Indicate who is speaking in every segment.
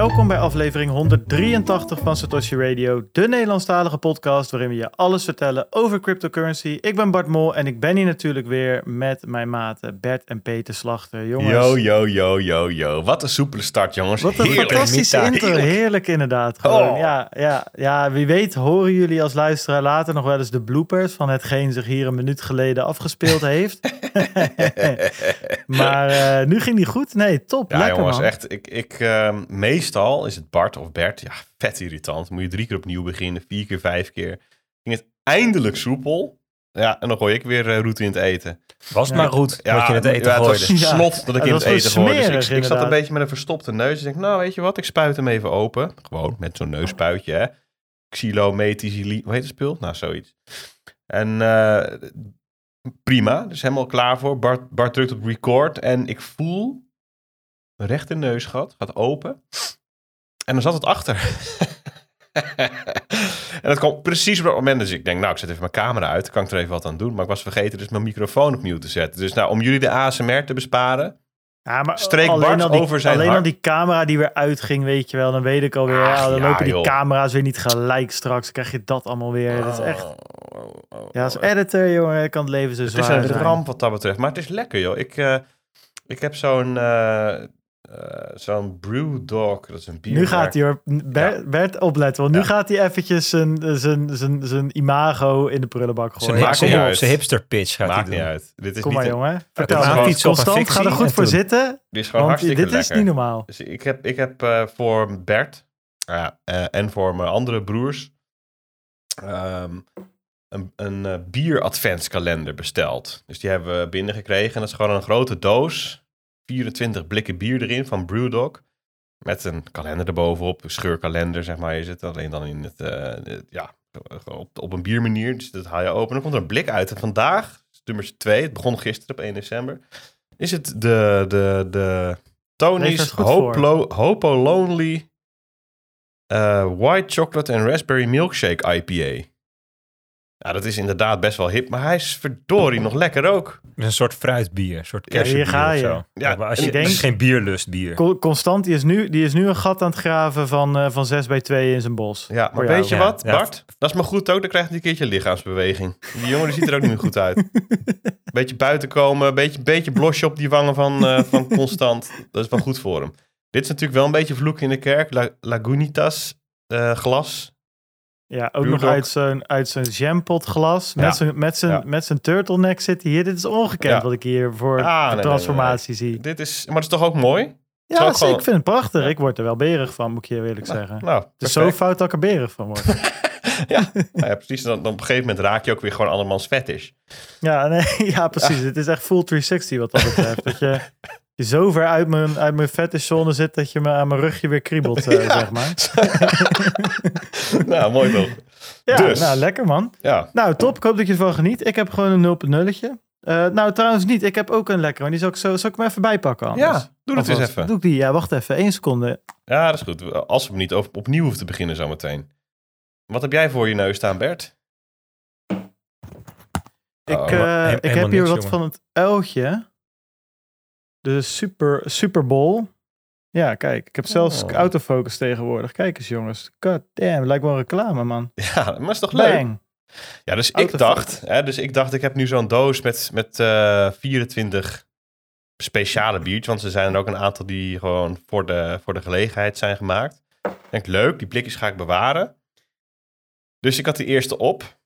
Speaker 1: Welkom bij aflevering 183 van Satoshi Radio, de Nederlandstalige podcast waarin we je alles vertellen over cryptocurrency. Ik ben Bart Mol en ik ben hier natuurlijk weer met mijn maten Bert en Peter Slachter. Jongens,
Speaker 2: Yo, yo, yo, yo, yo. Wat een soepele start, jongens.
Speaker 1: wat een
Speaker 2: Heerlijk.
Speaker 1: fantastische intro.
Speaker 2: Heerlijk.
Speaker 1: Heerlijk inderdaad. Gewoon.
Speaker 2: Oh.
Speaker 1: Ja, ja, ja, wie weet horen jullie als luisteraar later nog wel eens de bloopers van hetgeen zich hier een minuut geleden afgespeeld heeft. maar eh, nu ging die goed. Nee, top.
Speaker 2: Ja,
Speaker 1: Lekker
Speaker 2: jongens,
Speaker 1: man.
Speaker 2: echt. Ik, ik, ehm, meestal is het Bart of Bert. Ja, vet irritant. Moet je drie keer opnieuw beginnen, vier keer, vijf keer. Ging het eindelijk soepel. Ja, en dan gooi ik weer eh, route in het eten.
Speaker 3: Was het
Speaker 1: Ja.
Speaker 3: maar goed dat je het eten
Speaker 2: ja, het
Speaker 3: gooide.
Speaker 2: was
Speaker 1: Ja.
Speaker 2: slot dat ik
Speaker 1: Ja,
Speaker 2: in het eten gooide. Dus ik, ik zat een beetje met een verstopte neus. Dus ik denk, nou, weet je wat? Ik spuit hem even open. Gewoon met zo'n neuspuitje, hè. Xylomethyli... Hoe heet het spul? Nou, zoiets. En eh, prima. Dus helemaal klaar voor. Bart, Bart drukt op record. En ik voel... Mijn rechter neusgat gaat open. En dan zat het achter. en dat kwam precies op dat moment. Dus ik denk, nou, ik zet even mijn camera uit. Dan kan ik er even wat aan doen. Maar ik was vergeten dus mijn microfoon opnieuw te zetten. Dus nou, om jullie de ASMR te besparen...
Speaker 1: Ja, maar
Speaker 2: Streek
Speaker 1: alleen
Speaker 2: Bart
Speaker 1: al die,
Speaker 2: over zijn
Speaker 1: Alleen al
Speaker 2: hart.
Speaker 1: die camera die weer uitging, weet je wel. Dan weet ik alweer,
Speaker 2: Ach,
Speaker 1: ja, dan
Speaker 2: ja,
Speaker 1: lopen die
Speaker 2: joh.
Speaker 1: camera's weer niet gelijk straks. Dan krijg je dat allemaal weer. Dat is echt...
Speaker 2: Oh, oh, oh,
Speaker 1: Ja, als
Speaker 2: oh.
Speaker 1: editor, jongen, kan het leven zo
Speaker 2: Het
Speaker 1: zwaar
Speaker 2: is een ramp wat dat betreft. Maar het is lekker, joh. Ik, eh, ik heb zo'n eh, zo'n Brewdog. Dat is een bier.
Speaker 1: Nu gaat hij hoor. Bert, Bert opletten, want nu gaat hij eventjes zijn, zijn, zijn, zijn imago in de prullenbak gooien.
Speaker 3: Zijn, hipster pitch gaat
Speaker 2: Maakt
Speaker 3: hij
Speaker 2: niet uit. Dit is
Speaker 1: Kom
Speaker 2: niet
Speaker 1: maar, jongen. Vertel
Speaker 2: is
Speaker 1: me.
Speaker 2: gewoon
Speaker 3: iets
Speaker 1: Constant, ga er goed voor zitten.
Speaker 2: Dit is gewoon
Speaker 1: Want
Speaker 2: hartstikke
Speaker 1: dit is niet normaal.
Speaker 2: Dus ik heb, ik heb eh, voor Bert ja, eh, en voor mijn andere broers ehm, een, een eh, bier-adventskalender besteld. Dus die hebben we binnengekregen. En dat is gewoon een grote doos. 24 blikken bier erin van Brewdog. Met een kalender erbovenop. Een scheurkalender, zeg maar, is het. Alleen dan in het, eh, ja, op, op een biermanier. Dus dat haal je open. En dan komt er een blik uit. En vandaag, nummer 2, het begon gisteren op 1 december. Is het de, de, de Tony's Hopo Lonely eh, White Chocolate and Raspberry Milkshake IPA. Ja, dat is inderdaad best wel hip, maar hij is verdorie nog lekker ook.
Speaker 3: Het is een soort fruitbier, een soort
Speaker 2: Ja, hier
Speaker 3: kersenbier
Speaker 1: ga je.
Speaker 3: zo.
Speaker 2: Ja,
Speaker 3: Ja, maar als je denkt,
Speaker 1: denk-
Speaker 3: geen bierlustbier.
Speaker 1: Co- Constant, die is, nu, die is nu een gat aan het graven van, eh, van 6 bij 2 in zijn bos.
Speaker 2: Ja, maar weet je
Speaker 3: Ja,
Speaker 2: wat. Bart? Dat is maar goed ook, dan krijgt hij een keertje lichaamsbeweging. Die jongen die ziet er ook niet meer goed uit. Beetje buiten komen, beetje, beetje blosje op die wangen van, eh, van Constant. Dat is wel goed voor hem. Dit is natuurlijk wel een beetje vloek in de kerk. La, Lagunitas eh, glas.
Speaker 1: Ja, ook nog uit zo'n uit zo'n jampot glas. Met
Speaker 2: Ja.
Speaker 1: zijn met zijn
Speaker 2: Ja.
Speaker 1: met zijn turtleneck zit hier. Dit is ongekend
Speaker 2: Ja.
Speaker 1: wat ik hier voor
Speaker 2: Ah, nee,
Speaker 1: de
Speaker 2: nee,
Speaker 1: transformatie zie.
Speaker 2: Dit is, maar het is toch ook mooi?
Speaker 1: Ja,
Speaker 2: gewoon-
Speaker 1: ik vind het prachtig. Ik word er wel berig van, moet ik je eerlijk zeggen.
Speaker 2: Nou,
Speaker 1: het is zo fout dat ik er berig van word.
Speaker 2: Ja, nou ja, precies. Dan, dan op een gegeven moment raak je ook weer gewoon andermans fetish.
Speaker 1: ja, nee, ja, precies. Het is echt full 360 wat dat betreft. dat je zo ver uit mijn, uit mijn fetish-zone zit dat je me aan mijn rugje weer kriebelt, eh,
Speaker 2: Ja.
Speaker 1: zeg maar.
Speaker 2: nou, mooi toch?
Speaker 1: Ja,
Speaker 2: Dus.
Speaker 1: nou, lekker man.
Speaker 2: Ja,
Speaker 1: Nou, top. Ik hoop dat je ervan geniet. Ik heb gewoon een 0.0'tje. Eh nou, trouwens niet. Ik heb ook een lekker. Maar die zal ik, zo, zal ik hem even bijpakken anders?
Speaker 2: ja doe dat eens even.
Speaker 1: Doe ik die? Ja, wacht even. Eén seconde.
Speaker 2: Ja, dat is goed. Als we niet over, opnieuw hoeven te beginnen zometeen. Wat heb jij voor je neus staan, Bert?
Speaker 1: Ik,
Speaker 2: Oh,
Speaker 1: eh,
Speaker 3: he-
Speaker 1: ik heb hier
Speaker 3: niks,
Speaker 1: wat
Speaker 3: jongen.
Speaker 1: van het uiltje. De Super, Super Bowl. Ja, kijk. Ik heb zelfs
Speaker 2: Oh.
Speaker 1: autofocus tegenwoordig. Kijk eens, jongens. God damn. Lijkt wel een reclame, man.
Speaker 2: Ja, maar is toch leuk? Ja, dus ik dacht, hè, dus ik dacht, ik heb nu zo'n doos met, met eh 24 speciale biertjes. Want er zijn er ook een aantal die gewoon voor de, voor de gelegenheid zijn gemaakt. Ik denk, leuk, die blikjes ga ik bewaren. Dus ik had die eerste op.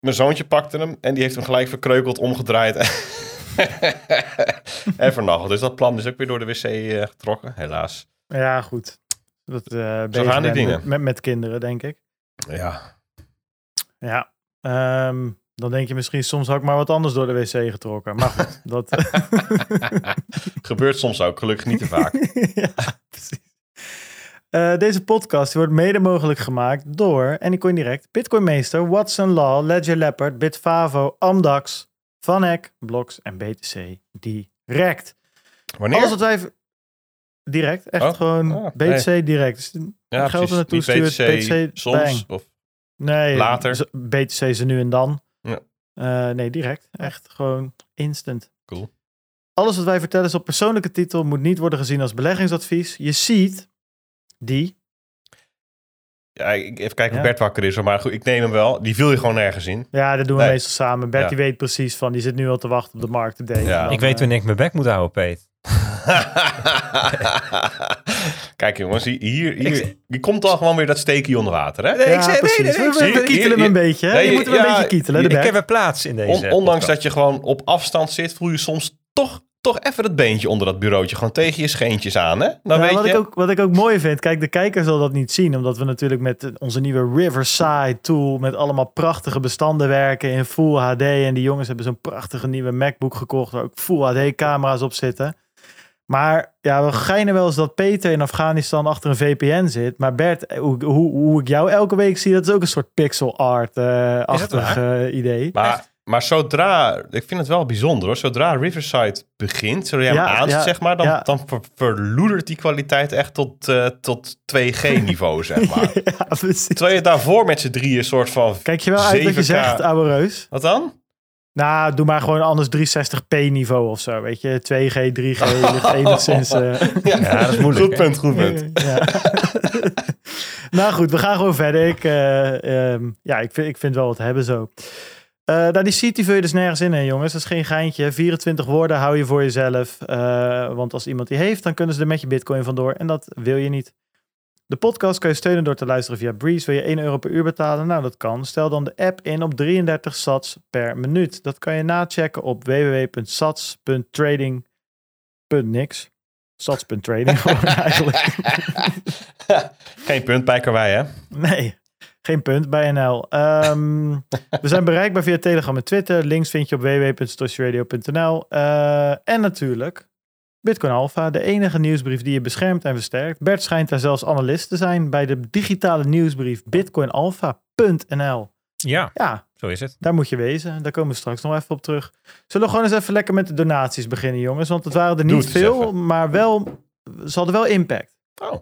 Speaker 2: Mijn zoontje pakte hem en die heeft hem gelijk verkreukeld, omgedraaid. en vernageld. Dus dat plan is ook weer door de wc eh, getrokken, helaas.
Speaker 1: Ja, goed. Dat, eh
Speaker 2: Zo gaan die dingen.
Speaker 1: Met, met, kinderen, denk ik.
Speaker 2: Ja,
Speaker 1: Ja. Ehm, dan denk je misschien soms had ik maar wat anders door de wc getrokken. Maar goed, dat...
Speaker 2: gebeurt soms ook, gelukkig niet te vaak.
Speaker 1: ja, precies. Eh, deze podcast wordt mede mogelijk gemaakt door, en ik kon direct, Bitcoin Meester, Watson Law, Ledger Leopard, Bitfavo, Amdax, VanEck, Blocks en BTC direct.
Speaker 2: Wanneer?
Speaker 1: Alles wat wij... Direct, echt
Speaker 2: Oh,
Speaker 1: gewoon
Speaker 2: oh,
Speaker 1: BTC direct. Dus
Speaker 2: Ja,
Speaker 1: geld er naartoe stuurt,
Speaker 2: BTC,
Speaker 1: BTC,
Speaker 2: soms. Of,
Speaker 1: Nee,
Speaker 2: Later.
Speaker 1: BTC ze nu en dan.
Speaker 2: Ja.
Speaker 1: Eh, nee, direct. Echt gewoon instant.
Speaker 2: Cool.
Speaker 1: Alles wat wij vertellen is op persoonlijke titel, moet niet worden gezien als beleggingsadvies. Je ziet, Die?
Speaker 2: Ja, ik, even kijken of. Bert wakker is. hoor, Maar goed, ik neem hem wel. Die viel je gewoon nergens in.
Speaker 1: Ja, dat doen we
Speaker 2: Nee.
Speaker 1: meestal samen. Bert
Speaker 2: Ja.
Speaker 1: die weet precies van, die zit nu al te wachten op de markt te delen.
Speaker 2: Ja.
Speaker 1: Dan,
Speaker 3: Ik weet
Speaker 1: eh,
Speaker 3: wanneer ik mijn bek moet houden, Peet.
Speaker 2: Kijk jongens, hier, hier, hier, komt al gewoon weer dat steekje onder water. Hè?
Speaker 1: Ja,
Speaker 3: ik zei- nee,
Speaker 1: precies.
Speaker 3: nee, nee, ik
Speaker 1: we,
Speaker 3: zei-
Speaker 1: we
Speaker 2: hier-
Speaker 1: kietelen hem een beetje. Hè?
Speaker 2: Nee,
Speaker 1: je moet hem een beetje kietelen, de
Speaker 3: Ik heb een plaats in deze
Speaker 2: On- ondanks
Speaker 3: podcast.
Speaker 2: dat je gewoon op afstand zit, voel je soms toch, toch even het beentje onder dat bureautje. Gewoon tegen je scheentjes aan, hè? Dan
Speaker 1: Ja,
Speaker 2: weet
Speaker 1: wat,
Speaker 2: je...
Speaker 1: ik ook, wat ik ook mooi vind, kijk, de kijker zal dat niet zien, omdat we natuurlijk met eh, onze nieuwe Riverside tool met allemaal prachtige bestanden werken in Full HD. En die jongens hebben zo'n prachtige nieuwe MacBook gekocht waar ook Full HD camera's op zitten. Maar ja, we geinen wel eens dat Peter in Afghanistan achter een VPN zit. Maar Bert, eh, hoe, hoe, hoe ik jou elke week zie, dat is ook een soort pixel art-achtig eh, idee.
Speaker 2: Maar, maar zodra, ik vind het wel bijzonder hoor, zodra Riverside begint, zodra jij hem aanzet,
Speaker 1: ja,
Speaker 2: zeg maar, dan,
Speaker 1: ja.
Speaker 2: dan ver- verloedert die kwaliteit echt tot, eh, tot 2G-niveau, zeg maar. Terwijl je daarvoor met z'n drieën een soort van...
Speaker 1: Kijk je wel uit wat je
Speaker 2: 7K.
Speaker 1: zegt, ouwe reus?
Speaker 2: Wat dan?
Speaker 1: Nou, doe maar gewoon anders 360p niveau of zo, weet je. 2G, 3G, ligt enigszins... eh,
Speaker 3: Ja, dat is moeilijk,
Speaker 2: Goed punt, goed punt.
Speaker 1: ja. nou goed, we gaan gewoon verder. Ik, eh, ehm, ja, ik vind, ik vind wel wat hebben zo. Nou, die die vul je dus nergens in, hè, jongens. Dat is geen geintje. 24 woorden hou je voor jezelf. Eh, want als iemand die heeft, dan kunnen ze er met je bitcoin vandoor. En dat wil je niet. De podcast kan je steunen door te luisteren via Breeze. Wil je 1 euro per uur betalen? Nou, dat kan. Stel dan de app in op 33 sats per minuut. Dat kan je nachecken op www.sats.trading.nix. Sats.trading gewoon eigenlijk.
Speaker 2: Geen punt bij Karwei, hè?
Speaker 1: Nee, geen punt bij NL. Ehm, we zijn bereikbaar via Telegram en Twitter. Links vind je op www.stosjeradio.nl. Eh, en natuurlijk Bitcoin Alpha, de enige nieuwsbrief die je beschermt en versterkt. Bert schijnt daar zelfs analist te zijn bij de digitale nieuwsbrief bitcoinalpha.nl.
Speaker 3: Ja,
Speaker 1: Ja,
Speaker 3: zo is het.
Speaker 1: daar moet je wezen. Daar komen we straks nog even op terug. Zullen we gewoon eens even lekker met de donaties beginnen, jongens? Want het waren er niet veel,
Speaker 2: even.
Speaker 1: maar wel, ze hadden wel impact.
Speaker 2: Oh,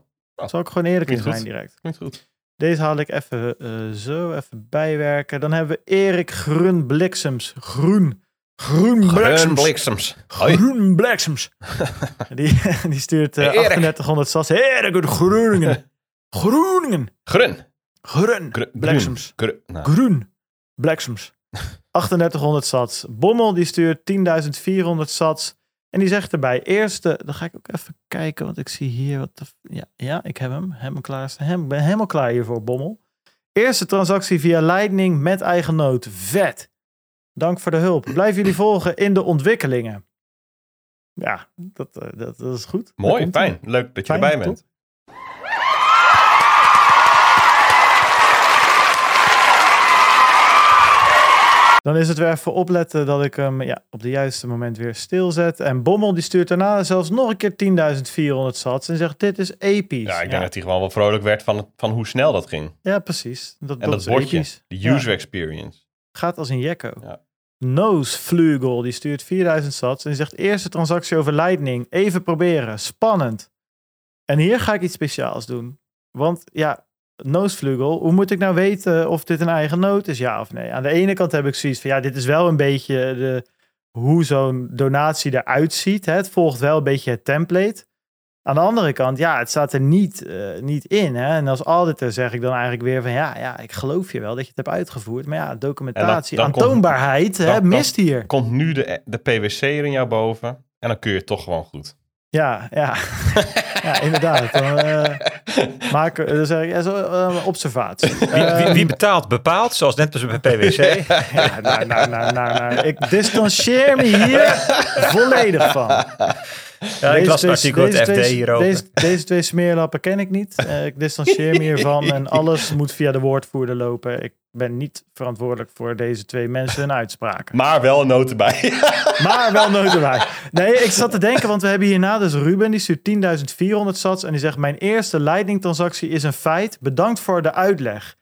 Speaker 1: Zal ik gewoon eerlijk in zijn direct.
Speaker 2: goed.
Speaker 1: Deze haal ik even eh, zo even bijwerken. Dan hebben we Erik Grun Bliksems. Groen. Groen
Speaker 2: Groen
Speaker 1: Bliksems. Groen Bliksems. die, die stuurt eh,
Speaker 2: Hey, Erik.
Speaker 1: 3800 sats. Erik uit Groningen. Groningen.
Speaker 2: Grun.
Speaker 1: Grun.
Speaker 2: Gru-
Speaker 1: Bliksems.
Speaker 2: Nou,
Speaker 1: Groen. Bliksems. 3800 sats. Bommel die stuurt 10.400 sats. En die zegt erbij, eerste, dan ga ik ook even kijken, want ik zie hier wat. de- ja, ja, ik heb hem. Hem, ik ben helemaal klaar hiervoor, Bommel. Eerste transactie via Lightning met eigen nood. Vet. Dank voor de hulp. Blijf jullie volgen in de ontwikkelingen. Ja, dat, eh, dat, dat is goed.
Speaker 2: Mooi, fijn. Leuk dat je
Speaker 1: Fijn,
Speaker 2: erbij bent.
Speaker 1: Dan is het weer even opletten dat ik hem ja, op de juiste moment weer stilzet. En Bommel die stuurt daarna zelfs nog een keer 10.400 sats en zegt dit is episch.
Speaker 2: Ja, ik denk
Speaker 1: ja,
Speaker 2: dat hij gewoon wel vrolijk werd van, het- van hoe snel dat ging.
Speaker 1: ja, precies. Dat,
Speaker 2: En dat,
Speaker 1: is
Speaker 2: bordje,
Speaker 1: episch.
Speaker 2: de
Speaker 1: Ja.
Speaker 2: user experience.
Speaker 1: Gaat als een jekko.
Speaker 2: Ja.
Speaker 1: Noosvlugel, die stuurt 4000 sats en die zegt eerste transactie over Lightning. Even proberen. Spannend. En hier ga ik iets speciaals doen. Want ja, Noosvlugel, hoe moet ik nou weten of dit een eigen noot is, ja of nee? Aan de ene kant heb ik zoiets van, ja, dit is wel een beetje de, hoe zo'n donatie eruit ziet. Hè? Het volgt wel een beetje het template. Aan de andere kant, ja, het staat er niet, eh, niet in. Hè? En als auditor zeg ik dan eigenlijk weer van, ja, ja, ik geloof je wel dat je het hebt uitgevoerd. Maar ja, documentatie, aantoonbaarheid, hè, mist hier.
Speaker 2: Komt nu de, de PwC er in jou boven en dan kun je het toch gewoon goed.
Speaker 1: Ja, ja. ja inderdaad. Dan, eh, maken, dan zeg ik, ja, zo, eh, observatie.
Speaker 3: Wie, wie,
Speaker 1: Ehm,
Speaker 3: wie betaalt, bepaalt. Zoals net bij PwC.
Speaker 1: Ja, nou, nou, nou, nou, nou. Ik distancieer me hier volledig van.
Speaker 3: Ja, ik las een artikel in het FD
Speaker 1: twee,
Speaker 3: hierover.
Speaker 1: Deze, deze twee smeerlappen ken ik niet. Eh, ik distancieer me hiervan en alles moet via de woordvoerder lopen. Ik ben niet verantwoordelijk voor deze twee mensen hun uitspraken.
Speaker 2: Maar wel een noot erbij.
Speaker 1: Maar wel nooit erbij. Nee, ik zat te denken, want we hebben hierna dus Ruben, die stuurt 10.400 sats en die zegt, mijn eerste Lightning transactie is een feit. Bedankt voor de uitleg.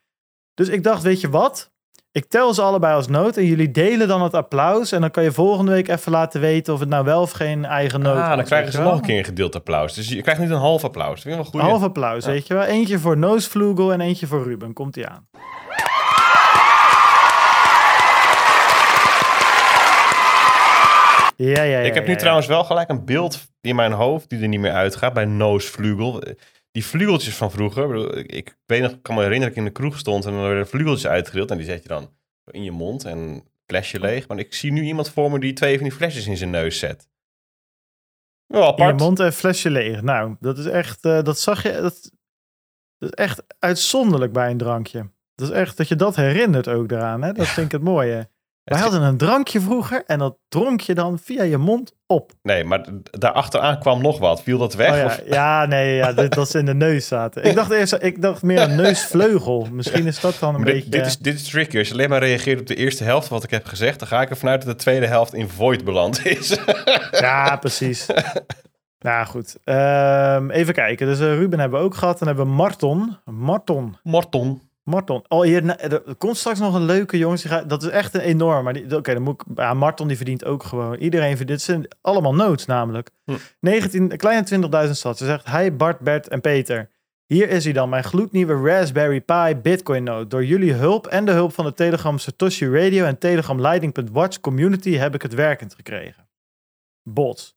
Speaker 1: Dus ik dacht, weet je wat? Ik tel ze allebei als noot en jullie delen dan het applaus. En dan kan je volgende week even laten weten of het nou wel of geen eigen noot
Speaker 2: Ah, dan krijgen ze nog een keer een gedeeld applaus. Dus je krijgt niet een half applaus. Dat vind ik wel een.
Speaker 1: Half applaus, weet je wel. Eentje voor Noosvlugel en eentje voor Ruben. Komt ie aan. Ja, ja, ja.
Speaker 2: Ik heb nu
Speaker 1: ja.
Speaker 2: trouwens wel gelijk een beeld in mijn hoofd die er niet meer uitgaat bij Noosvlugel. die vlugeltjes van vroeger. Ik weet nog, kan me herinneren dat ik in de kroeg stond en dan werden vlugeltjes uitgedeeld. En die zet je dan in je mond en flesje leeg. Maar ik zie nu iemand voor me die twee van die flesjes in zijn neus zet. Wel
Speaker 1: In je
Speaker 2: apart.
Speaker 1: mond en flesje leeg. Nou, dat is echt, eh, dat zag je, dat, dat is echt uitzonderlijk bij een drankje. Dat is echt, dat je dat herinnert ook eraan, hè? Dat vind ik het mooie. Wij hadden een drankje vroeger en dat dronk je dan via je mond op.
Speaker 2: Nee, maar daarachteraan kwam nog wat. Viel dat weg?
Speaker 1: Oh ja,
Speaker 2: Of-
Speaker 1: ja, nee, ja, dat, dat ze in de neus zaten. Ik dacht eerst, ik dacht meer een neusvleugel. Misschien is dat dan een
Speaker 2: Maar
Speaker 1: beetje...
Speaker 2: dit, dit, is, dit is tricky. Als je alleen maar reageert op de eerste helft van wat ik heb gezegd, dan ga ik ervan uit dat de tweede helft in void beland is.
Speaker 1: Ja, precies. nou goed, Ehm, even kijken. Dus eh, Ruben hebben we ook gehad. Dan hebben we Marton. Marton.
Speaker 2: Morton.
Speaker 1: Marton. Oh, hier na- er komt straks nog een leuke jongens. Dat is echt een enorm. Maar oké, dan moet ik. Ja, Marton die verdient ook gewoon. Iedereen verdient. Dit zijn allemaal notes namelijk.
Speaker 2: Hm.
Speaker 1: 19, een kleine 20.000 stad. Ze zegt: Hi Bart, Bert en Peter. Hier is hij dan, mijn gloednieuwe Raspberry Pi Bitcoin Node. Door jullie hulp en de hulp van de Telegram Satoshi Radio en Telegram Lightning.watch community heb ik het werkend gekregen. Bots.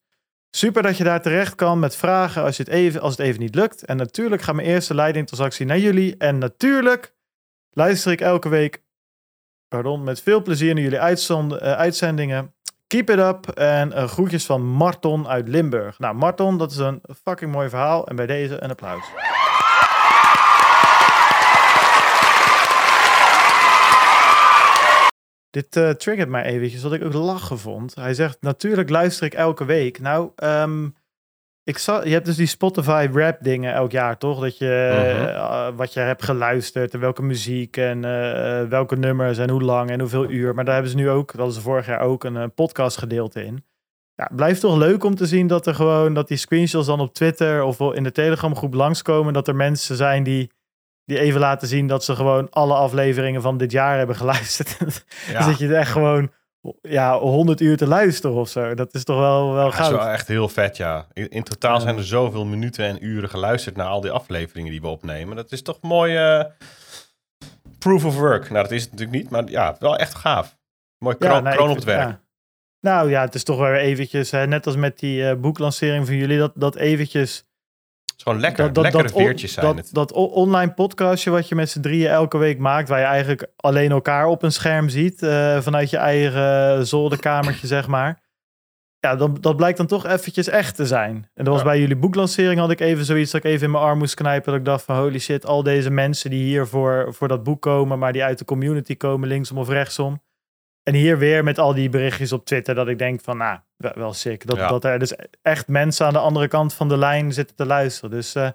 Speaker 1: Super dat je daar terecht kan met vragen als, je het even, als het even niet lukt. En natuurlijk gaat mijn eerste leiding transactie naar jullie. En natuurlijk luister ik elke week pardon, met veel plezier naar jullie eh, uitzendingen. Keep it up en eh, groetjes van Marton uit Limburg. Nou, Marton, dat is een fucking mooi verhaal. En bij deze een applaus. Dit eh, triggert mij eventjes, wat ik ook lachen vond. Hij zegt, natuurlijk luister ik elke week. Nou, ehm, ik zal, je hebt dus die Spotify rap dingen elk jaar, toch? Dat je,
Speaker 2: Mhm.
Speaker 1: eh, wat je hebt geluisterd en welke muziek en eh, welke nummers en hoe lang en hoeveel uur. Maar daar hebben ze nu ook, dat ze vorig jaar ook, een eh, podcast gedeelte in. Ja, het blijft toch leuk om te zien dat er gewoon, dat die screenshots dan op Twitter of in de Telegram groep langskomen. Dat er mensen zijn die, die even laten zien dat ze gewoon alle afleveringen van dit jaar hebben geluisterd. Dan zit je er echt gewoon ja, 100 uur te luisteren of zo. Dat is toch wel, wel
Speaker 2: Dat is wel echt heel vet, ja. In, in totaal
Speaker 1: Ja.
Speaker 2: zijn er zoveel minuten en uren geluisterd naar al die afleveringen die we opnemen. Dat is toch mooi eh, proof of work. Nou, dat is het natuurlijk niet, maar ja, wel echt gaaf. Mooi kroon,
Speaker 1: nou,
Speaker 2: kroon op het werk.
Speaker 1: ja. Nou ja, het is toch weer eventjes, hè, net als met die eh, boeklancering van jullie, dat, dat eventjes...
Speaker 2: Is gewoon lekker.
Speaker 1: Dat, dat,
Speaker 2: Lekkere
Speaker 1: dat,
Speaker 2: veertjes zijn
Speaker 1: dat,
Speaker 2: het.
Speaker 1: dat online podcastje wat je met z'n drieën elke week maakt, waar je eigenlijk alleen elkaar op een scherm ziet, eh, vanuit je eigen zolderkamertje, zeg maar. Ja, dat, dat blijkt dan toch eventjes echt te zijn. En dat was
Speaker 2: Ja.
Speaker 1: bij jullie boeklancering had ik even zoiets dat ik even in mijn arm moest knijpen. Dat ik dacht van holy shit, al deze mensen die hier voor, voor dat boek komen, maar die uit de community komen, linksom of rechtsom. En hier weer met al die berichtjes op Twitter dat ik denk van, nou, wel, wel sick. Dat,
Speaker 2: Ja.
Speaker 1: dat er dus echt mensen aan de andere kant van de lijn zitten te luisteren. Dus eh,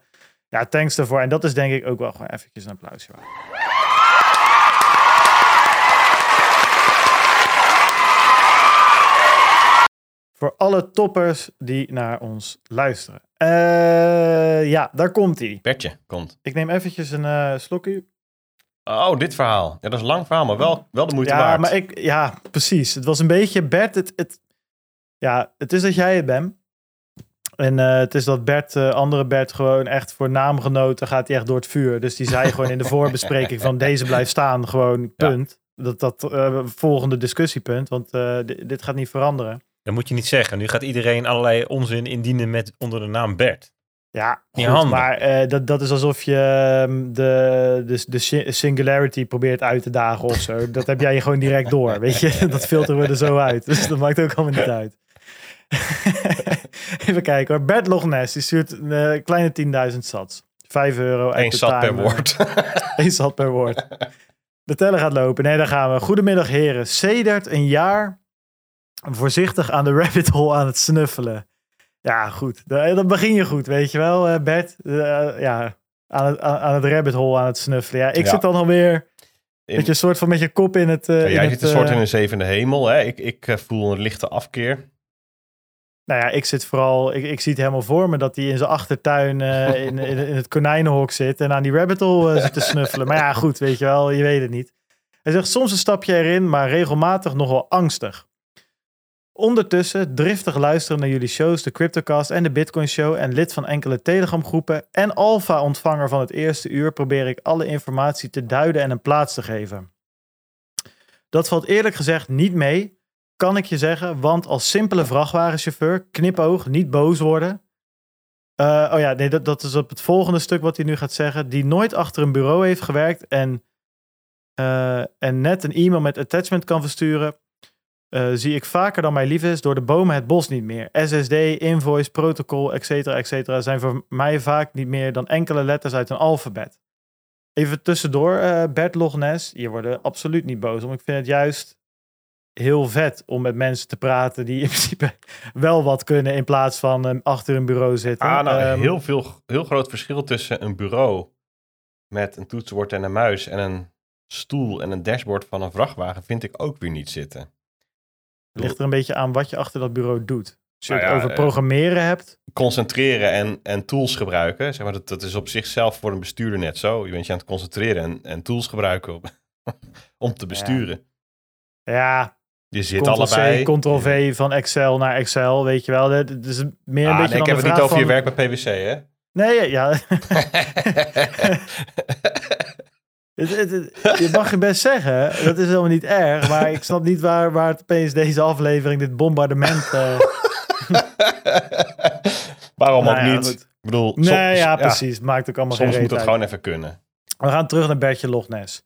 Speaker 1: ja, thanks daarvoor. En dat is denk ik ook wel gewoon eventjes een applausje waard. Voor alle toppers die naar ons luisteren. Eh, ja, daar komt hij.
Speaker 2: Bertje komt.
Speaker 1: Ik neem eventjes een eh, slokje.
Speaker 2: Oh, dit verhaal. Ja, dat is een lang verhaal, maar wel, wel de moeite
Speaker 1: ja,
Speaker 2: waard.
Speaker 1: maar ik, ja, precies. Het was een beetje Bert. Het, het, ja, het is dat jij het bent. En eh, het is dat Bert, eh, andere Bert, gewoon echt voor naamgenoten gaat hij echt door het vuur. Dus die zei gewoon in de voorbespreking van deze blijft staan, gewoon punt. Dat, dat eh, volgende discussiepunt, want di- dit gaat niet veranderen.
Speaker 3: Dat moet je niet zeggen. Nu gaat iedereen allerlei onzin indienen met onder de naam Bert.
Speaker 1: Ja,
Speaker 3: Niet
Speaker 1: goed,
Speaker 3: handig.
Speaker 1: maar eh, dat, dat is alsof je ehm, de, de, de si- singularity probeert uit te dagen of zo. Dat heb jij gewoon direct door, weet je. Dat filteren we er zo uit. Dus dat maakt ook allemaal niet uit. Even kijken hoor. Bert die stuurt een eh, kleine 10.000 sats. 5 euro.
Speaker 2: Eén zat per woord.
Speaker 1: Eén zat per woord. De teller gaat lopen. Nee, daar gaan we. Goedemiddag heren. Sedert een jaar voorzichtig aan de rabbit hole aan het snuffelen. Ja, goed. Da- Dan begin je goed, weet je wel, eh, Bert. Eh, ja, aan het, aan, aan het rabbit hole aan het snuffelen. Ja, ik
Speaker 2: Ja.
Speaker 1: zit dan alweer
Speaker 2: In-
Speaker 1: met je soort van met je kop in het... eh,
Speaker 2: Ja, jij
Speaker 1: het,
Speaker 2: zit een soort in een zevende hemel. Hè? Ik, ik voel een lichte afkeer.
Speaker 1: Nou ja, ik zit vooral, ik, ik zie het helemaal voor me dat hij in zijn achtertuin in, in, in het konijnenhok zit en aan die rabbit hole zit te snuffelen. Maar ja, goed, weet je wel, je weet het niet. Hij zegt soms een stapje erin, maar regelmatig nogal angstig. Ondertussen driftig luisteren naar jullie shows, de Cryptocast en de Bitcoin Show en lid van enkele Telegram groepen en alfa-ontvanger van het eerste uur probeer ik alle informatie te duiden en een plaats te geven. Dat valt eerlijk gezegd niet mee, kan ik je zeggen, want als simpele vrachtwagenchauffeur, knipoog, niet boos worden. Eh, oh ja, nee, dat, dat is op het volgende stuk wat hij nu gaat zeggen. Die nooit achter een bureau heeft gewerkt en, eh, en net een e-mail met attachment kan versturen. Eh, zie ik vaker dan mij lief is door de bomen het bos niet meer. SSD, invoice, protocol, etc. etc. zijn voor mij vaak niet meer dan enkele letters uit een alfabet. Even tussendoor, eh, Bert Lognes. Je wordt er absoluut niet boos om. Ik vind het juist heel vet om met mensen te praten die in principe wel wat kunnen in plaats van eh, achter een bureau zitten.
Speaker 2: Ah, nou,
Speaker 1: Ehm,
Speaker 2: heel, veel, heel groot verschil tussen een bureau met een toetsenbord en een muis en een stoel en een dashboard van een vrachtwagen vind ik ook weer niet zitten.
Speaker 1: Ligt er een beetje aan wat je achter dat bureau doet. Als je
Speaker 2: Nou
Speaker 1: het over
Speaker 2: eh,
Speaker 1: programmeren hebt,
Speaker 2: Concentreren en, en tools gebruiken, zeg maar, dat, dat is op zichzelf voor een bestuurder net zo. Je bent je aan het concentreren en, en tools gebruiken om, om te besturen.
Speaker 1: ja,
Speaker 2: Je zit
Speaker 1: Ctrl-C,
Speaker 2: allebei.
Speaker 1: Ctrl-V van Excel naar Excel, weet je wel. Het is meer een
Speaker 2: Ah,
Speaker 1: beetje
Speaker 2: nee,
Speaker 1: dan
Speaker 2: ik heb het niet over je werk bij PwC, hè?
Speaker 1: Nee, ja. Het- het- het- je mag je best zeggen, dat is helemaal niet erg. Maar ik snap niet waar, waar het opeens deze aflevering, dit bombardement... eh,
Speaker 2: Waarom
Speaker 1: nou
Speaker 2: ook
Speaker 1: ja,
Speaker 2: niet?
Speaker 1: goed.
Speaker 2: Ik bedoel,
Speaker 1: Nee,
Speaker 2: soms,
Speaker 1: ja, precies. Maakt ook allemaal
Speaker 2: soms
Speaker 1: geen
Speaker 2: moet het
Speaker 1: uit.
Speaker 2: gewoon even kunnen.
Speaker 1: We gaan terug naar Bertje Lochnes.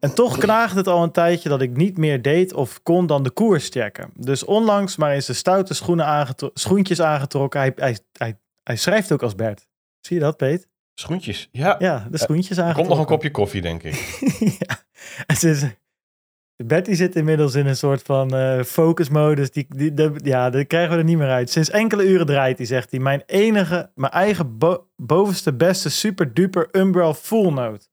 Speaker 1: En toch knaagde het al een tijdje dat ik niet meer deed of kon dan de koers checken. Dus onlangs maar eens de stoute schoenen aangetro- schoentjes aangetrokken. Hij, hij, hij, hij schrijft ook als Bert. Zie je dat, Peet?
Speaker 2: Schoentjes. Ja,
Speaker 1: Ja, de schoentjes aangetrokken.
Speaker 2: komt nog een kopje koffie, denk ik.
Speaker 1: ja. Het is, Betty zit inmiddels in een soort van eh focusmodus. Die, die, de- ja, daar krijgen we er niet meer uit. Sinds enkele uren draait hij, zegt hij. Mijn enige, mijn eigen bo- bovenste beste super duper umbrel full note.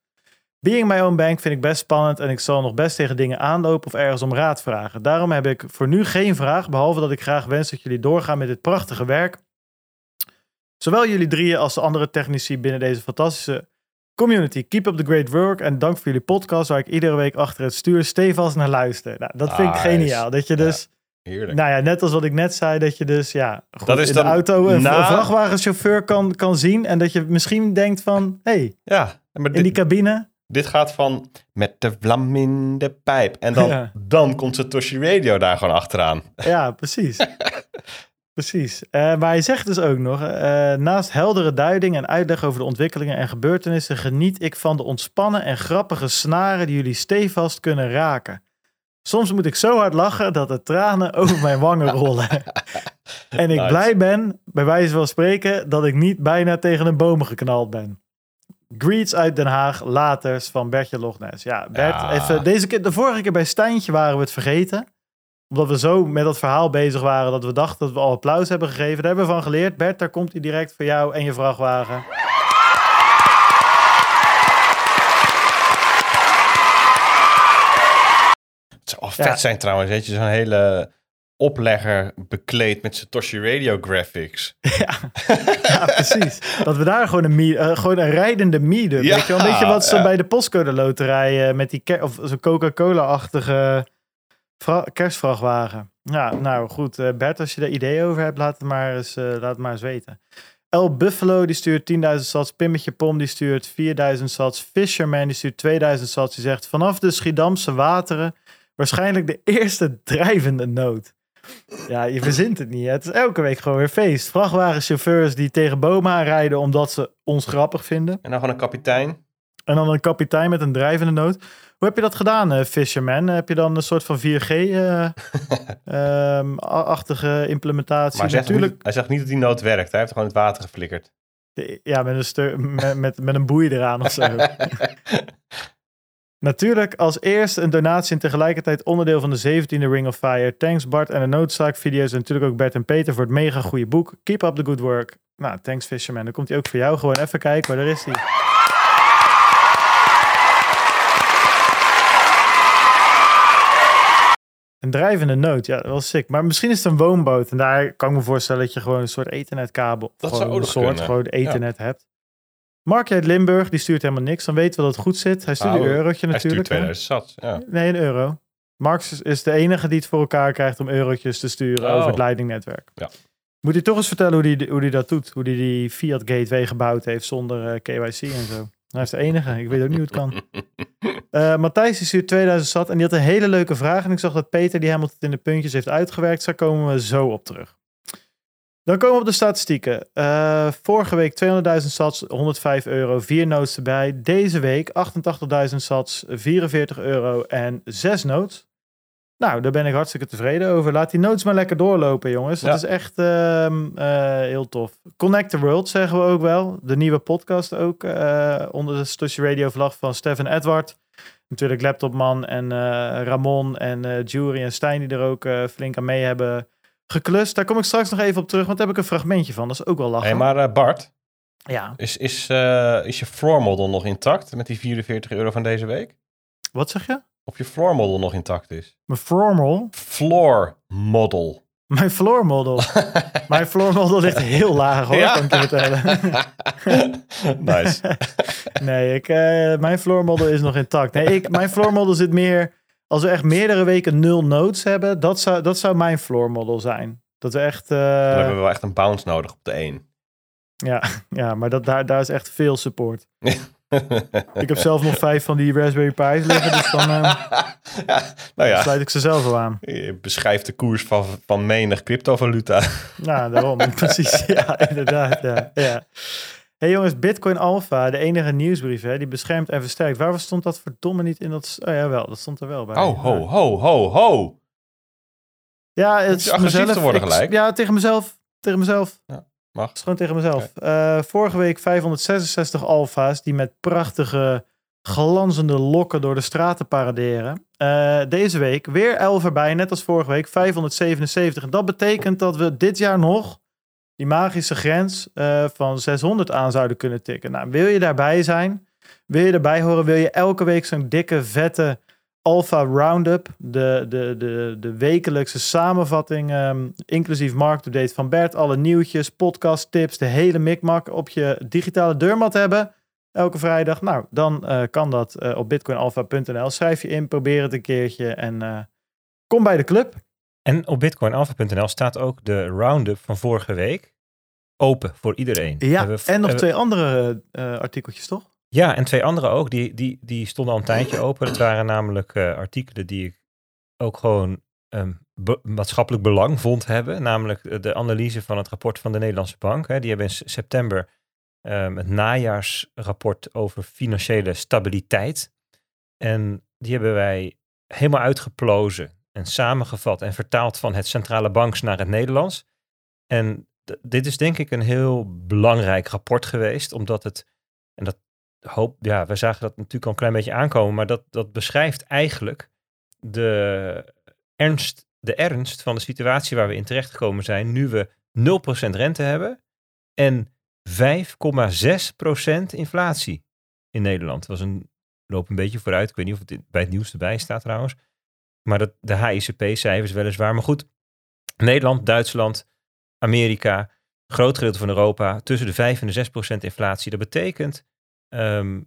Speaker 1: Being my own bank vind ik best spannend en ik zal nog best tegen dingen aanlopen of ergens om raad vragen. Daarom heb ik voor nu geen vraag, behalve dat ik graag wens dat jullie doorgaan met dit prachtige werk. Zowel jullie drieën als de andere technici binnen deze fantastische community. Keep up the great work en dank voor jullie podcast waar ik iedere week achter het stuur stevast naar luister. Nou, dat vind ik
Speaker 2: Nice.
Speaker 1: geniaal. Dat je
Speaker 2: Ja.
Speaker 1: dus,
Speaker 2: Heerlijk.
Speaker 1: nou ja, net als wat ik net zei, dat je dus ja, goed,
Speaker 2: Dat is
Speaker 1: in de auto een,
Speaker 2: na-
Speaker 1: vrachtwagenchauffeur kan, kan zien en dat je misschien denkt van, hey,
Speaker 2: Ja, maar
Speaker 1: in
Speaker 2: dit,
Speaker 1: die cabine,
Speaker 2: dit gaat van met de vlam in de pijp. En dan,
Speaker 1: Ja.
Speaker 2: dan komt Satoshi Radio daar gewoon achteraan.
Speaker 1: Ja, precies. precies. Eh, maar hij zegt dus ook nog: eh, naast heldere duiding en uitleg over de ontwikkelingen en gebeurtenissen, geniet ik van de ontspannen en grappige snaren die jullie stevast kunnen raken. Soms moet ik zo hard lachen dat de tranen over mijn wangen rollen. en ik
Speaker 2: Nice.
Speaker 1: blij ben, bij wijze van spreken, dat ik niet bijna tegen een boom geknald ben. Greets uit Den Haag, laters van Bertje Lognes. Ja, Bert,
Speaker 2: Ja.
Speaker 1: even deze keer, de vorige keer bij Stijntje waren we het vergeten omdat we zo met dat verhaal bezig waren dat we dachten dat we al applaus hebben gegeven. Daar hebben we van geleerd. Bert, daar komt hij direct voor jou en je vrachtwagen.
Speaker 2: Het zou wel
Speaker 1: Ja.
Speaker 2: vet zijn trouwens. Weet je, zo'n hele oplegger bekleed met Satoshi Radio graphics.
Speaker 1: ja. ja, precies. Dat we daar gewoon een, eh, gewoon een rijdende.
Speaker 2: Ja,
Speaker 1: weet je wel? Een beetje wat zo
Speaker 2: ja.
Speaker 1: bij de postcode loterij eh, met die of zo'n Coca-Cola-achtige kerstvrachtwagen. Ja, nou goed. eh, Bert, als je daar ideeën over hebt, laat het maar eens, eh, laat het maar eens weten. El Buffalo die stuurt 10.000 sats. Pimmetje Pom die stuurt 4.000 sats. Fisherman die stuurt 2000 sats. Die zegt vanaf de Schiedamse wateren waarschijnlijk de eerste drijvende nood. Ja, je verzint het niet. Het is elke week gewoon weer feest. Vrachtwagenchauffeurs die tegen bomen aanrijden omdat ze ons grappig vinden.
Speaker 2: En dan gewoon een kapitein.
Speaker 1: En dan een kapitein met een drijvende nood. Hoe heb je dat gedaan, eh, Fisherman? Heb je dan een soort van 4G-achtige implementatie?
Speaker 2: Maar hij zegt,
Speaker 1: Natuurlijk,
Speaker 2: niet, hij zegt niet dat die nood werkt. Hij heeft gewoon het water geflikkerd.
Speaker 1: ja, met een, met, met, met een boei eraan of zo. Natuurlijk als eerst een donatie en tegelijkertijd onderdeel van de 17e Ring of Fire. Thanks Bart en de noodzaakvideo's en natuurlijk ook Bert en Peter voor het mega goede boek. Keep up the good work. Nou, thanks Fisherman. Dan komt hij ook voor jou. Gewoon even kijken, waar daar is hij. Een drijvende nood, ja, dat was sick. Maar misschien is het een woonboot. En daar kan ik me voorstellen dat je gewoon een soort ethernetkabel.
Speaker 2: Dat
Speaker 1: gewoon
Speaker 2: zou
Speaker 1: een soort,
Speaker 2: kunnen.
Speaker 1: gewoon ethernet hebt. Mark uit Limburg, die stuurt helemaal niks. Dan weten we dat het goed zit. Hij stuurt
Speaker 2: Oh,
Speaker 1: een eurotje
Speaker 2: Hij stuurt
Speaker 1: natuurlijk. hè?
Speaker 2: 2000 sats. Ja.
Speaker 1: Nee, een euro. Marx is- de enige die het voor elkaar krijgt om eurotjes te sturen
Speaker 2: Oh.
Speaker 1: over het leidingnetwerk.
Speaker 2: Ja.
Speaker 1: Moet hij toch eens vertellen hoe hij hoe die dat doet? Hoe hij die Fiat Gateway gebouwd heeft zonder eh, KYC en zo. Hij is de enige. Ik weet ook niet hoe het kan. Eh, Matthijs die stuurt 2000 zat en die had een hele leuke vraag. En ik zag dat Peter die helemaal tot in de puntjes heeft uitgewerkt. Daar komen we zo op terug. Dan komen we op de statistieken. Eh, vorige week 200.000 sats, 105 euro, 4 notes erbij. Deze week 88.000 sats, 44 euro en 6 notes. Nou, daar ben ik hartstikke tevreden over. Laat die notes maar lekker doorlopen, jongens. Dat
Speaker 2: Ja.
Speaker 1: is echt ehm, eh, heel tof. Connect the World zeggen we ook wel. De nieuwe podcast ook. eh, onder de Stussy Radio vlag van Stefan Edward. Natuurlijk Laptopman en eh, Ramon en Jury en Stijn die er ook flink aan mee hebben geklust. Daar kom ik straks nog even op terug, want daar heb ik een fragmentje van. Dat is ook wel lachen.
Speaker 2: Hey, maar Bart,
Speaker 1: Ja,
Speaker 2: is, is, is je floor model nog intact met die 44 euro van deze week?
Speaker 1: wat zeg je?
Speaker 2: Of je floor model nog intact is?
Speaker 1: Mijn floor model?
Speaker 2: Floor model.
Speaker 1: Mijn floor model. Mijn floor model ligt heel laag hoor,
Speaker 2: Ja.
Speaker 1: kan ik je vertellen.
Speaker 2: nice.
Speaker 1: nee, ik, eh, mijn floor model is nog intact. Nee, ik, mijn floor model zit meer... Als we echt meerdere weken nul notes hebben, dat zou, dat zou mijn floor model zijn. Dat we echt... eh,
Speaker 2: Dan hebben we wel echt een bounce nodig op de 1.
Speaker 1: ja, ja, maar dat, daar, daar is echt veel support. Ik heb zelf nog vijf van die Raspberry Pi's liggen, dus dan eh,
Speaker 2: nou ja,
Speaker 1: sluit ik ze zelf wel aan.
Speaker 2: je beschrijft de koers van, van menig cryptovaluta.
Speaker 1: Nou, daarom. Precies. Ja, inderdaad. Ja, ja. hey jongens, Bitcoin Alpha, de enige nieuwsbrief, hè, die beschermt en versterkt. Waar stond dat verdomme niet in dat... Oh ja, wel. Dat stond er wel bij.
Speaker 2: Oh, ho, ho, ho, ho.
Speaker 1: Ja, het is mezelf.
Speaker 2: te worden
Speaker 1: ik-
Speaker 2: gelijk?
Speaker 1: Ja, tegen mezelf. Tegen mezelf.
Speaker 2: Ja, mag.
Speaker 1: Het is gewoon tegen mezelf. Eh, vorige week 566 alfa's die met prachtige glanzende lokken door de straten paraderen. Eh, deze week weer 11 erbij, net als vorige week 577. En dat betekent dat we dit jaar nog die magische grens eh, van 600 aan zouden kunnen tikken. Nou, wil je daarbij zijn? Wil je erbij horen? Wil je elke week zo'n dikke, vette Alpha Roundup, de, de, de, de wekelijkse samenvatting, ehm, inclusief markt-update van Bert, alle nieuwtjes, podcast, tips, de hele mikmak op je digitale deurmat hebben, elke vrijdag. Nou, dan eh, kan dat eh, op bitcoinalpha.nl. Schrijf je in, probeer het een keertje en eh, kom bij de club.
Speaker 3: En op bitcoinalpha.nl staat ook de roundup van vorige week open voor iedereen.
Speaker 1: Ja,
Speaker 3: we-
Speaker 1: en nog twee andere artikeltjes, toch?
Speaker 3: Ja, en twee andere ook. Die, die, die stonden al een tijdje open. Dat waren namelijk eh, artikelen die ik ook gewoon ehm, maatschappelijk belang vond hebben. Namelijk eh, de analyse van het rapport van de Nederlandse Bank. Hè. Die hebben in september ehm, het najaarsrapport over financiële stabiliteit. En die hebben wij helemaal uitgeplozen en samengevat en vertaald van het centrale banks naar het Nederlands. En dit is denk ik een heel belangrijk rapport geweest, omdat het, en dat ja, we zagen dat natuurlijk al een klein beetje aankomen, maar dat, dat beschrijft eigenlijk de ernst, de ernst van de situatie waar we in terechtgekomen zijn, nu we 0% rente hebben en 5,6% inflatie in Nederland. Dat was een, loop een beetje vooruit, ik weet niet of het bij het nieuws erbij staat trouwens, maar dat, de HICP-cijfers weliswaar, maar goed, Nederland, Duitsland, Amerika, groot gedeelte van Europa, tussen de 5 en de 6 procent inflatie. Dat betekent ehm,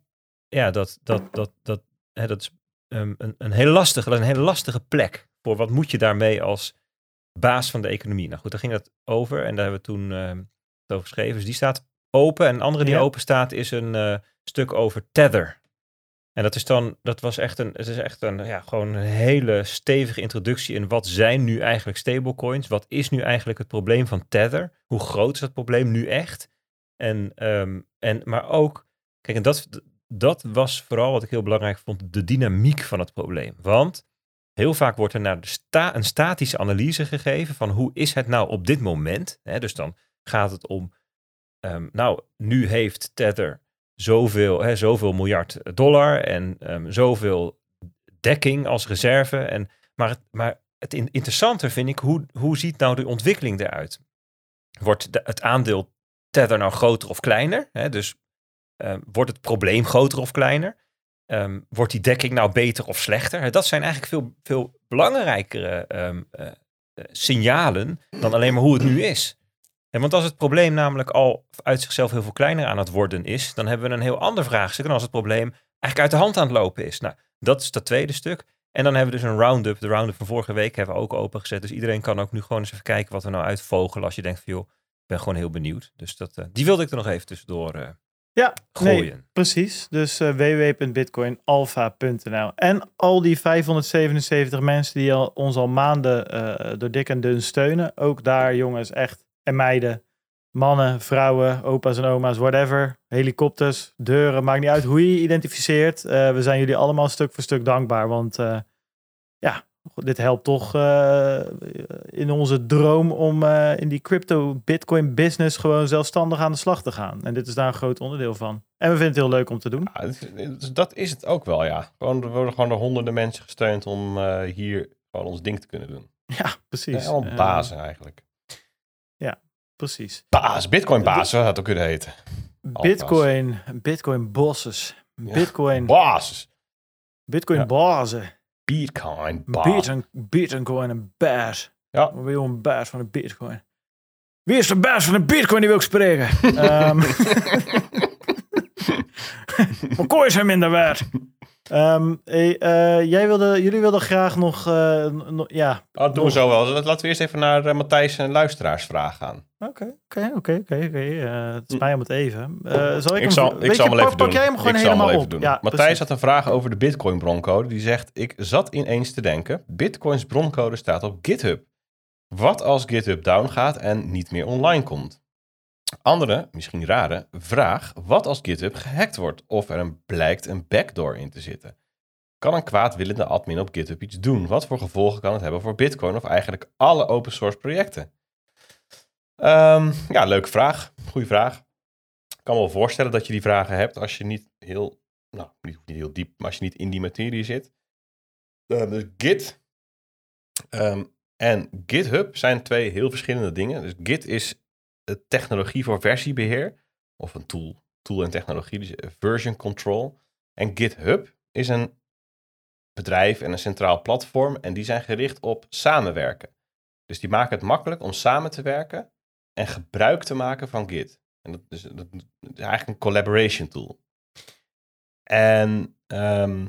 Speaker 3: ja, dat, dat, dat, dat, hè, dat is ehm, een, een, hele lastige, een hele lastige plek voor wat moet je daarmee als baas van de economie. Nou goed, daar ging het over en daar hebben we toen ehm, het over geschreven. Dus die staat open en een andere die
Speaker 1: Ja.
Speaker 3: open staat is een eh, stuk over Tether. En dat is dan, dat was echt een, het is echt een, ja, gewoon een hele stevige introductie in wat zijn nu eigenlijk stablecoins? Wat is nu eigenlijk het probleem van Tether? Hoe groot is dat probleem nu echt? En, en maar ook, kijk, en dat, dat was vooral wat ik heel belangrijk vond, de dynamiek van het probleem. Want heel vaak wordt er naar de sta, een statische analyse gegeven van hoe is het nou op dit moment? Hè, dus dan gaat het om, ehm, nou, nu heeft Tether zoveel, hè, zoveel miljard dollar en ehm, zoveel dekking als reserve. En, maar het, maar het in- interessanter vind ik, hoe, hoe ziet nou de ontwikkeling eruit? Wordt het aandeel Tether nou groter of kleiner? Hè? Dus ehm, wordt het probleem groter of kleiner? Ehm, wordt die dekking nou beter of slechter? Dat zijn eigenlijk veel, veel belangrijkere ehm, eh, eh, signalen dan alleen maar hoe het nu is. En want als het probleem namelijk al uit zichzelf heel veel kleiner aan het worden is, dan hebben we een heel ander vraagstuk. En als het probleem eigenlijk uit de hand aan het lopen is. Nou, dat is dat tweede stuk. En dan hebben we dus een roundup. De roundup van vorige week hebben we ook opengezet. Dus iedereen kan ook nu gewoon eens even kijken wat we nou uitvogelen. Als je denkt van joh, ik ben gewoon heel benieuwd. Dus dat, eh, die wilde ik er nog even tussendoor
Speaker 1: Ja,
Speaker 3: gooien.
Speaker 1: nee, precies. Dus eh www.bitcoinalpha.nl. En al die 577 mensen die al, ons al maanden eh, door dik en dun steunen. Ook daar, jongens, echt en meiden. Mannen, vrouwen, opa's en oma's, whatever. Helikopters, deuren, maakt niet uit hoe je je identificeert. Eh, we zijn jullie allemaal stuk voor stuk dankbaar. Want ja, dit helpt toch eh, in onze droom om eh, in die crypto bitcoin business gewoon zelfstandig aan de slag te gaan. En dit is daar een groot onderdeel van. En we vinden het heel leuk om te doen.
Speaker 2: Ja, dat is het ook wel, ja. Gewoon, worden gewoon door honderden mensen gesteund om eh, hier gewoon ons ding te kunnen doen.
Speaker 1: Ja, precies.
Speaker 2: Ja, allemaal bazen eigenlijk.
Speaker 1: precies.
Speaker 2: Baas, bitcoin zou dat ook kunnen heten.
Speaker 1: Bitcoin, bitcoin bosses.
Speaker 2: Ja.
Speaker 1: Bitcoin,
Speaker 2: Baas.
Speaker 1: bitcoin
Speaker 2: Ja.
Speaker 1: bazen.
Speaker 2: Bitcoin.
Speaker 1: Bitcoin, bitcoin een baas.
Speaker 2: Ja.
Speaker 1: We willen een baas van de bitcoin. Wie is de baas van de bitcoin die wil ik spreken? Ehm Mijn kooi zijn minder waard. Ehm, hey, eh, jij wilde, jullie wilden graag nog, eh, no- ja,
Speaker 2: Oh, dat doen we zo wel. Laten we eerst even naar eh, Matthijs en luisteraarsvraag gaan.
Speaker 1: Oké, oké, oké, oké. oké. Eh, Het is mij om het even. Eh, zal ik,
Speaker 2: Ik
Speaker 1: hem,
Speaker 2: zal,
Speaker 1: weet
Speaker 2: ik
Speaker 1: je,
Speaker 2: zal hem
Speaker 1: pak,
Speaker 2: even
Speaker 1: pak
Speaker 2: doen.
Speaker 1: jij hem gewoon
Speaker 2: ik zal hem
Speaker 1: helemaal
Speaker 2: wel
Speaker 1: op.
Speaker 2: even doen.
Speaker 1: Ja,
Speaker 2: Matthijs
Speaker 1: precies.
Speaker 2: had een vraag over de Bitcoin broncode. Die zegt, ik zat ineens te denken, Bitcoins broncode staat op GitHub. Wat als GitHub down gaat en niet meer online komt? Andere, misschien rare, vraag, wat als GitHub gehackt wordt of er een, blijkt een backdoor in te zitten? Kan een kwaadwillende admin op GitHub iets doen? Wat voor gevolgen kan het hebben voor Bitcoin of eigenlijk alle open source projecten? Ehm, ja, leuke vraag. Goeie vraag. Ik kan me wel voorstellen dat je die vragen hebt als je niet heel, nou, niet heel diep, maar als je niet in die materie zit. Eh, dus Git ehm, en GitHub zijn twee heel verschillende dingen. Dus Git is technologie voor versiebeheer, of een tool, tool en technologie, dus eh, version control. En GitHub is een bedrijf en een centraal platform en die zijn gericht op samenwerken. Dus die maken het makkelijk om samen te werken en gebruik te maken van Git. En dat is, dat is eigenlijk een collaboration tool. En ehm,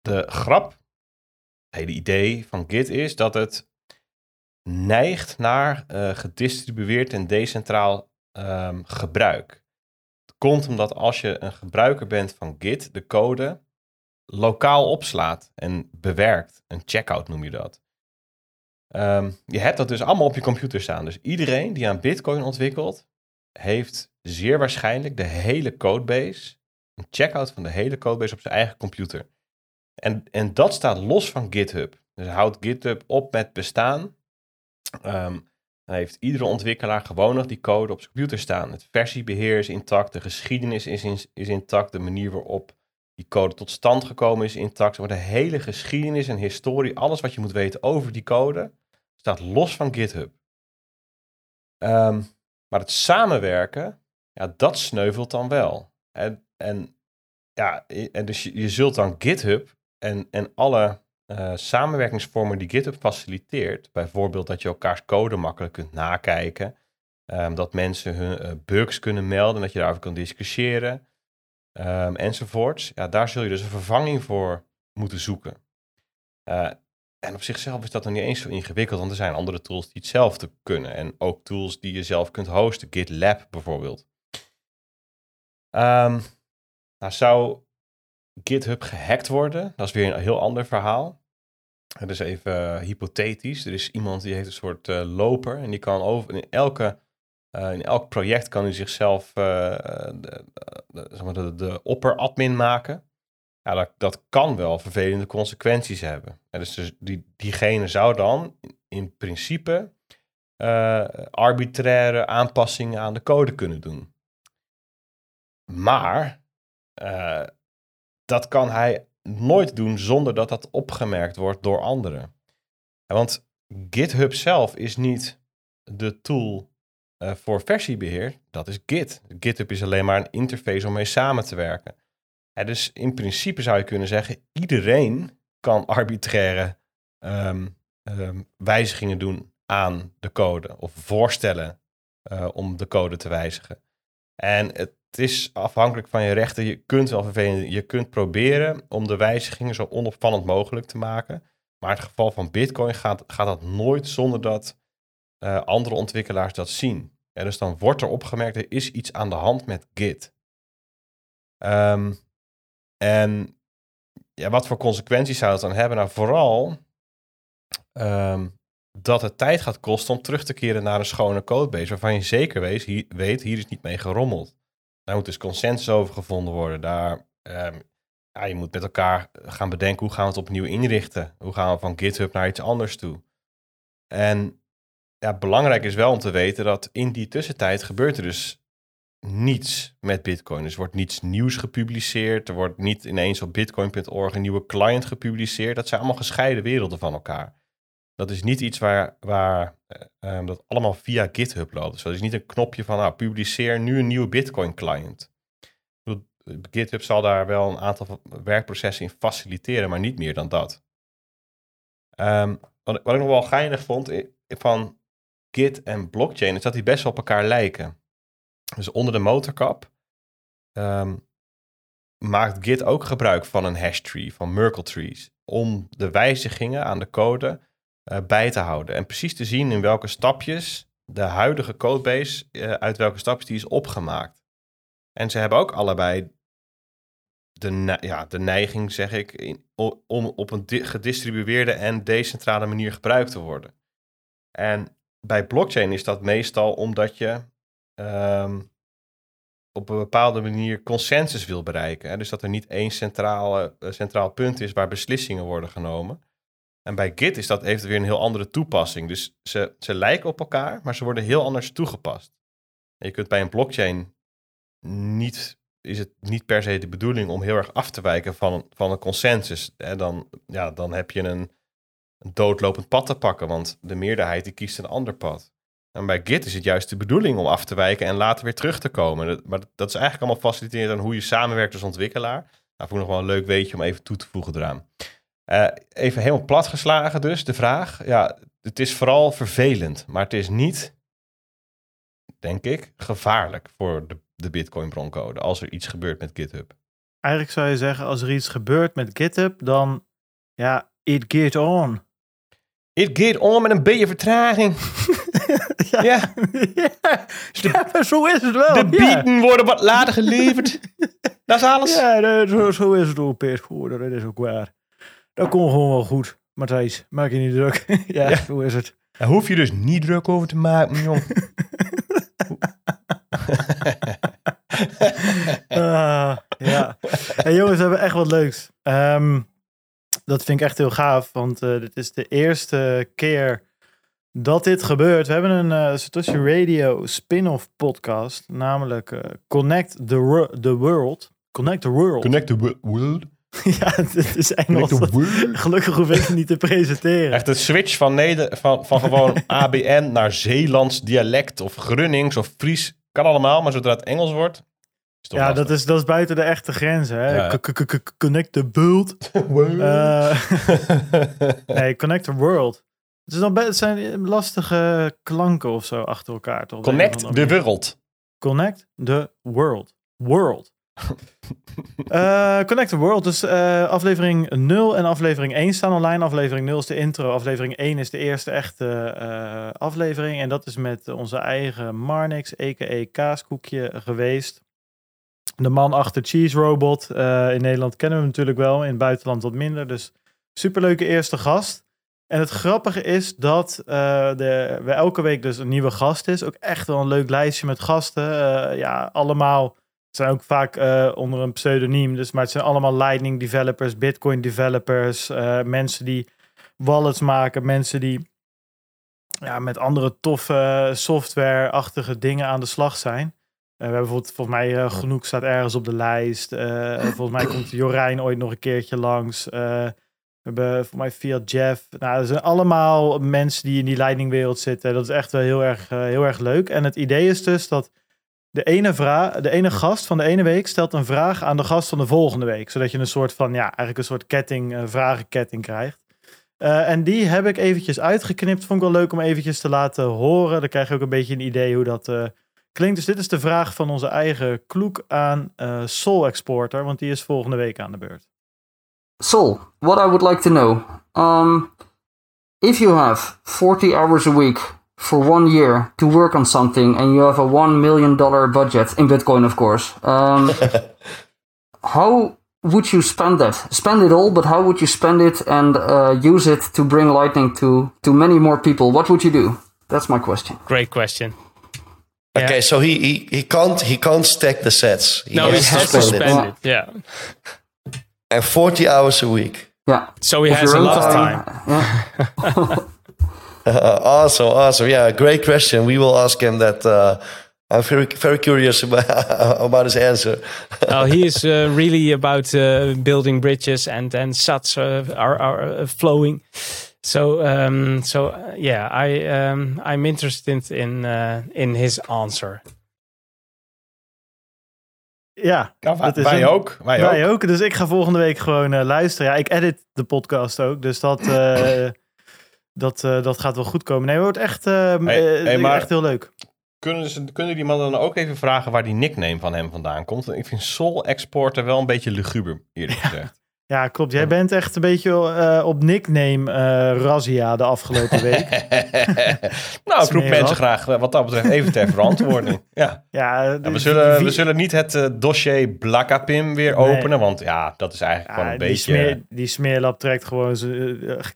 Speaker 2: de grap, het hele idee van Git is dat het neigt naar eh, gedistribueerd en decentraal ehm, gebruik. Het komt omdat als je een gebruiker bent van Git, de code lokaal opslaat en bewerkt. Een checkout noem je dat. Ehm, je hebt dat dus allemaal op je computer staan. Dus iedereen die aan Bitcoin ontwikkelt, heeft zeer waarschijnlijk de hele codebase, een checkout van de hele codebase op zijn eigen computer. En, en dat staat los van GitHub. Dus houdt GitHub op met bestaan. Ehm, dan heeft iedere ontwikkelaar gewoon nog die code op zijn computer staan. Het versiebeheer is intact, de geschiedenis is, is intact, de manier waarop die code tot stand gekomen is intact. Maar de hele geschiedenis en historie, alles wat je moet weten over die code, staat los van GitHub. Ehm, maar het samenwerken, ja, dat sneuvelt dan wel. En, en ja, en dus je, je zult dan GitHub en, en alle eh, samenwerkingsvormen die GitHub faciliteert, bijvoorbeeld dat je elkaars code makkelijk kunt nakijken, ehm, dat mensen hun eh, bugs kunnen melden, dat je daarover kan discussiëren, ehm, enzovoorts. Ja, daar zul je dus een vervanging voor moeten zoeken. Eh, en op zichzelf is dat nog niet eens zo ingewikkeld, want er zijn andere tools die hetzelfde kunnen. En ook tools die je zelf kunt hosten, GitLab bijvoorbeeld. Ehm, nou, zou GitHub gehackt worden? Dat is weer een heel ander verhaal. Het is even eh, hypothetisch. Er is iemand die heeft een soort eh, loper en die kan over in elke eh, in elk project kan hij zichzelf de, de, de, de opperadmin maken. Ja, dat, dat kan wel vervelende consequenties hebben. En dus, dus die, diegene zou dan in principe arbitraire aanpassingen aan de code kunnen doen. Maar dat kan hij nooit doen zonder dat dat opgemerkt wordt door anderen. Want GitHub zelf is niet de tool eh, voor versiebeheer. Dat is Git. GitHub is alleen maar een interface om mee samen te werken. Dus in principe zou je kunnen zeggen, iedereen kan arbitraire ehm, ehm, wijzigingen doen aan de code of voorstellen eh, om de code te wijzigen. En het is afhankelijk van je rechten. Je kunt wel vervelend, je kunt proberen om de wijzigingen zo onopvallend mogelijk te maken. Maar in het geval van Bitcoin gaat, gaat dat nooit zonder dat eh, andere ontwikkelaars dat zien. En dus dan wordt er opgemerkt, er is iets aan de hand met Git. Ehm, en ja, wat voor consequenties zou het dan hebben? Nou, vooral ehm, dat het tijd gaat kosten om terug te keren naar een schone codebase. Waarvan je zeker weet, weet, hier is niet mee gerommeld. Daar moet dus consensus over gevonden worden. Daar, ehm, ja, je moet met elkaar gaan bedenken hoe gaan we het opnieuw inrichten. Hoe gaan we van GitHub naar iets anders toe. En ja, belangrijk is wel om te weten dat in die tussentijd gebeurt er dus niets met Bitcoin. Dus er wordt niets nieuws gepubliceerd. Er wordt niet ineens op bitcoin.org een nieuwe client gepubliceerd. Dat zijn allemaal gescheiden werelden van elkaar. Dat is niet iets waar, waar eh, ehm, dat allemaal via GitHub loopt. Dus dat is niet een knopje van, nou, publiceer nu een nieuwe Bitcoin client. GitHub zal daar wel een aantal werkprocessen in faciliteren, maar niet meer dan dat. Um, wat, ik nog wel geinig vond van Git en blockchain, is dat die best wel op elkaar lijken. Dus onder de motorkap um, maakt Git ook gebruik van een hash tree, van Merkle trees, om de wijzigingen aan de code uh, bij te houden. En precies te zien in welke stapjes de huidige codebase, uh, uit welke stapjes die is opgemaakt. En ze hebben ook allebei de, ja, de neiging, zeg ik, om op een gedistribueerde en decentrale manier gebruikt te worden. En bij blockchain is dat meestal omdat je um, op een bepaalde manier consensus wil bereiken. Hè? Dus dat er niet één centrale, uh, centraal punt is waar beslissingen worden genomen. En bij Git is dat, het weer een heel andere toepassing. Dus ze, ze lijken op elkaar, maar ze worden heel anders toegepast. En je kunt bij een blockchain niet, is het niet per se de bedoeling om heel erg af te wijken van, van een consensus. Hè? Dan, ja, dan heb je een, een doodlopend pad te pakken, want de meerderheid die kiest een ander pad. En bij Git is het juist de bedoeling om af te wijken en later weer terug te komen. Maar dat is eigenlijk allemaal faciliterend aan hoe je samenwerkt als ontwikkelaar. Nou, ik nog wel een leuk weetje om even toe te voegen eraan. Uh, even helemaal plat geslagen dus, de vraag. Ja, het is vooral vervelend, maar het is niet, denk ik, gevaarlijk voor de, de Bitcoin broncode als er iets gebeurt met GitHub.
Speaker 1: Eigenlijk zou je zeggen, als er iets gebeurt met GitHub, dan ja, it get on.
Speaker 2: It get on met een beetje vertraging.
Speaker 1: ja. Ja. ja. zo is het wel.
Speaker 2: De bieten worden wat later geleverd. dat is alles.
Speaker 1: Ja, zo, zo is het ook, Peer. Dat is ook waar. Dat komt gewoon wel goed. Matthijs, maak je niet druk. ja, ja, zo is het.
Speaker 2: Daar hoef je dus niet druk over te maken, jong.
Speaker 1: uh, ja. Hey, jongens, we hebben echt wat leuks. Um, dat vind ik echt heel gaaf, want uh, dit is de eerste keer dat dit gebeurt. We hebben een uh, Satoshi Radio spin-off podcast, namelijk uh, Connect the, the World. Connect the World.
Speaker 2: Connect the World.
Speaker 1: ja, het is Engels. Gelukkig hoef ik het niet te presenteren.
Speaker 2: Echt een switch van, Neder van, van gewoon ABN naar Zeelands dialect of Grunnings of Fries. Kan allemaal, maar zodra het Engels wordt...
Speaker 1: ja, dat is, dat is buiten de echte grenzen. Hè? Connect the world. nee, connect the world. Het, is dan het zijn lastige klanken of zo achter elkaar. Toch?
Speaker 2: Connect the world.
Speaker 1: Connect the world. World. Uh, Connect the World. Dus uh, aflevering 0 en aflevering 1 staan online. Aflevering 0 is de intro. Aflevering 1 is de eerste echte uh, aflevering. En dat is met onze eigen Marnix, a.k.a. Kaaskoekje, geweest. De man achter Cheese Robot. in Nederland kennen we hem natuurlijk wel. In het buitenland wat minder. Dus superleuke eerste gast. En het grappige is dat de, we elke week dus een nieuwe gast is. Ook echt wel een leuk lijstje met gasten. ja, allemaal zijn ook vaak uh, onder een pseudoniem. Dus, maar het zijn allemaal Lightning developers, Bitcoin developers, uh, mensen die wallets maken, mensen die ja, met andere toffe software-achtige dingen aan de slag zijn. Uh, we hebben bijvoorbeeld, volgens mij, genoeg staat ergens op de lijst. volgens mij komt Jorijn ooit nog een keertje langs. we hebben volgens mij via Jeff. Nou, er zijn allemaal mensen die in die Lightning-wereld zitten. Dat is echt wel heel erg, heel erg leuk. En het idee is dus dat de ene, vraag, de ene gast van de ene week stelt een vraag aan de gast van de volgende week. Zodat je een soort van, ja, eigenlijk een soort ketting, vragenketting krijgt. Uh, en die heb ik eventjes uitgeknipt. Vond ik wel leuk om eventjes te laten horen. Dan krijg je ook een beetje een idee hoe dat uh, klinkt. Dus dit is de vraag van onze eigen kloek aan Soul Exporter. Want die is volgende week aan de beurt.
Speaker 4: Soul, what I would like to know. Um, if you have 40 hours a week for one year to work on something and you have a one million dollar budget in Bitcoin, of course. Um, how would you spend that? Spend it all, but how would you spend it and uh, use it to bring Lightning to to many more people? What would you do? That's my question.
Speaker 5: Great question.
Speaker 6: Okay, so he, he he can't he can't stack the sets. He
Speaker 5: No, he
Speaker 6: has
Speaker 5: has to
Speaker 6: spend it.
Speaker 5: spend it. Yeah.
Speaker 6: And 40 hours a week.
Speaker 4: Yeah.
Speaker 5: So he
Speaker 4: Of
Speaker 5: has a lot of
Speaker 4: time.
Speaker 5: time.
Speaker 4: Yeah.
Speaker 6: Uh, awesome, awesome. Yeah, great question. We will ask him that. Uh, I'm very very curious about, about his answer.
Speaker 5: Oh, he is uh, really about uh, building bridges and and sats uh, are are uh, flowing. So um, so uh, yeah, I um, I'm interested in uh, in his answer.
Speaker 1: Ja,
Speaker 2: Ja, wij,
Speaker 1: dat is
Speaker 2: wij
Speaker 1: een-
Speaker 2: ook. Wij,
Speaker 1: wij
Speaker 2: ook.
Speaker 1: ook. Dus ik ga volgende week gewoon luisteren. Ja, ik edit de podcast ook. Dus dat, eh, dat, eh, dat gaat wel goed komen. Nee, het wordt echt, eh,
Speaker 2: Hey,
Speaker 1: eh,
Speaker 2: hey, maar-
Speaker 1: echt heel leuk.
Speaker 2: Kunnen, ze, kunnen die man dan ook even vragen waar die nickname van hem vandaan komt? Want ik vind Soul Exporter wel een beetje luguber, eerlijk gezegd.
Speaker 1: Ja, klopt. Jij bent echt een beetje eh, op nickname eh razzia de afgelopen week.
Speaker 2: nou, ik roep mensen graag eh, wat dat betreft even ter verantwoording. Ja.
Speaker 1: ja,
Speaker 2: we,
Speaker 1: die-
Speaker 2: zullen, we zullen niet het eh, dossier Blakapim weer
Speaker 1: Nee.
Speaker 2: openen, want ja, dat is eigenlijk
Speaker 1: ja,
Speaker 2: gewoon een
Speaker 1: die,
Speaker 2: beetje...
Speaker 1: smeer, die smeerlap trekt gewoon...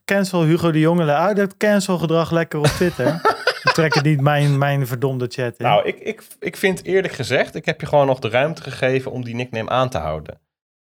Speaker 1: cancel Hugo de Jonge. Uit dat cancel gedrag lekker op Twitter. Trekken niet mijn, mijn verdomde chat in.
Speaker 2: Nou, ik, ik, ik vind eerlijk gezegd, ik heb je gewoon nog de ruimte gegeven om die nickname aan te houden.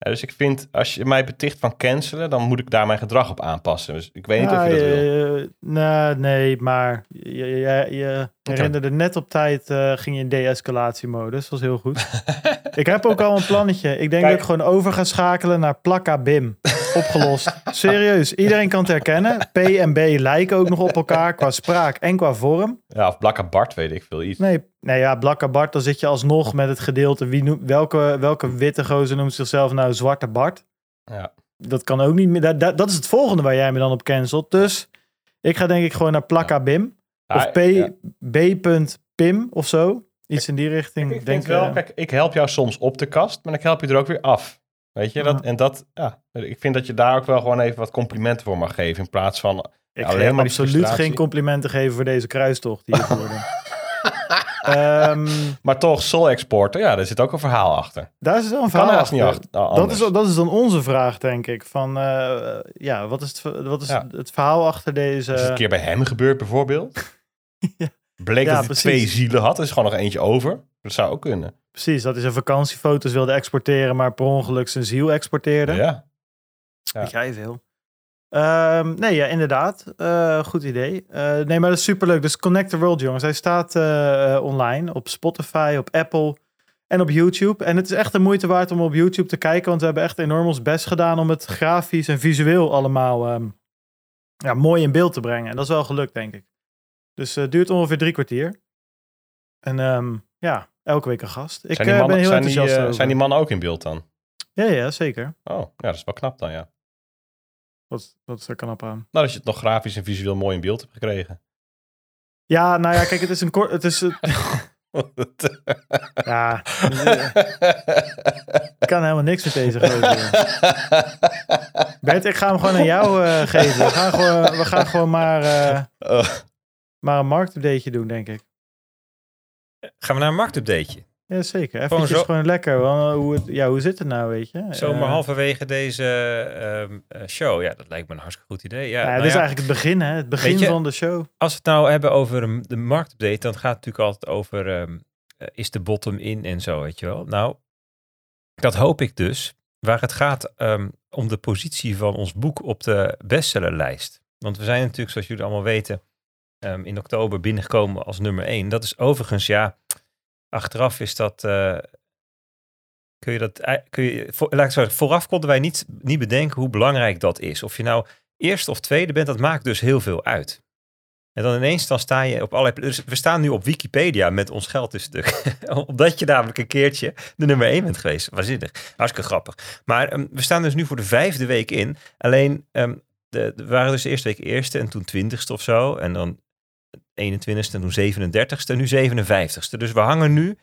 Speaker 2: Ja, dus ik vind, als je mij beticht van cancelen, dan moet ik daar mijn gedrag op aanpassen. Dus ik weet niet of je dat wil.
Speaker 1: nou, nee, maar je, je, herinnerde net op tijd eh, ging je in de-escalatiemodus. Dat was heel goed. ik heb ook al een plannetje. Ik denk
Speaker 2: Kijk.
Speaker 1: dat ik gewoon over ga schakelen naar Plakka Bim. Opgelost. Serieus, iedereen kan het herkennen. P en B lijken ook nog op elkaar qua spraak en qua vorm.
Speaker 2: Ja, of Blakka Bart, weet ik veel iets.
Speaker 1: Nee, nee ja, Blakka Bart, dan zit je alsnog met het gedeelte. Wie noemt, welke, welke witte gozer noemt zichzelf nou Zwarte Bart?
Speaker 2: Ja.
Speaker 1: Dat kan ook niet meer. Dat, dat, dat is het volgende waar jij me dan op cancelt. Dus ik ga denk ik gewoon naar Plakka Bim. Of P,
Speaker 2: ja.
Speaker 1: B.Pim of zo. Iets in die richting.
Speaker 2: Ik
Speaker 1: denk
Speaker 2: denk wel,
Speaker 1: eh,
Speaker 2: kijk, ik help jou soms op de kast, maar ik help je er ook weer af. Weet je, dat, en dat, ja, ik vind dat je daar ook wel gewoon even wat complimenten voor mag geven, in plaats van
Speaker 1: ik
Speaker 2: alleen maar
Speaker 1: absoluut geen complimenten geven voor deze kruistocht die. Ehm,
Speaker 2: Maar toch, Soul Exporter, ja, daar zit ook een verhaal achter.
Speaker 1: daar is wel een verhaal
Speaker 2: niet
Speaker 1: achter.
Speaker 2: nou,
Speaker 1: Dat is, dat is dan onze vraag, denk ik. Van, eh, ja, wat is, het, wat is
Speaker 2: Ja.
Speaker 1: het verhaal achter deze...
Speaker 2: Is het een keer bij hem gebeurd bijvoorbeeld?
Speaker 1: Ja.
Speaker 2: Bleek
Speaker 1: Ja,
Speaker 2: dat hij twee zielen had, er is gewoon nog eentje over. Dat zou ook kunnen.
Speaker 1: Precies, dat hij zijn vakantiefoto's wilde exporteren, maar per ongeluk zijn ziel exporteerde.
Speaker 2: Ja. Ja.
Speaker 1: Weet jij veel. Ehm, nee, ja, inderdaad. Eh, goed idee. Eh, nee, maar dat is superleuk. Dus Connect the World, jongens. Hij staat eh, eh, online op Spotify, op Apple en op YouTube. En het is echt de moeite waard om op YouTube te kijken, want we hebben echt enorm ons best gedaan om het grafisch en visueel allemaal ehm, ja, mooi in beeld te brengen. En dat is wel gelukt, denk ik. Dus het duurt ongeveer drie kwartier. En ehm, ja, elke week een gast. Ik
Speaker 2: zijn, die
Speaker 1: eh,
Speaker 2: mannen,
Speaker 1: ben heel
Speaker 2: zijn,
Speaker 1: enthousiast
Speaker 2: eh, zijn die mannen ook in beeld dan?
Speaker 1: Ja, ja, zeker.
Speaker 2: Oh, ja, dat is wel knap dan, ja.
Speaker 1: Wat, wat is er knap aan?
Speaker 2: Nou, dat je het nog grafisch en visueel mooi in beeld hebt gekregen.
Speaker 1: Ja, nou ja, kijk, het is een kort. Het is. eh, ja. Ik kan helemaal niks met deze gozer. Bert, ik ga hem gewoon aan jou eh, geven. We gaan gewoon, we gaan gewoon maar, eh,
Speaker 2: Oh,
Speaker 1: maar een marktupdateje doen, denk ik.
Speaker 3: Gaan we naar een marktupdateje.
Speaker 1: Ja, zeker. Even
Speaker 3: Gewoon
Speaker 1: gewoon, lekker. Want, hoe, het, ja, hoe zit het nou, weet je?
Speaker 3: Zomaar
Speaker 1: Eh,
Speaker 3: halverwege deze ehm, eh, show. Ja, dat lijkt me een hartstikke goed idee. Ja,
Speaker 1: Ja,
Speaker 3: nou
Speaker 1: dit is eigenlijk het begin, hè? Het begin
Speaker 3: je-
Speaker 1: van de show.
Speaker 3: Als we het nou hebben over de marktupdate, dan gaat het natuurlijk altijd over ehm, eh, is de bottom in en zo, weet je wel. Nou, dat hoop ik dus. Waar het gaat ehm, om de positie van ons boek op de bestsellerlijst. Want we zijn natuurlijk, zoals jullie allemaal weten, ehm, in oktober binnengekomen als nummer 1. Dat is overigens, ja, achteraf is dat. eh, kun je dat. Kun je, laat ik zeggen, vooraf konden wij niet, niet bedenken hoe belangrijk dat is. Of je nou eerste of tweede bent, dat maakt dus heel veel uit. En dan ineens dan sta je op allerlei... Dus we staan nu op Wikipedia met ons geld in stuk. Omdat je namelijk een keertje de nummer 1 bent geweest. Waanzinnig. Hartstikke grappig. Maar ehm, we staan dus nu voor de vijfde week in. Alleen, ehm, de, we waren dus de eerste week eerste en toen twintigste of zo. En dan 21ste en toen 37ste en nu 57ste. Dus we hangen nu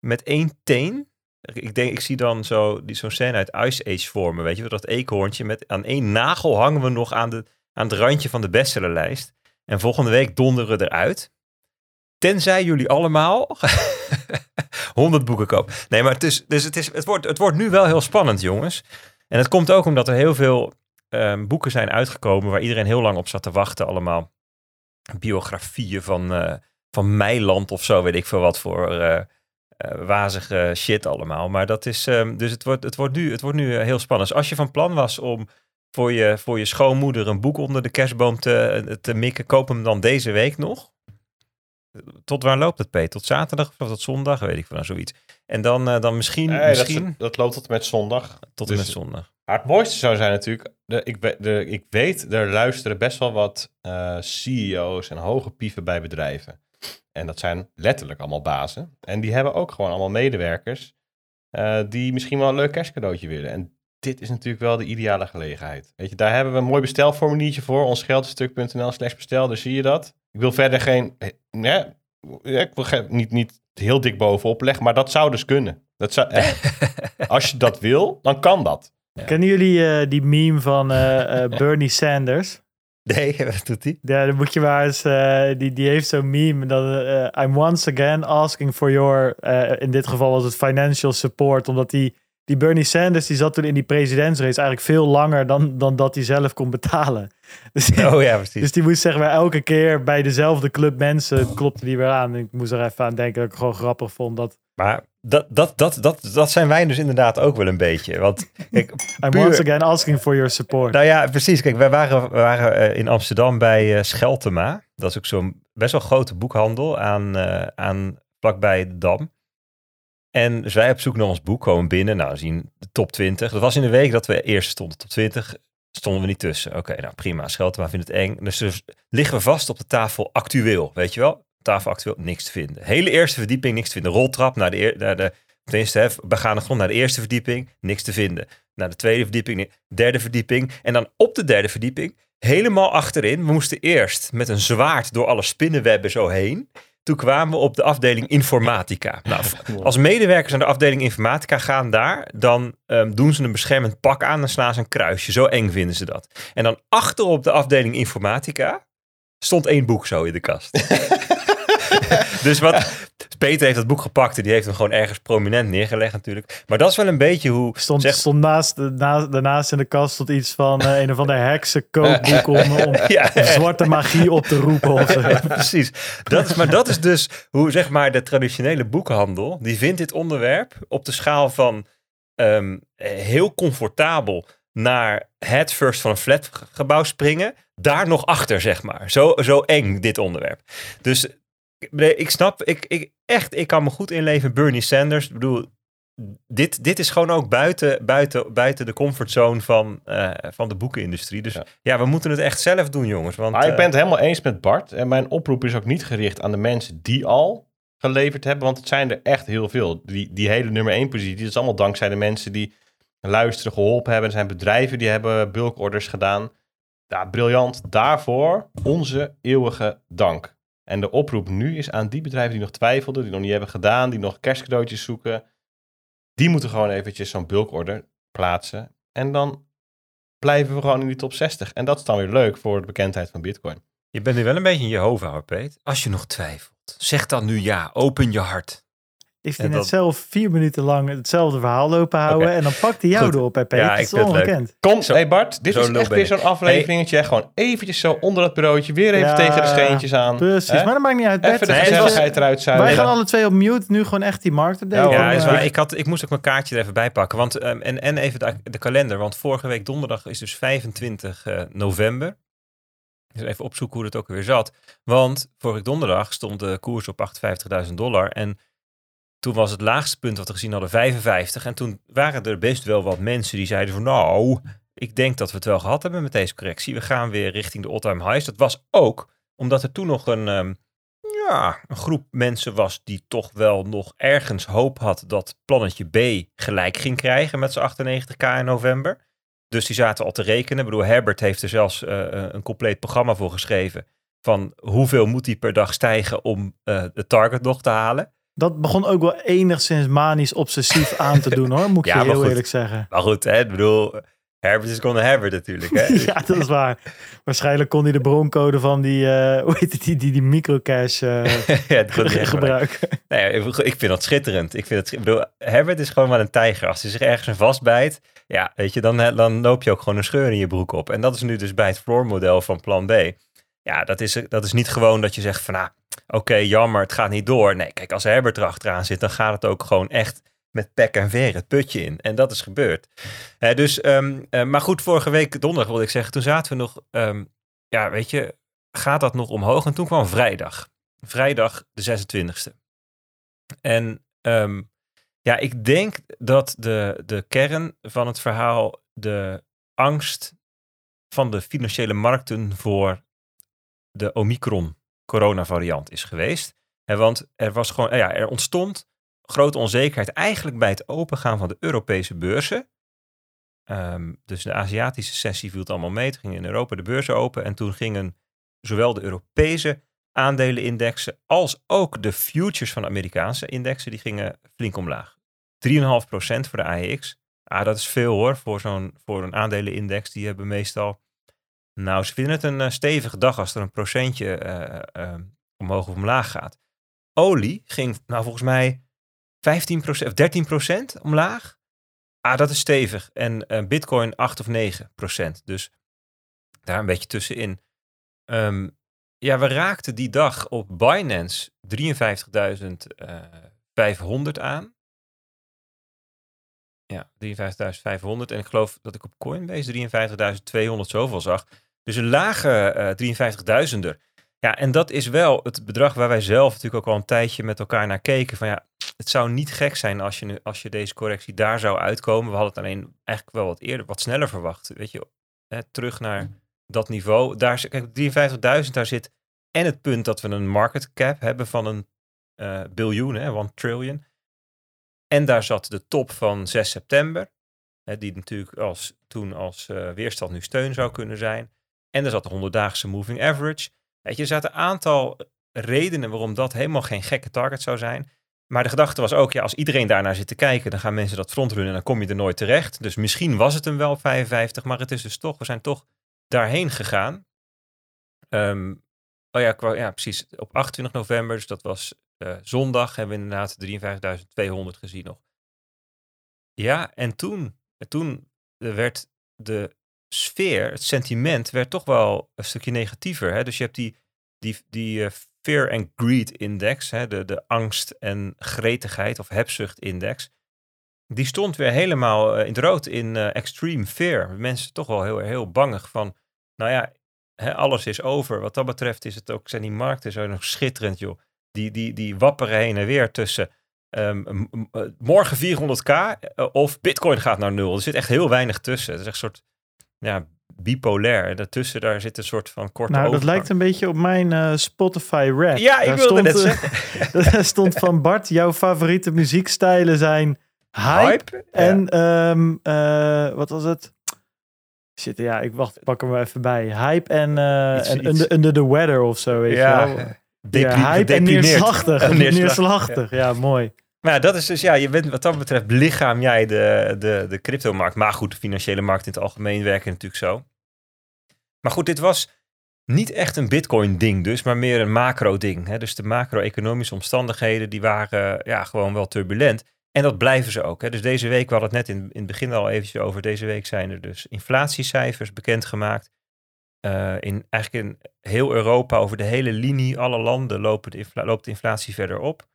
Speaker 3: met één teen. Ik denk, ik zie dan zo, die, zo'n scène uit Ice Age vormen. Weet je, dat eekhoorntje. Met, aan één nagel hangen we nog aan, de, aan het randje van de bestsellerlijst. En volgende week donderen we eruit. Tenzij jullie allemaal 100 boeken kopen. Nee, maar het, is, dus het, is, het, wordt, het wordt nu wel heel spannend, jongens. En het komt ook omdat er heel veel ehm, boeken zijn uitgekomen waar iedereen heel lang op zat te wachten. Allemaal biografieën van, eh, van Meiland of zo, weet ik veel wat voor eh, wazige shit allemaal. Maar dat is, ehm, dus het wordt, het wordt nu, het wordt nu heel spannend. Dus als je van plan was om voor je, voor je schoonmoeder een boek onder de kerstboom te, te mikken, koop hem dan deze week nog. Tot waar loopt het, Peter? Tot zaterdag of tot zondag? Weet ik van nou, zoiets. En dan, eh, dan misschien,
Speaker 2: Nee,
Speaker 3: misschien
Speaker 2: is- dat loopt tot en met zondag.
Speaker 3: tot en
Speaker 2: dus-
Speaker 3: met zondag.
Speaker 2: Maar het mooiste zou zijn natuurlijk, de, ik, de, ik weet, er luisteren best wel wat eh, CEO's en hoge pieven bij bedrijven. En dat zijn letterlijk allemaal bazen. En die hebben ook gewoon allemaal medewerkers eh, die misschien wel een leuk kerstcadeautje willen. En dit is natuurlijk wel de ideale gelegenheid. Weet je, daar hebben we een mooi bestelformuliertje voor. Ons geldstuk.nl slash bestel, daar zie je dat. Ik wil verder geen, nee, ik wil geen- niet, niet heel dik bovenop leggen, maar dat zou dus kunnen. Dat zou, eh, als je dat wil, dan kan dat.
Speaker 1: Kennen jullie eh, die meme van eh, eh, Bernie Sanders?
Speaker 3: Nee, wat doet hij?
Speaker 1: Ja, dan moet je maar eens, eh, die, die heeft zo'n meme. Dat, I'm once again asking for your, eh, in dit geval was het financial support. Omdat die, die Bernie Sanders, die zat toen in die presidentsrace eigenlijk veel langer dan, dan dat hij zelf kon betalen. Dus,
Speaker 3: Oh ja, precies.
Speaker 1: dus die moest zeg maar elke keer bij dezelfde club mensen klopte die weer aan. Ik moest er even aan denken dat ik het gewoon grappig vond. Dat
Speaker 3: Maar dat, dat, dat, dat, dat zijn wij dus inderdaad ook wel een beetje. Want kijk,
Speaker 1: I'm
Speaker 3: Puur-
Speaker 1: once again asking for your support.
Speaker 3: Nou ja, precies. Kijk, wij waren, we waren eh, in Amsterdam bij eh, Scheltema. Dat is ook zo'n best wel grote boekhandel aan, eh, aan vlakbij de Dam. En dus wij op zoek naar ons boek komen binnen. Nou, zien de top 20. Dat was in de week dat we eerst stonden. Top 20 stonden we niet tussen. Oké, nou prima. Scheltema vindt het eng. Dus, liggen we vast op de tafel actueel. Weet je wel? Tafel actueel, niks te vinden. Hele eerste verdieping, niks te vinden. Roltrap naar de, naar de tenminste, hè, begane grond naar de eerste verdieping, niks te vinden. Naar de tweede verdieping, derde verdieping. En dan op de derde verdieping, helemaal achterin. We moesten eerst met een zwaard door alle spinnenwebben zo heen. Toen kwamen we op de afdeling informatica. Nou, als medewerkers aan de afdeling informatica gaan daar, dan ehm, doen ze een beschermend pak aan en slaan ze een kruisje. Zo eng vinden ze dat. En dan achter op de afdeling informatica stond één boek zo in de kast. dus wat, Peter heeft dat boek gepakt en die heeft hem gewoon ergens prominent neergelegd natuurlijk. Maar dat is wel een beetje hoe...
Speaker 1: Stond,
Speaker 3: zeg-
Speaker 1: stond naast, naast, daarnaast in de kast stond iets van eh, een of ander heksenkookboek om, om,
Speaker 3: Ja.
Speaker 1: zwarte magie op te roepen. Of zo.
Speaker 3: Ja, precies. Dat is, maar dat is dus hoe zeg maar de traditionele boekhandel, die vindt dit onderwerp op de schaal van ehm, heel comfortabel naar het first van een flatgebouw springen, daar nog achter zeg maar. Zo, zo eng dit onderwerp. Dus nee, ik snap, ik, ik, echt, ik kan me goed inleven in Bernie Sanders. Ik bedoel, dit, dit is gewoon ook buiten, buiten, buiten de comfortzone van, eh, van de boekenindustrie. Dus ja.
Speaker 2: Ja.
Speaker 3: we moeten het echt zelf doen, jongens. Want,
Speaker 2: Maar ik
Speaker 3: eh,
Speaker 2: ben het helemaal eens met Bart. En mijn oproep is ook niet gericht aan de mensen die al geleverd hebben. Want het zijn er echt heel veel. Die, die hele nummer één positie, dat is allemaal dankzij de mensen die luisteren, geholpen hebben. Er zijn bedrijven die hebben bulkorders gedaan. Ja, briljant. Daarvoor onze eeuwige dank. En de oproep nu is aan die bedrijven die nog twijfelden, die nog niet hebben gedaan, die nog kerstcadeautjes zoeken. Die moeten gewoon eventjes zo'n bulkorder plaatsen. En dan blijven we gewoon in die top 60. En dat is dan weer leuk voor de bekendheid van Bitcoin.
Speaker 3: Je bent nu wel een beetje in Jehovah, Peet. Als je nog twijfelt, zeg dan nu ja. Open je hart.
Speaker 1: Ik vind
Speaker 3: dat-
Speaker 1: het zelf vier minuten lang hetzelfde verhaal lopen houden. En dan pakt hij jou
Speaker 3: Goed.
Speaker 1: erop, hè, Peet.
Speaker 3: Ja,
Speaker 1: dat
Speaker 3: ik
Speaker 1: is ongekend.
Speaker 2: Kom,
Speaker 3: Zo-
Speaker 2: hey Bart, dit is echt weer zo'n afleveringetje. Gewoon eventjes zo onder dat bureautje, weer even
Speaker 1: Ja,
Speaker 2: tegen de scheentjes aan.
Speaker 1: Precies,
Speaker 2: Hè?
Speaker 1: maar dat maakt niet uit.
Speaker 2: Even de
Speaker 3: Nee,
Speaker 2: gezelligheid eruit
Speaker 1: Wij
Speaker 2: zuigen.
Speaker 1: gaan alle twee op mute. Nu gewoon echt die markt updaten.
Speaker 2: Ja.
Speaker 3: Ja, is waar. Ik, had, ik moest ook mijn kaartje er even bij pakken. Want, ehm, en, en even de, de kalender. Want vorige week donderdag is dus 25 eh, november. Dus even opzoeken hoe het ook weer zat. Want vorige week donderdag stond de koers op 58.000 dollar. En toen was het laagste punt wat we gezien hadden 55. En toen waren er best wel wat mensen die zeiden van nou, ik denk dat we het wel gehad hebben met deze correctie. We gaan weer richting de all-time highs. Dat was ook omdat er toen nog een, ehm, ja, een groep mensen was die toch wel nog ergens hoop had dat plannetje B gelijk ging krijgen met zijn 98k in november. Dus die zaten al te rekenen. Ik bedoel, Herbert heeft er zelfs eh, een compleet programma voor geschreven. Van hoeveel moet hij per dag stijgen om eh, de target nog te halen.
Speaker 1: Dat begon ook wel enigszins manisch obsessief aan te doen hoor, moet ik
Speaker 3: Ja,
Speaker 1: je heel
Speaker 3: goed.
Speaker 1: eerlijk zeggen.
Speaker 3: Maar goed, hè, ik bedoel, Herbert is gonna Herbert natuurlijk. Hè?
Speaker 1: ja, dat is waar. Waarschijnlijk kon hij de broncode van die, eh, hoe heet het, die, die, die microcash eh,
Speaker 3: ja, gebruiken. Nee, ik- vind dat schitterend. Ik, vind het, ik bedoel, Herbert is gewoon maar een tijger. Als hij zich ergens aan vastbijt, ja, weet je, dan, dan loop je ook gewoon een scheur in je broek op. En dat is nu dus bij het floormodel van plan B. Ja, dat is, dat is niet gewoon dat je zegt van, nou, oké, jammer, het gaat niet door. Nee, kijk, als Herbert erachteraan zit, dan gaat het ook gewoon echt met pek en veer het putje in. En dat is gebeurd. Dus, ehm, eh, maar goed, vorige week donderdag wilde ik zeggen, toen zaten we nog, ehm, ja, weet je, gaat dat nog omhoog? En toen kwam vrijdag. Vrijdag de 26e. En ehm, ja, ik denk dat de, de kern van het verhaal de angst van de financiële markten voor de Omicron coronavariant is geweest. Hè, want er was gewoon, ja, er ontstond grote onzekerheid eigenlijk bij het opengaan van de Europese beurzen. Ehm, dus de Aziatische sessie viel het allemaal mee. Toen gingen in Europa de beurzen open en toen gingen zowel de Europese aandelenindexen als ook de futures van de Amerikaanse indexen, die gingen flink omlaag. 3,5% voor de AEX. Ah, dat is veel hoor, voor, zo'n, voor een aandelenindex. Die hebben meestal, nou ze vinden het een eh, stevige dag als er een procentje eh, eh, omhoog of omlaag gaat. Olie ging, nou volgens mij 15% of 13% omlaag. Ah, dat is stevig. En bitcoin 8 of 9%. Dus daar een beetje tussenin. Ehm, ja, we raakten die dag op Binance 53.500 aan. Ja, 53.500. En ik geloof dat ik op Coinbase 53.200 zoveel zag. Dus een lage eh 53.000er. Ja, en dat is wel het bedrag waar wij zelf natuurlijk ook al een tijdje met elkaar naar keken. Van ja, het zou niet gek zijn als je, nu- als je deze correctie daar zou uitkomen. We hadden het alleen eigenlijk wel wat eerder, wat sneller verwacht. Weet je, hè, terug naar dat niveau. Daar, zit- kijk, 53.000, daar zit en het punt dat we een market cap hebben van een eh biljoen, hè, one trillion. En daar zat de top van 6 september, hè, die natuurlijk als, toen als eh, weerstand nu steun zou kunnen zijn. En er zat de 100-daagse moving average. Weet je, er zaten een aantal redenen waarom dat helemaal geen gekke target zou zijn. Maar de gedachte was ook, ja, als iedereen daarnaar zit te kijken, dan gaan mensen dat frontrunnen en dan kom je er nooit terecht. Dus misschien was het hem wel op 55, maar het is dus toch, we zijn toch daarheen gegaan. Ehm, oh ja, ja, precies. Op 28 november, dus dat was eh, zondag, hebben we inderdaad 53.200 gezien nog. Ja, en toen, toen werd de sfeer, het sentiment, werd toch wel een stukje negatiever. Hè? Dus je hebt die, die, die eh, Fear and Greed Index, hè? De, de angst en gretigheid of hebzucht index. Die stond weer helemaal eh, in het rood in eh, extreme fear. Mensen toch wel heel, heel bangig van, nou ja, hè, alles is over. Wat dat betreft is het ook, zijn die markten zo nog schitterend, joh. Die, die, die wapperen heen en weer tussen ehm, eh, morgen 400k eh, of bitcoin gaat naar nul. Er zit echt heel weinig tussen. Het is echt een soort ja, bipolair. En daartussen daar zit een soort van korte
Speaker 1: Nou, dat lijkt een beetje op mijn eh, Spotify rap.
Speaker 3: Ja, ik
Speaker 1: Daar
Speaker 3: wilde net
Speaker 1: eh,
Speaker 3: zeggen.
Speaker 1: Daar stond van Bart, jouw favoriete muziekstijlen zijn hype,
Speaker 3: Hype?
Speaker 1: en ehm, eh, wat was het? Shit, ja, ik wacht, pak hem even bij. Hype en,
Speaker 3: Iets-
Speaker 1: en
Speaker 3: iets-
Speaker 1: under, under the weather of zo, weet
Speaker 3: ja,
Speaker 1: je wel.
Speaker 3: depri-
Speaker 1: ja, hype en neerslachtig.
Speaker 3: Neerslag-
Speaker 1: neerslachtig, ja. mooi.
Speaker 3: Maar dat is dus, ja, je wat dat betreft lichaam jij de, de, de cryptomarkt. Maar goed, de financiële markt in het algemeen werken natuurlijk zo. Maar goed, dit was niet echt een bitcoin-ding dus, maar meer een macro-ding. Dus de macro-economische omstandigheden, die waren ja, gewoon wel turbulent. En dat blijven ze ook. Hè? Dus deze week, we hadden het net in, in het begin al eventjes over, deze week zijn er dus inflatiecijfers bekendgemaakt. Eh in, eigenlijk in heel Europa, over de hele linie, alle landen lopen de infla- loopt de inflatie verder op.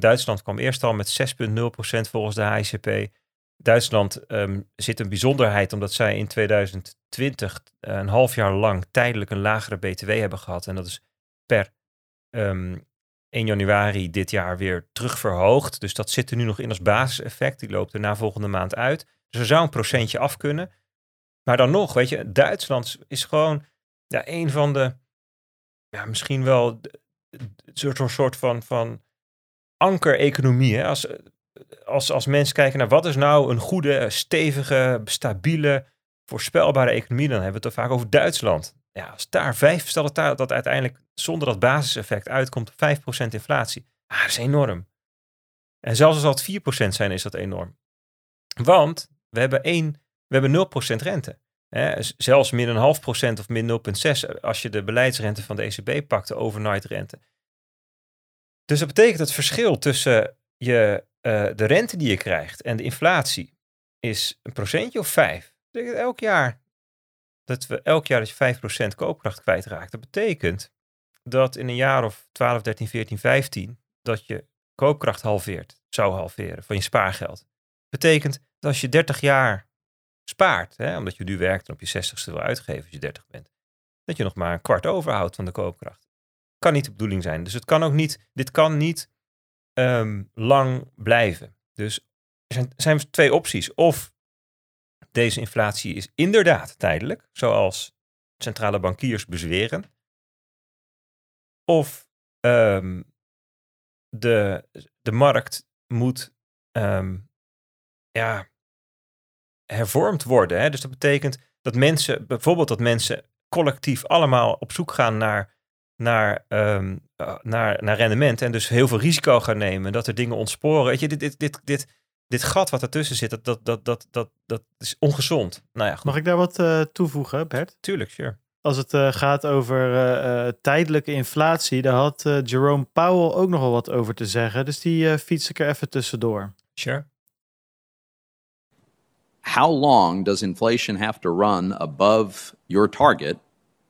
Speaker 3: Duitsland kwam eerst al met 6,0% volgens de HICP. Duitsland ehm, zit een bijzonderheid omdat zij in 2020 eh, een half jaar lang tijdelijk een lagere BTW hebben gehad. En dat is per ehm 1 januari dit jaar weer terugverhoogd. Dus dat zit er nu nog in als basiseffect. Die loopt er na volgende maand uit. Dus er zou een procentje af kunnen. Maar dan nog, weet je, Duitsland is gewoon ja, een van de, ja, misschien wel soort, soort van, van anker-economie. Als, als, als mensen kijken naar wat is nou een goede, stevige, stabiele, voorspelbare economie, dan hebben we het er vaak over Duitsland. Ja, als daar vijf, stel dat dat uiteindelijk zonder dat basiseffect uitkomt, 5% inflatie. Ah, dat is enorm. En zelfs als dat 4% zijn, is dat enorm. Want we hebben één We hebben 0% rente. Hè, zelfs min een half procent of min 0,6 als je de beleidsrente van de ECB pakt, de overnight rente. Dus dat betekent het verschil tussen je, eh, de rente die je krijgt en de inflatie is een procentje of vijf. Dat betekent elk jaar dat we elk jaar dat je 5% koopkracht kwijtraakt. Dat betekent dat in een jaar of 12, 13, 14, 15 dat je koopkracht halveert, zou halveren van je spaargeld. Betekent dat als je 30 jaar spaart, hè, omdat je nu werkt en op je 60ste wil uitgeven als je 30 bent, dat je nog maar een kwart overhoudt van de koopkracht. Kan niet de bedoeling zijn. Dus het kan ook niet, dit kan niet ehm, lang blijven. Dus er zijn, zijn twee opties. Of deze inflatie is inderdaad tijdelijk, zoals centrale bankiers bezweren. Of ehm, de, de markt moet ehm, ja, hervormd worden. Hè? Dus dat betekent dat mensen, bijvoorbeeld dat mensen collectief allemaal op zoek gaan naar, naar, ehm, eh, naar, naar rendement en dus heel veel risico gaan nemen, dat er dingen ontsporen. Weet je, dit, dit, dit, dit, dit gat wat ertussen zit, dat, dat, dat, dat, dat, dat is ongezond. Nou ja, goed,
Speaker 1: Mag ik daar wat eh, toevoegen, Bert?
Speaker 3: tuurlijk, sure.
Speaker 1: Als het eh, gaat over eh, eh, tijdelijke inflatie, daar had Jerome Powell ook nogal wat over te zeggen. Dus die fiets ik er even tussendoor.
Speaker 3: Sure.
Speaker 7: how long does inflation have to run above your target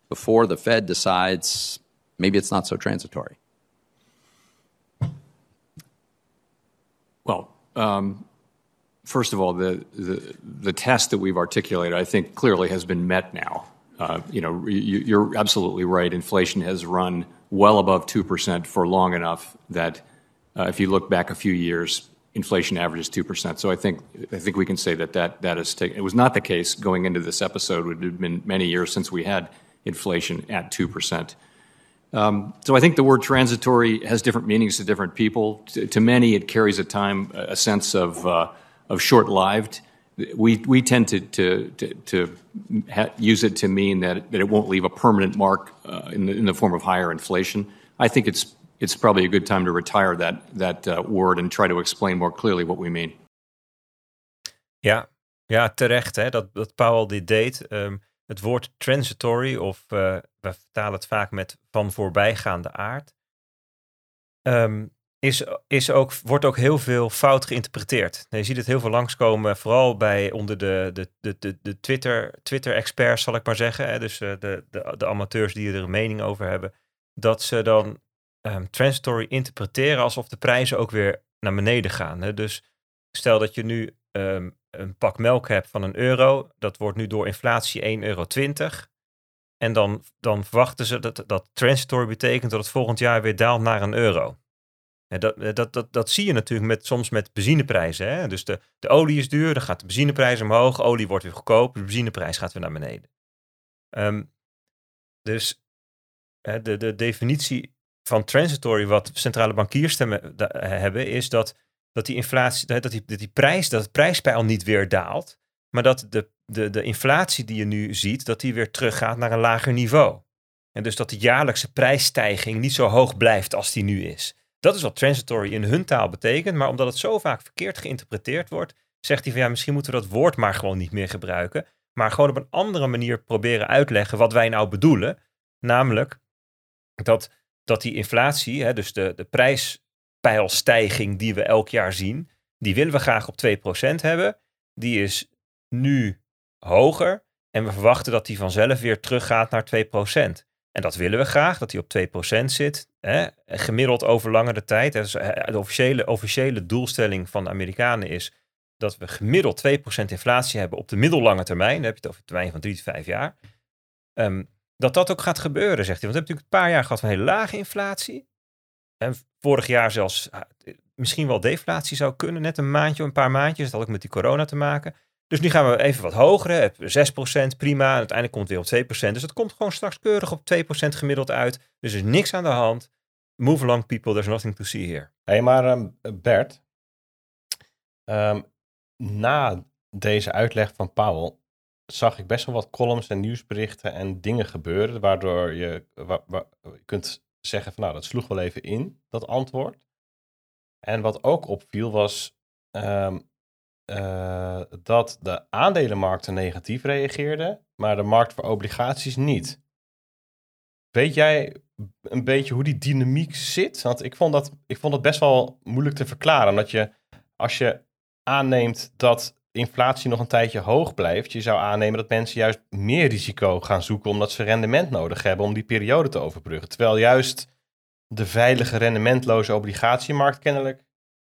Speaker 7: before the Fed decides maybe it's not so transitory?
Speaker 8: Well, um, first of all, the, the, the test that we've articulated, I think, clearly has been met now. Uh, you know, you, you're absolutely right. Inflation has run well above 2% for long enough that uh, if you look back a few years, inflation averages 2%. So I think, I think we can say that that, that is taken. It was not the case going into this episode. It had been many years since we had inflation at 2%. Um, so I think the word transitory has different meanings to different people. To, to many, it carries a time a sense of uh, of short-lived. We we tend to to to, to ha- use it to mean that that it won't leave a permanent mark uh, in the in the form of higher inflation. I think it's it's probably a good time to retire that that uh, word and try to explain more clearly what we mean.
Speaker 3: Ja, ja terecht hè, dat, dat Powell dit deed. Ehm, het woord transitory, of eh, we vertalen het vaak met van voorbijgaande aard, ehm, is, is ook, wordt ook heel veel fout geïnterpreteerd. Je ziet het heel veel langskomen, vooral bij onder de, de, de, de, de Twitter, Twitter-experts, zal ik maar zeggen. Hè? Dus eh, de, de, de amateurs die er een mening over hebben. Dat ze dan ehm, transitory interpreteren alsof de prijzen ook weer naar beneden gaan. Hè? Dus stel dat je nu ehm, een pak melk hebt van een euro. Dat wordt nu door inflatie 1,20 euro. En dan, dan verwachten ze dat dat transitory betekent dat het volgend jaar weer daalt naar een euro. Dat, dat, dat, dat zie je natuurlijk met, soms met benzineprijzen. Hè? Dus de, de olie is duur, dan gaat de benzineprijs omhoog. Olie wordt weer goedkoop, de benzineprijs gaat weer naar beneden. Ehm, dus de, de definitie van transitory, wat centrale bankiers stemmen, da- hebben, is dat dat die inflatie, dat die, dat die prijs, dat het prijspeil niet weer daalt, maar dat de, de, de inflatie die je nu ziet, dat die weer teruggaat naar een lager niveau. En dus dat de jaarlijkse prijsstijging niet zo hoog blijft als die nu is. Dat is wat transitory in hun taal betekent, maar omdat het zo vaak verkeerd geïnterpreteerd wordt, zegt hij van ja, misschien moeten we dat woord maar gewoon niet meer gebruiken, maar gewoon op een andere manier proberen uitleggen wat wij nou bedoelen. Namelijk dat, dat die inflatie, hè, dus de, de prijspeilstijging die we elk jaar zien, die willen we graag op 2% hebben. Die is nu hoger en we verwachten dat die vanzelf weer teruggaat naar 2%. En dat willen we graag, dat die op 2% zit. Hè? Gemiddeld over langere tijd. Dus, eh, De officiële, officiële doelstelling van de Amerikanen is dat we gemiddeld 2% inflatie hebben op de middellange termijn. Dan heb je het over een termijn van 3 tot 5 jaar. Ehm, dat dat ook gaat gebeuren, zegt hij. Want we hebben natuurlijk een paar jaar gehad van hele lage inflatie. En vorig jaar zelfs ah, misschien wel deflatie zou kunnen. Net een maandje, een paar maandjes. Dat had ook met die corona te maken. Dus nu gaan we even wat hoger. hè. 6% prima. En uiteindelijk komt het weer op 2%. Dus het komt gewoon straks keurig op 2% gemiddeld uit. Dus er is niks aan de hand. Move along people, there's nothing to see here.
Speaker 2: Hé, maar ehm, Bert, ehm, na deze uitleg van Powell zag ik best wel wat columns en nieuwsberichten en dingen gebeuren, waardoor je, wa- wa- je kunt zeggen van nou, dat sloeg wel even in, dat antwoord. En wat ook opviel was, ehm, eh, dat de aandelenmarkten negatief reageerden, maar de markt voor obligaties niet. Weet jij een beetje hoe die dynamiek zit? Want ik vond dat, ik vond het best wel moeilijk te verklaren. Omdat je, als je aanneemt dat inflatie nog een tijdje hoog blijft, je zou aannemen dat mensen juist meer risico gaan zoeken omdat ze rendement nodig hebben om die periode te overbruggen. Terwijl juist de veilige rendementloze obligatiemarkt kennelijk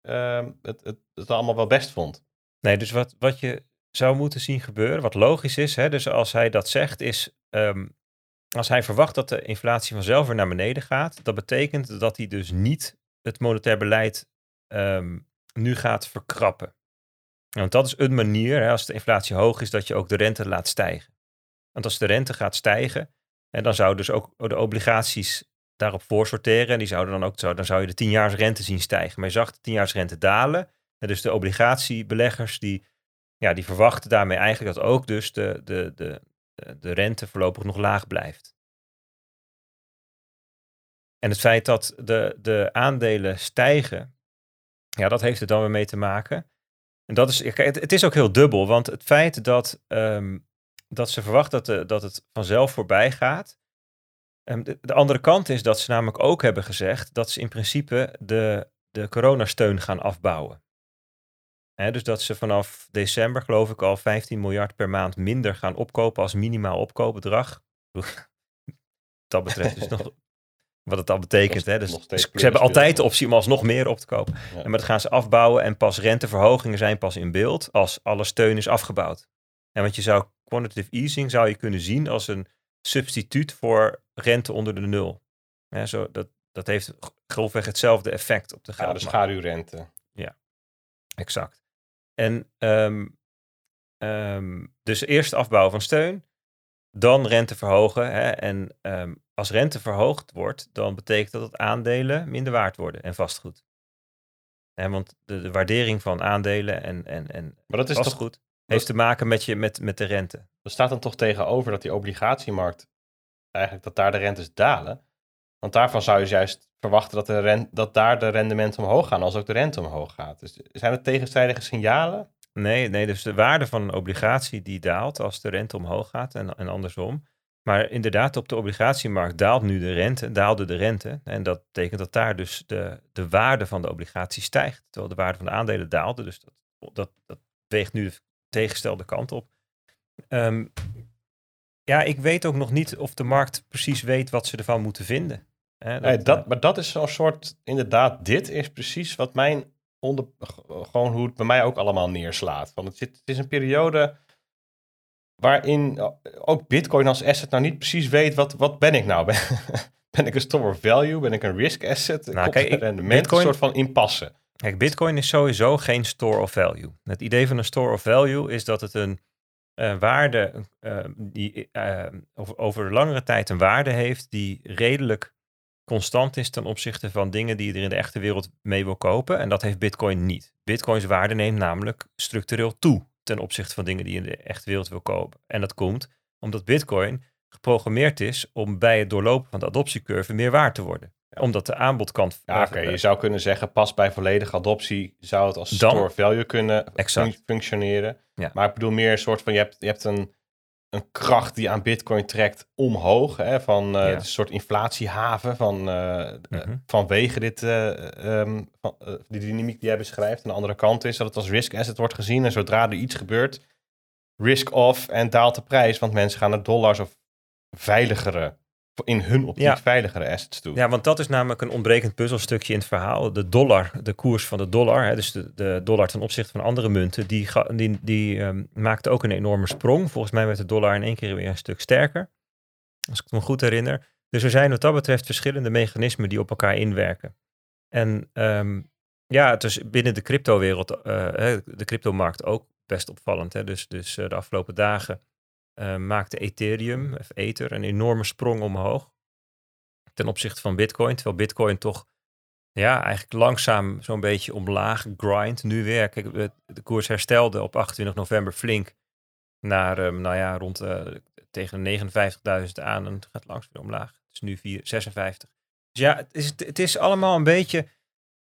Speaker 2: uh, het, het, het allemaal wel best vond.
Speaker 3: Nee, dus wat, wat je zou moeten zien gebeuren, wat logisch is, hè, dus als hij dat zegt, is um, als hij verwacht dat de inflatie vanzelf weer naar beneden gaat, dat betekent dat hij dus niet het monetair beleid um, nu gaat verkrappen. Want dat is een manier, hè, als de inflatie hoog is, dat je ook de rente laat stijgen. Want als de rente gaat stijgen, en dan zouden dus ook de obligaties daarop voorsorteren. En die zouden dan ook, dan zou je de 10 rente zien stijgen. Maar je zag de 10 rente dalen. Dus de obligatiebeleggers die, ja, die verwachten daarmee eigenlijk dat ook dus de, de, de, de rente voorlopig nog laag blijft. En het feit dat de, de aandelen stijgen, ja, dat heeft er dan weer mee te maken. En dat is, het, het is ook heel dubbel, want het feit dat, um, dat ze verwachten dat, de, dat het vanzelf voorbij gaat. Um, de, de, andere kant is dat ze namelijk ook hebben gezegd dat ze in principe de, de coronasteun gaan afbouwen. Dus dat ze vanaf december, geloof ik, al 15 miljard per maand minder gaan opkopen als minimaal opkoopbedrag. dat betreft dus nog wat het al betekent. hè? Dus, dus ze hebben altijd de optie om alsnog meer op te kopen. En maar dat gaan ze afbouwen en pas renteverhogingen zijn pas in beeld als alle steun is afgebouwd. En want je zou quantitative easing zou je kunnen zien als een substituut voor rente onder de nul. Ja, zo, dat, dat heeft grofweg hetzelfde effect op de.
Speaker 2: Ja, de schaduwrente.
Speaker 3: Ja, exact. En um, um, dus eerst afbouwen van steun, dan rente verhogen. Hè, en um, als rente verhoogd wordt, dan betekent dat dat aandelen minder waard worden en vastgoed. Hè, want de, de, waardering van aandelen en, en, en
Speaker 2: maar dat is
Speaker 3: vastgoed
Speaker 2: toch,
Speaker 3: heeft te maken met, je, met, met de rente.
Speaker 2: Er staat dan toch tegenover dat die obligatiemarkt, eigenlijk dat daar de rentes dalen. Want daarvan zou je juist verwachten dat, de rent, dat daar de rendementen omhoog gaan als ook de rente omhoog gaat. Dus zijn het tegenstrijdige signalen?
Speaker 3: Nee, nee, dus de waarde van een obligatie die daalt als de rente omhoog gaat en, en andersom. Maar inderdaad, op de obligatiemarkt daalt nu de rente, daalde de rente. En dat betekent dat daar dus de, de waarde van de obligatie stijgt. Terwijl de waarde van de aandelen daalde. Dus dat, dat, dat weegt nu de tegenstelde kant op. Um, ja, ik weet ook nog niet of de markt precies weet wat ze ervan moeten vinden.
Speaker 2: Hè, dat, nee, dat, maar dat is zo'n soort, inderdaad, dit is precies wat mijn onder, gewoon hoe het bij mij ook allemaal neerslaat. Want het, zit, het is een periode waarin ook Bitcoin als asset nou niet precies weet wat, wat ben ik nou? Ben, ben ik een store of value? Ben ik een risk asset?
Speaker 3: Nou, kijk, ik,
Speaker 2: rendement, Bitcoin, een soort van impasse.
Speaker 3: Kijk, Bitcoin is sowieso geen store of value. Het idee van een store of value is dat het een uh, waarde uh, die uh, over, over langere tijd een waarde heeft die redelijk constant is ten opzichte van dingen die je er in de echte wereld mee wil kopen. En dat heeft Bitcoin niet. Bitcoins waarde neemt namelijk structureel toe ten opzichte van dingen die je in de echte wereld wil kopen. En dat komt omdat Bitcoin geprogrammeerd is om bij het doorlopen van de adoptiecurve meer waard te worden. Omdat de aanbodkant.
Speaker 2: Ja, oké. Je zou kunnen zeggen, pas bij volledige adoptie zou het als Dan, store value kunnen functioneren. Ja. Maar ik bedoel meer een soort van, je hebt, je hebt een, een kracht die aan Bitcoin trekt omhoog. Hè, van uh, een soort inflatiehaven van, uh, uh, vanwege dit, um, van, die dynamiek die jij beschrijft. En de andere kant is dat het als risk asset wordt gezien. En zodra er iets gebeurt, risk off en daalt de prijs. Want mensen gaan naar dollars of veiligere in hun optiek ja. veiligere assets toe.
Speaker 3: Ja, want dat is namelijk een ontbrekend puzzelstukje in het verhaal. De dollar, de koers van de dollar, hè, dus de, de dollar ten opzichte van andere munten, die, die, die um, maakte ook een enorme sprong. Volgens mij werd de dollar in één keer weer een stuk sterker, als ik het me goed herinner. Dus er zijn wat dat betreft verschillende mechanismen die op elkaar inwerken. En um, ja, het is binnen de cryptowereld, uh, de cryptomarkt ook best opvallend. Hè. Dus, dus uh, de afgelopen dagen uh, maakte Ethereum, of Ether, een enorme sprong omhoog ten opzichte van Bitcoin. Terwijl Bitcoin toch ja, eigenlijk langzaam zo'n beetje omlaag grind nu weer. Kijk, de koers herstelde op 28 november flink naar, um, nou ja, rond uh, tegen 59.000 aan en het gaat langzaam weer omlaag. Het is nu 4, 56. Dus ja, het is, het is allemaal een beetje,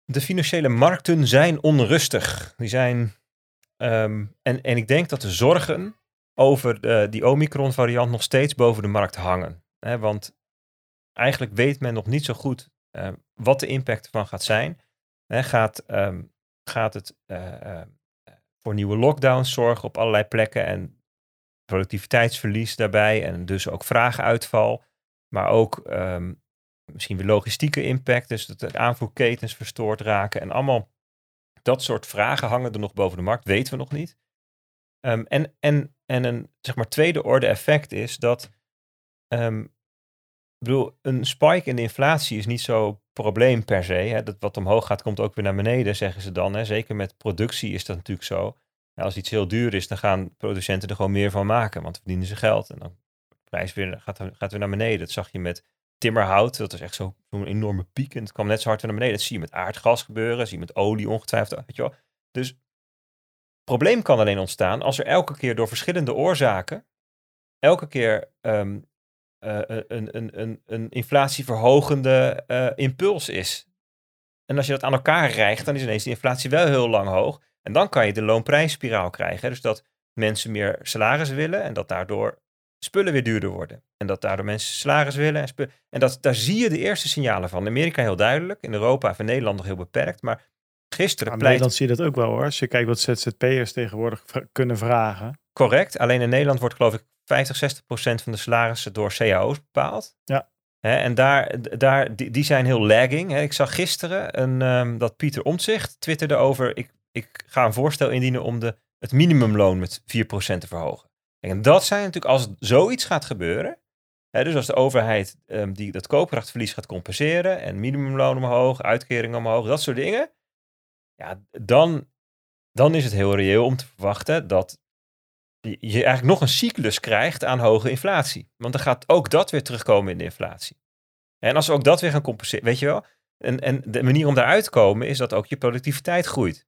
Speaker 3: de financiële markten zijn onrustig. Die zijn ehm, en, en ik denk dat de zorgen over die Omicron variant nog steeds boven de markt hangen. Hè, want eigenlijk weet men nog niet zo goed eh, wat de impact ervan gaat zijn. Hè, gaat, ehm, gaat het eh, eh, voor nieuwe lockdowns zorgen op allerlei plekken en productiviteitsverlies daarbij en dus ook vragenuitval, maar ook ehm, misschien weer logistieke impact, dus dat de aanvoerketens verstoord raken en allemaal dat soort vragen hangen er nog boven de markt, weten we nog niet. Ehm, en, en, en een zeg maar tweede orde effect is dat ehm, ik bedoel, een spike in de inflatie is niet zo probleem per se. Hè. Dat wat omhoog gaat, komt ook weer naar beneden, zeggen ze dan. Hè. Zeker met productie is dat natuurlijk zo. Ja, als iets heel duur is, dan gaan producenten er gewoon meer van maken, want verdienen ze geld. En dan de prijs weer, gaat, gaat weer naar beneden. Dat zag je met timmerhout. Dat was echt zo'n enorme piek en het kwam net zo hard weer naar beneden. Dat zie je met aardgas gebeuren, zie je met olie ongetwijfeld. Weet je wel. Dus probleem kan alleen ontstaan als er elke keer door verschillende oorzaken, elke keer um, uh, een, een, een, een inflatieverhogende uh, impuls is. En als je dat aan elkaar rijgt, dan is ineens de inflatie wel heel lang hoog. En dan kan je de loonprijsspiraal krijgen. Dus dat mensen meer salaris willen en dat daardoor spullen weer duurder worden. En dat daardoor mensen salaris willen. En, en dat, daar zie je de eerste signalen van. In Amerika heel duidelijk, in Europa en Nederland nog heel beperkt. Maar gisteren
Speaker 1: In
Speaker 3: pleit...
Speaker 1: Nederland zie je dat ook wel hoor. Als je kijkt wat ZZP'ers tegenwoordig kunnen vragen.
Speaker 3: Correct. Alleen in Nederland wordt geloof ik 50, 60 procent van de salarissen door cao's bepaald.
Speaker 1: Ja.
Speaker 3: En daar, daar, die, die zijn heel lagging. Ik zag gisteren een, ehm, dat Pieter Omtzigt twitterde over... Ik, ik ga een voorstel indienen om de, het minimumloon met 4% te verhogen. En dat zijn natuurlijk, als zoiets gaat gebeuren... Dus als de overheid ehm, die, dat koopkrachtverlies gaat compenseren... en minimumloon omhoog, uitkeringen omhoog, dat soort dingen... Ja, dan, dan is het heel reëel om te verwachten dat je eigenlijk nog een cyclus krijgt aan hoge inflatie. Want dan gaat ook dat weer terugkomen in de inflatie. En als we ook dat weer gaan compenseren, weet je wel. En, en de manier om daaruit te komen is dat ook je productiviteit groeit.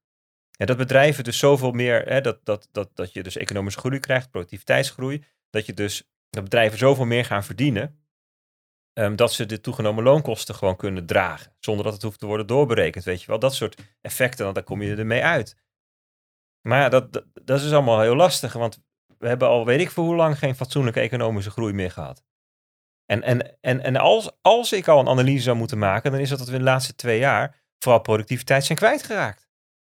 Speaker 3: En dat bedrijven dus zoveel meer, hè, dat, dat, dat, dat je dus economische groei krijgt, productiviteitsgroei. Dat je dus, dat bedrijven zoveel meer gaan verdienen. Ehm, dat ze de toegenomen loonkosten gewoon kunnen dragen. Zonder dat het hoeft te worden doorberekend, weet je wel. Dat soort effecten, dan, dan kom je ermee uit. Maar ja, dat, dat, dat is allemaal heel lastig, want we hebben al weet ik voor hoe lang geen fatsoenlijke economische groei meer gehad. En, en, en, en als, als ik al een analyse zou moeten maken, dan is dat dat we in de laatste twee jaar vooral productiviteit zijn kwijtgeraakt.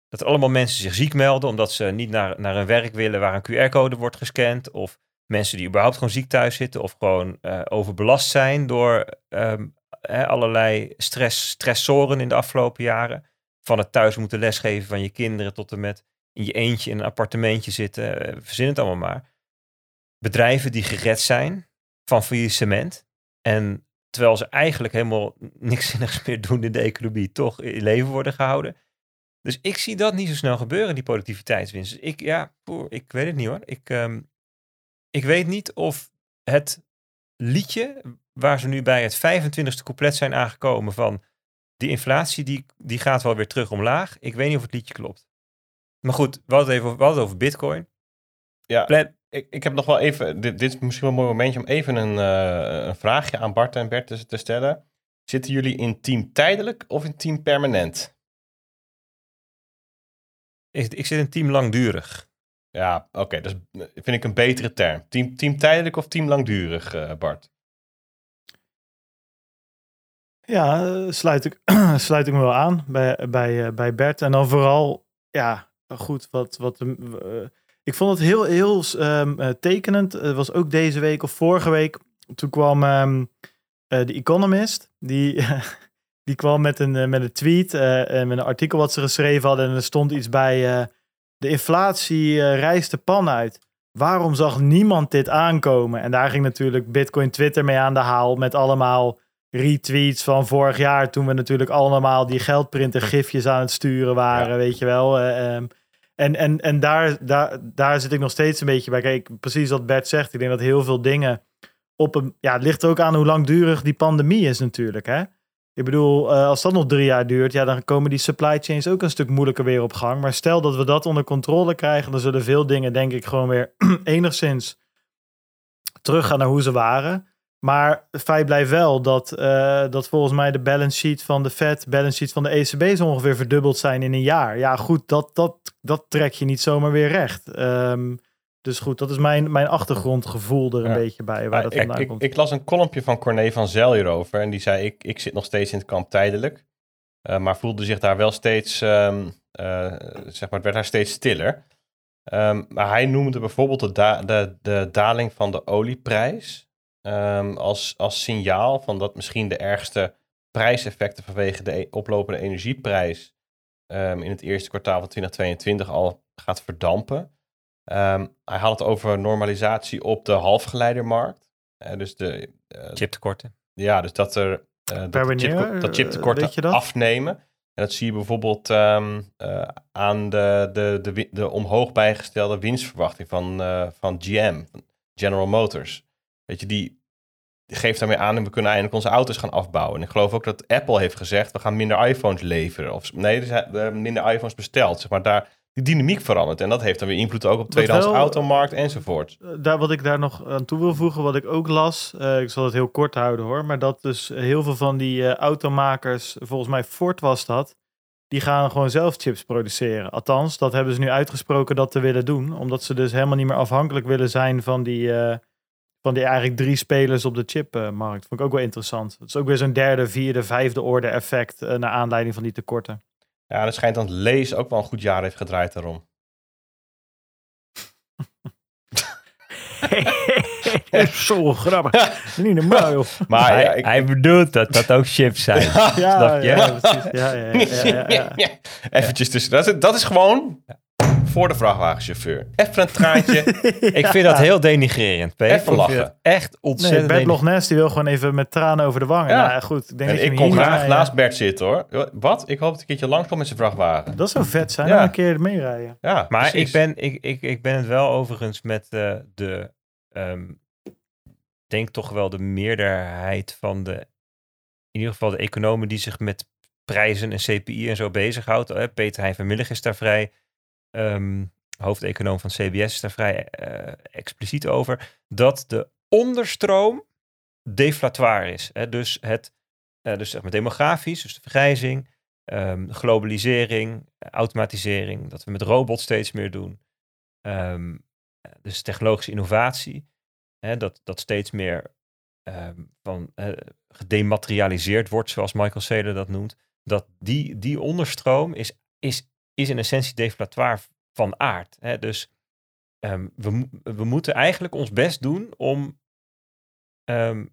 Speaker 3: Dat allemaal mensen zich ziek melden omdat ze niet naar, naar een werk willen waar een QR-code wordt gescand. Of mensen die überhaupt gewoon ziek thuis zitten of gewoon eh, overbelast zijn door ehm, allerlei stress, stressoren in de afgelopen jaren. Van het thuis moeten lesgeven van je kinderen tot en met in je eentje in een appartementje zitten, eh, verzin het allemaal maar. Bedrijven die gered zijn van faillissement. En terwijl ze eigenlijk helemaal niks zinnigs meer doen in de economie, toch in leven worden gehouden. Dus ik zie dat niet zo snel gebeuren, die productiviteitswinst. Dus ik, ja, ik weet het niet hoor. Ik, ehm, ik weet niet of het liedje waar ze nu bij het 25ste couplet zijn aangekomen van die inflatie, die, die gaat wel weer terug omlaag. Ik weet niet of het liedje klopt. Maar goed, we hadden het even over, we hadden het over bitcoin.
Speaker 2: Ja,
Speaker 3: Plan-
Speaker 2: ik, ik heb nog wel even, dit, dit is misschien wel een mooi momentje om even een, eh, een vraagje aan Bart en Bert te, te stellen. Zitten jullie in team tijdelijk of in team permanent?
Speaker 3: Ik, ik zit in team langdurig.
Speaker 2: Ja, oké, dat vind ik een betere term. Team, team tijdelijk of team langdurig, eh, Bart?
Speaker 1: Ja, eh, sluit ik, sluit ik me wel aan bij, bij, eh, bij Bert. En dan vooral, ja, goed, wat, wat ik vond het heel, heel ehm, eh, tekenend. Het was ook deze week of vorige week. Toen kwam ehm, eh, de Economist, die, die kwam met een, met een tweet, en met een artikel wat ze geschreven hadden. En er stond iets bij, de inflatie eh, rijst de pan uit. Waarom zag niemand dit aankomen? En daar ging natuurlijk Bitcoin Twitter mee aan de haal met allemaal retweets van vorig jaar. Toen we natuurlijk allemaal die geldprinter gifjes aan het sturen waren, weet je wel. eh, ehm. en en, en daar, daar, daar zit ik nog steeds een beetje bij. Kijk, precies wat Bert zegt. Ik denk dat heel veel dingen op een... Ja, het ligt er ook aan hoe langdurig die pandemie is natuurlijk, hè. Ik bedoel, eh, als dat nog drie jaar duurt, ja, dan komen die supply chains ook een stuk moeilijker weer op gang. Maar stel dat we dat onder controle krijgen, dan zullen veel dingen, denk ik, gewoon weer enigszins teruggaan naar hoe ze waren. Maar het feit blijft wel dat, eh, dat volgens mij de balance sheet van de Fed, balance sheet van de ECB zo ongeveer verdubbeld zijn in een jaar. Ja, goed, dat, dat, dat trek je niet zomaar weer recht. Ehm, dus goed, dat is mijn, mijn achtergrondgevoel er een
Speaker 2: Ja.
Speaker 1: beetje bij, waar dat vandaan
Speaker 2: ik,
Speaker 1: komt.
Speaker 2: ik las een kolompje van Corné van Zel hierover. En die zei, ik, ik zit nog steeds in het kamp tijdelijk. Eh, maar voelde zich daar wel steeds, ehm, eh, zeg maar, het werd daar steeds stiller. Ehm, maar hij noemde bijvoorbeeld de, da- de, de daling van de olieprijs ehm, als, als signaal van dat misschien de ergste prijseffecten vanwege de e- oplopende energieprijs in het eerste kwartaal van 2022 al gaat verdampen. Ehm, hij had het over normalisatie op de halfgeleidermarkt. Eh, dus de, eh,
Speaker 3: Chiptekorten.
Speaker 2: ja, dus dat er eh, dat,
Speaker 1: wanneer,
Speaker 2: chiptekorten
Speaker 1: dat?
Speaker 2: afnemen. En dat zie je bijvoorbeeld ehm, eh, aan de, de, de, de omhoog bijgestelde winstverwachting van, eh, van GM, General Motors. Weet je, die, geeft daarmee aan en we kunnen eindelijk onze auto's gaan afbouwen. En ik geloof ook dat Apple heeft gezegd, we gaan minder iPhones leveren. Of nee, er zijn minder iPhones besteld. Zeg maar daar, die dynamiek verandert. En dat heeft dan weer invloed ook op de tweedehands
Speaker 1: wel-
Speaker 2: automarkt enzovoort.
Speaker 1: Eh, daar, wat ik daar nog aan toe wil voegen, wat ik ook las, eh, ik zal het heel kort houden hoor, maar dat dus heel veel van die eh, automakers, volgens mij Ford was dat, die gaan gewoon zelf chips produceren. Althans, dat hebben ze nu uitgesproken dat te willen doen, omdat ze dus helemaal niet meer afhankelijk willen zijn van die, van die eigenlijk drie spelers op de chipmarkt. Vond ik ook wel interessant. Het is ook weer zo'n derde, vierde, vijfde orde effect naar aanleiding van die tekorten.
Speaker 2: Ja, het schijnt dan Lees ook wel een goed jaar heeft gedraaid daarom.
Speaker 1: Zo grappig. Niet normaal joh.
Speaker 2: Maar
Speaker 3: hij,
Speaker 2: ja, ik,
Speaker 3: hij bedoelt dat dat ook chips zijn.
Speaker 1: Ja,
Speaker 3: Snap je?
Speaker 1: ja, precies. Ja, ja, ja, ja, ja.
Speaker 2: Eventjes tussen. Dat is, dat is gewoon voor de vrachtwagenchauffeur. Even een traantje.
Speaker 3: Ik vind dat heel denigrerend.
Speaker 2: Even lachen.
Speaker 3: Echt
Speaker 1: Nee,
Speaker 3: ontzettend
Speaker 1: Bert. Ness die wil gewoon even met tranen over de wangen.
Speaker 2: Ja.
Speaker 1: Nou goed. Ik denk
Speaker 2: en
Speaker 1: dat je
Speaker 2: ik kom graag naast Bert zitten hoor. Wat? Ik hoop dat ik een keertje langskomt met zijn vrachtwagen.
Speaker 1: Dat zou vet zijn.
Speaker 2: Ja.
Speaker 1: Een keer meerijden.
Speaker 2: Ja,
Speaker 3: Maar
Speaker 2: precies.
Speaker 3: ik ben, ik, ik, ik ben het wel overigens met eh, de, ehm, denk toch wel de meerderheid van de, in ieder geval de economen die zich met prijzen en CPI en zo bezighoudt. Eh, Peter Hein van Millig is daar vrij, ehm, hoofdeconoom van CBS is daar vrij eh, expliciet over, dat de onderstroom deflatoire is. Hè? Dus, het, eh, dus zeg maar demografisch, dus de vergrijzing, ehm, globalisering, automatisering, dat we met robots steeds meer doen. Ehm, dus technologische innovatie, hè, dat, dat steeds meer van, eh, gedematerialiseerd wordt, zoals Michael Saylor dat noemt. Dat die, die onderstroom is, is, is in essentie deflatoire van aard. Hè? Dus ehm, we, we moeten eigenlijk ons best doen om ehm,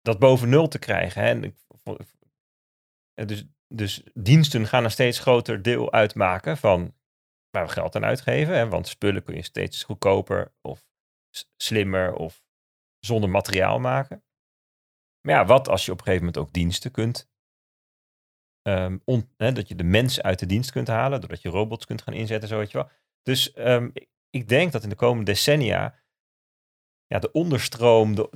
Speaker 3: dat boven nul te krijgen. Hè? En dus, dus diensten gaan een steeds groter deel uitmaken van waar we geld aan uitgeven. Hè? Want spullen kun je steeds goedkoper of slimmer of zonder materiaal maken. Maar ja, wat als je op een gegeven moment ook diensten kunt. Ehm, hè, dat je de mens uit de dienst kunt halen, doordat je robots kunt gaan inzetten, zo weet je wel. Dus ehm, ik- denk dat in de komende decennia ja, de onderstroom, de,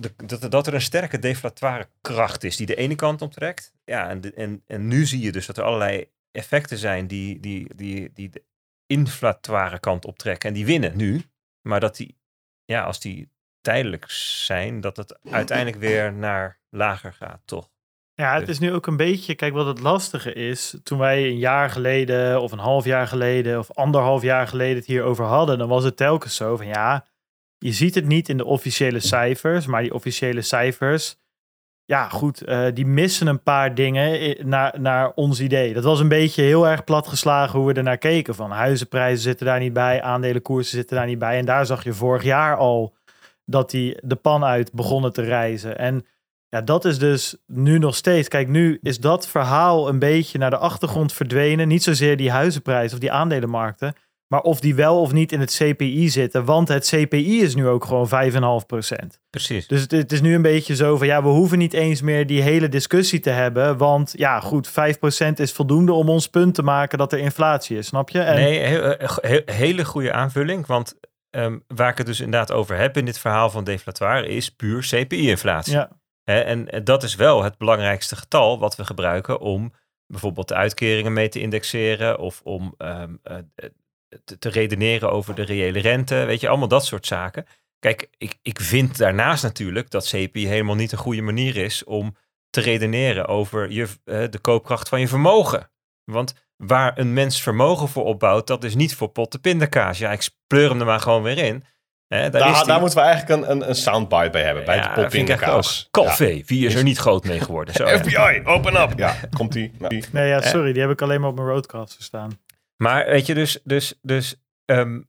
Speaker 3: dat, er een sterke deflatoire kracht is die de ene kant optrekt. Ja, en, en, en nu zie je dus dat er allerlei effecten zijn die, die, die, die de inflatoire kant optrekken. En die winnen nu. Maar dat die, ja, als die tijdelijk zijn, dat het uiteindelijk weer naar lager gaat, toch?
Speaker 1: Ja, het is nu ook een beetje, kijk wat het lastige is. Toen wij een jaar geleden of een half jaar geleden of anderhalf jaar geleden het hierover hadden, dan was het telkens zo van ja, je ziet het niet in de officiële cijfers, maar die officiële cijfers, ja goed, eh, die missen een paar dingen naar, naar ons idee. Dat was een beetje heel erg platgeslagen hoe we ernaar keken. Van huizenprijzen zitten daar niet bij, aandelenkoersen zitten daar niet bij. En daar zag je vorig jaar al dat die de pan uit begonnen te reizen. En ja, dat is dus nu nog steeds. Kijk, nu is dat verhaal een beetje naar de achtergrond verdwenen. Niet zozeer die huizenprijs of die aandelenmarkten. Maar of die wel of niet in het CPI zitten. Want het CPI is nu ook gewoon 5,5%.
Speaker 3: Precies.
Speaker 1: Dus het, is nu een beetje zo van ja, we hoeven niet eens meer die hele discussie te hebben. Want ja, goed, 5% is voldoende om ons punt te maken dat er inflatie is, snap je? En,
Speaker 3: Nee, heel, eh, he- hele goede aanvulling. Want ehm, waar ik het dus inderdaad over heb in dit verhaal van deflatoire is puur CPI-inflatie.
Speaker 1: Ja.
Speaker 3: En dat is wel het belangrijkste getal wat we gebruiken om bijvoorbeeld de uitkeringen mee te indexeren of om ehm, eh, eh, te, te redeneren over de reële rente. Weet je, allemaal dat soort zaken. kijk, ik, ik vind daarnaast natuurlijk dat CPI helemaal niet een goede manier is om te redeneren over je, eh, de koopkracht van je vermogen. Want waar een mens vermogen voor opbouwt, dat is niet voor potten pindakaas. Ja, ik pleur hem er maar gewoon weer in. Hè, daar,
Speaker 2: Daar, moeten we eigenlijk een, een, een soundbite bij hebben. Bij
Speaker 3: Ja,
Speaker 2: de
Speaker 3: ook. Calvé, wie is er niet groot mee geworden? Zo.
Speaker 2: FBI, open up. Ja, komt die. Nou,
Speaker 1: Nee, ja, sorry, die heb ik alleen maar op mijn roadcaster staan.
Speaker 3: Maar weet je, dus, dus, dus ehm,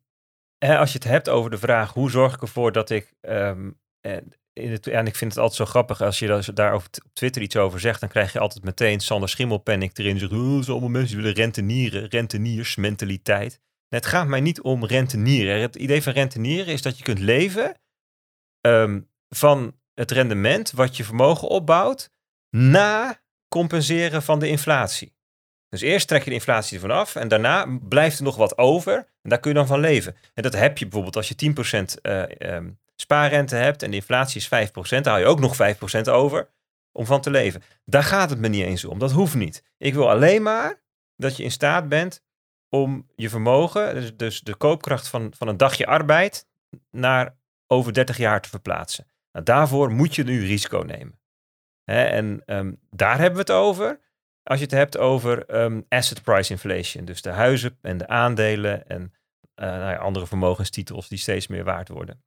Speaker 3: hè, als je het hebt over de vraag hoe zorg ik ervoor dat ik. ehm, en, in het, en ik vind het altijd zo grappig als je daar- op Twitter iets over zegt, dan krijg je altijd meteen Sander Schimmelpennik erin. Zegt, oh, zijn allemaal mensen die willen rentenieren, renteniersmentaliteit. Het gaat mij niet om rentenieren. Het idee van rentenieren is dat je kunt leven ehm, van het rendement wat je vermogen opbouwt na compenseren van de inflatie. Dus eerst trek je de inflatie ervan af en daarna blijft er nog wat over en daar kun je dan van leven. En dat heb je bijvoorbeeld als je 10% eh, ehm, spaarrente hebt en de inflatie is 5%, dan hou je ook nog 5% over om van te leven. Daar gaat het me niet eens om. Dat hoeft niet. Ik wil alleen maar dat je in staat bent om je vermogen, dus, dus de koopkracht van, van een dagje arbeid, naar over 30 jaar te verplaatsen. Nou, daarvoor moet je nu risico nemen. Hè, en ehm, daar hebben we het over. Als je het hebt over ehm, asset price inflation, dus de huizen en de aandelen en eh, nou ja, andere vermogenstitels die steeds meer waard worden.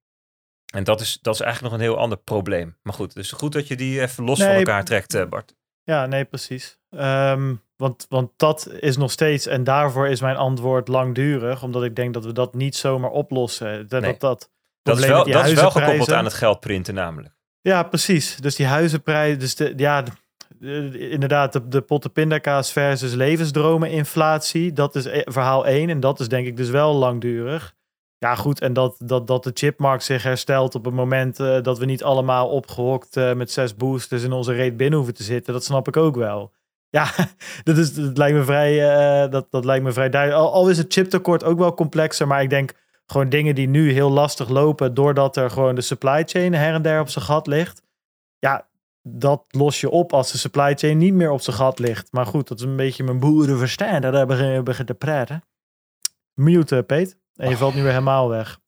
Speaker 3: En dat is, dat is eigenlijk nog een heel ander probleem. Maar goed, dus goed dat je die even los van elkaar trekt, eh, Bart.
Speaker 1: Ja, nee, precies. Ehm, want, want dat is nog steeds, en daarvoor is mijn antwoord langdurig, omdat ik denk dat we dat niet zomaar oplossen. Dat,
Speaker 3: Nee.
Speaker 1: dat, dat,
Speaker 3: Dat is wel, dat is wel gekoppeld
Speaker 1: huizenprijzen-
Speaker 3: aan het geld printen namelijk.
Speaker 1: Ja, precies. Dus die huizenprijs, dus de, ja, de- de- inderdaad, de, de potten pindakaas versus levensdromen inflatie, dat is e- verhaal 1 en dat is denk ik dus wel langdurig. Ja, goed, en dat, dat, dat de chipmarkt zich herstelt op het moment eh, dat we niet allemaal opgehokt eh, met zes boosters in onze reet binnen hoeven te zitten, dat snap ik ook wel. Ja, dat, is, dat, lijkt me vrij, eh, dat, dat lijkt me vrij duidelijk. Al, is het chiptekort ook wel complexer, maar ik denk gewoon dingen die nu heel lastig lopen, doordat er gewoon de supply chain her en der op zijn gat ligt. Ja, dat los je op als de supply chain niet meer op zijn gat ligt. Maar goed, dat is een beetje mijn boerenverstand. Daar begin begin te praten. Mute, Peet. En je valt nu weer helemaal weg.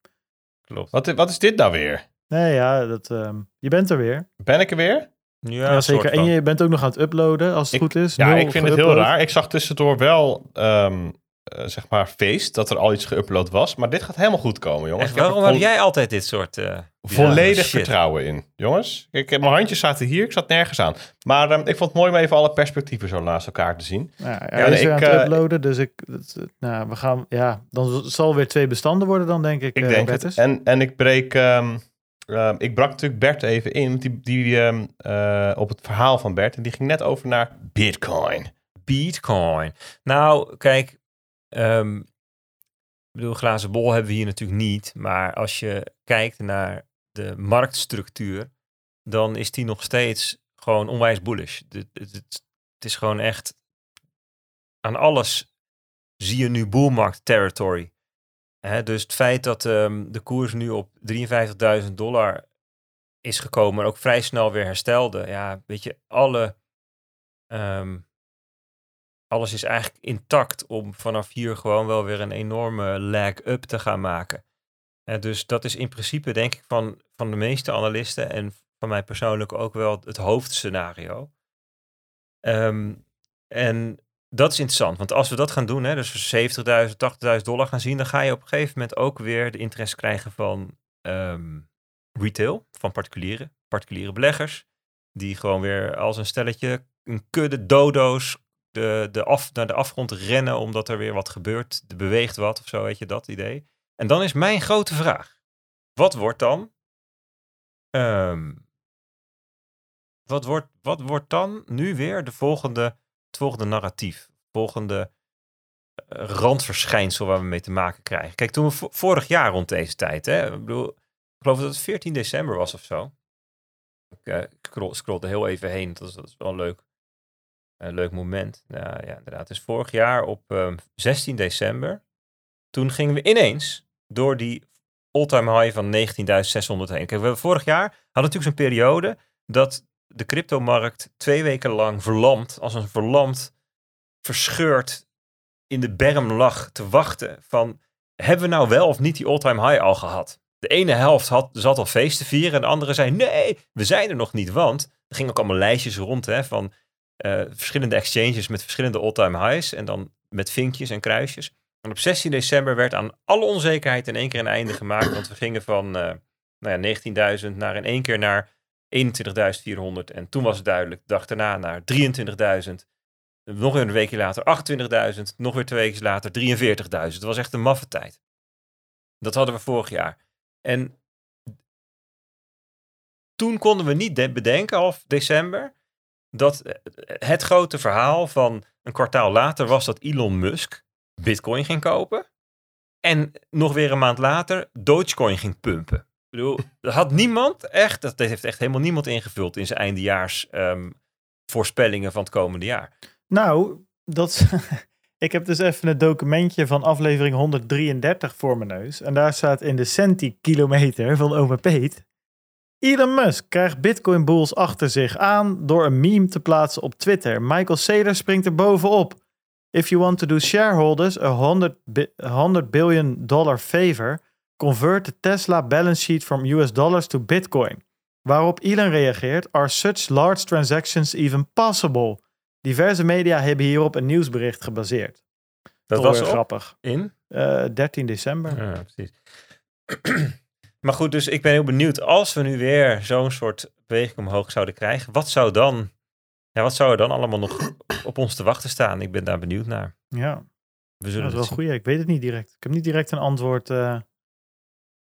Speaker 3: Klopt.
Speaker 2: wat, wat is dit nou weer?
Speaker 1: Nee, ja, dat, ehm, je bent er weer.
Speaker 2: Ben ik er weer?
Speaker 3: Ja,
Speaker 1: Ja, zeker. En je bent ook nog aan het uploaden, als het
Speaker 2: Ik-
Speaker 1: goed is.
Speaker 2: Ja,
Speaker 1: Nul
Speaker 2: ik vind het heel raar. Ik zag tussendoor wel, ehm, eh, zeg maar, feest dat er al iets geüpload was. Maar dit gaat helemaal goed komen, jongens.
Speaker 3: Echt,
Speaker 2: Ik heb
Speaker 3: waarom heb jij altijd dit soort... eh,
Speaker 2: volledig vertrouwen in. Jongens, ik, heb- mijn handjes zaten hier. Ik zat nergens aan. Maar ehm, ik vond het mooi om even alle perspectieven zo naast elkaar te zien.
Speaker 1: Ja, is aan
Speaker 2: ik,
Speaker 1: het
Speaker 2: eh,
Speaker 1: uploaden, dus ik, eh, nou, we gaan, ja, dan zal weer twee bestanden worden dan, denk ik.
Speaker 2: Ik
Speaker 1: eh,
Speaker 2: denk
Speaker 1: Bertus.
Speaker 2: het. En, en ik breek... ehm, ehm, ik brak natuurlijk Bert even in. want Die, die, ehm, eh, op het verhaal van Bert. En die ging net over naar Bitcoin.
Speaker 3: Bitcoin. Nou, kijk, ehm, ik bedoel, glazen bol hebben we hier natuurlijk niet. Maar als je kijkt naar de marktstructuur, dan is die nog steeds gewoon onwijs bullish. Het, het, is gewoon echt aan alles zie je nu bullmarkt territory. Dus het feit dat ehm, de koers nu op 53.000 dollar is gekomen, maar ook vrij snel weer herstelde. Ja, weet je, alle ehm, alles is eigenlijk intact om vanaf hier gewoon wel weer een enorme lag up te gaan maken. Dus dat is in principe denk ik van, van de meeste analisten en van mij persoonlijk ook wel het hoofdscenario. Ehm, en dat is interessant, want als we dat gaan doen, hè, dus voor 70.000, 80.000 dollar gaan zien, dan ga je op een gegeven moment ook weer de interesse krijgen van ehm, retail, van particulieren, particuliere beleggers, die gewoon weer als een stelletje een kudde dodo's de, de af, naar de afgrond rennen omdat er weer wat gebeurt, er beweegt wat of zo, weet je dat idee. En dan is mijn grote vraag, wat wordt dan, ehm, wat, wordt, wat wordt dan nu weer de volgende, het volgende narratief, volgende eh, randverschijnsel waar we mee te maken krijgen. Kijk, toen we vo- vorig jaar rond deze tijd, hè, ik bedoel, ik geloof dat het 14 december was of zo. Ik eh, scroll, scroll er heel even heen, dat is wel leuk. Een leuk moment. Nou ja, inderdaad. Dus vorig jaar op ehm, 16 december, toen gingen we ineens door die all-time high van 19.600 heen. Kijk, we vorig jaar hadden natuurlijk zo'n periode dat de cryptomarkt twee weken lang verlamd, als een verlamd, verscheurd in de berm lag te wachten van, hebben we nou wel of niet die all-time high al gehad? De ene helft had, zat al feest te vieren en de andere zei, nee, we zijn er nog niet. Want er gingen ook allemaal lijstjes rond hè, van eh, verschillende exchanges met verschillende all-time highs. En dan met vinkjes en kruisjes. En op 16 december werd aan alle onzekerheid in één keer een einde gemaakt. Want we gingen van eh, nou ja, 19.000 naar in één keer naar 21.400. En toen was het duidelijk, de dag daarna naar 23.000. Nog een weekje later 28.000. Nog weer twee weken later 43.000. Het was echt een maffe tijd. Dat hadden we vorig jaar. En toen konden we niet de- bedenken, half december, dat eh, het grote verhaal van een kwartaal later was dat Elon Musk Bitcoin ging kopen. En nog weer een maand later Dogecoin ging pumpen. Ik bedoel, dat had niemand echt, dat heeft echt helemaal niemand ingevuld in zijn eindejaars ehm, voorspellingen van het komende jaar.
Speaker 1: Nou, dat, ik heb dus even het documentje van aflevering 133 voor mijn neus. En daar staat in de centikilometer van Ome Peet. Elon Musk krijgt Bitcoin bulls achter zich aan door een meme te plaatsen op Twitter. Michael Saylor springt er bovenop. If you want to do shareholders a 100, bi- 100 billion dollar favor, convert the Tesla balance sheet from US dollars to Bitcoin. Waarop Elon reageert, are such large transactions even possible? Diverse media hebben hierop een nieuwsbericht gebaseerd.
Speaker 3: Dat
Speaker 1: Toch
Speaker 3: was
Speaker 1: grappig.
Speaker 3: in.
Speaker 1: Eh, 13 december.
Speaker 3: Ja, precies. Maar goed, dus ik ben heel benieuwd. Als we nu weer zo'n soort beweging omhoog zouden krijgen, wat zou dan, ja, wat zou er dan allemaal nog op ons te wachten staan? Ik ben daar benieuwd naar.
Speaker 1: Ja,
Speaker 3: We
Speaker 1: dat
Speaker 3: zullen
Speaker 1: is wel goed. Ik weet het niet direct. Ik heb niet direct een antwoord eh,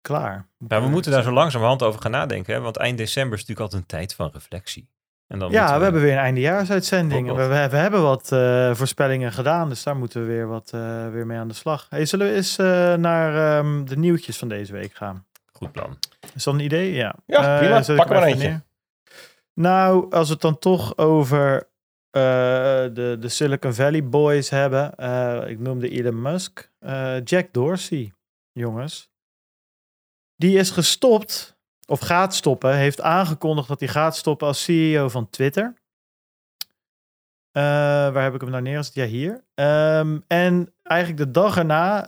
Speaker 1: klaar.
Speaker 3: Nou, we moeten daar zo langzamerhand over gaan nadenken. Hè? Want eind december is natuurlijk altijd een tijd van reflectie. En dan
Speaker 1: Ja, we hebben weer een eindejaarsuitzending.
Speaker 3: Ook
Speaker 1: We, we, we hebben wat eh, voorspellingen gedaan, dus daar moeten we weer, wat, eh, weer mee aan de slag. Hey, zullen we eens naar ehm, de nieuwtjes van deze week gaan?
Speaker 3: Goed plan.
Speaker 1: Is dat een idee? Ja.
Speaker 2: Ja,
Speaker 1: Eh,
Speaker 2: prima.
Speaker 1: ik
Speaker 2: Pak maar eentje.
Speaker 1: neer. Nou, als we het dan toch over eh, de, de Silicon Valley Boys hebben. eh, ik noemde Elon Musk. Jack Dorsey, jongens. Die is gestopt, of gaat stoppen, heeft aangekondigd dat hij gaat stoppen als CEO van Twitter. Waar heb ik hem nou neergezet? Ja, hier. Ehm, en eigenlijk de dag erna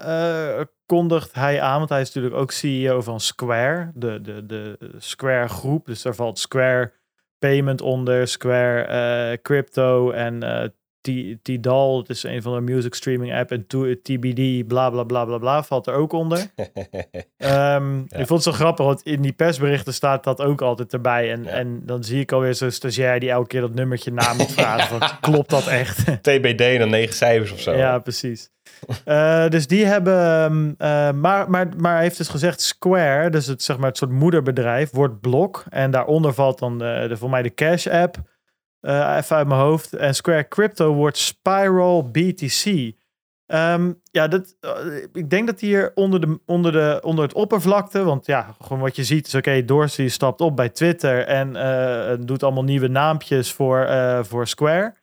Speaker 1: kondigt hij aan, want hij is natuurlijk ook CEO van Square, de, de, de Square groep. Dus daar valt Square Payment onder, Square eh, Crypto en eh Tidal, het is een van de music streaming app, en TBD, bla bla bla bla bla, valt er ook onder. Ehm, Ik vond het zo grappig, want in die persberichten staat dat ook altijd erbij. En,
Speaker 2: Ja.
Speaker 1: en dan zie ik alweer zo'n stagiair die elke keer dat nummertje na moet vragen. van, klopt dat echt?
Speaker 2: TBD en dan negen cijfers of zo.
Speaker 1: Ja, precies. Eh, dus die hebben, ehm, eh, maar, maar, maar heeft dus gezegd Square, dus het, zeg maar, het soort moederbedrijf, wordt blok. En daaronder valt dan de, de, voor mij de Cash app, eh, even uit mijn hoofd. En Square Crypto wordt Spiral BTC. Ehm, ja, dat, eh, ik denk dat hier onder, de, onder, de, onder het oppervlakte, want ja, gewoon wat je ziet is, oké, Dorsey stapt op bij Twitter en eh, doet allemaal nieuwe naampjes voor, voor Square.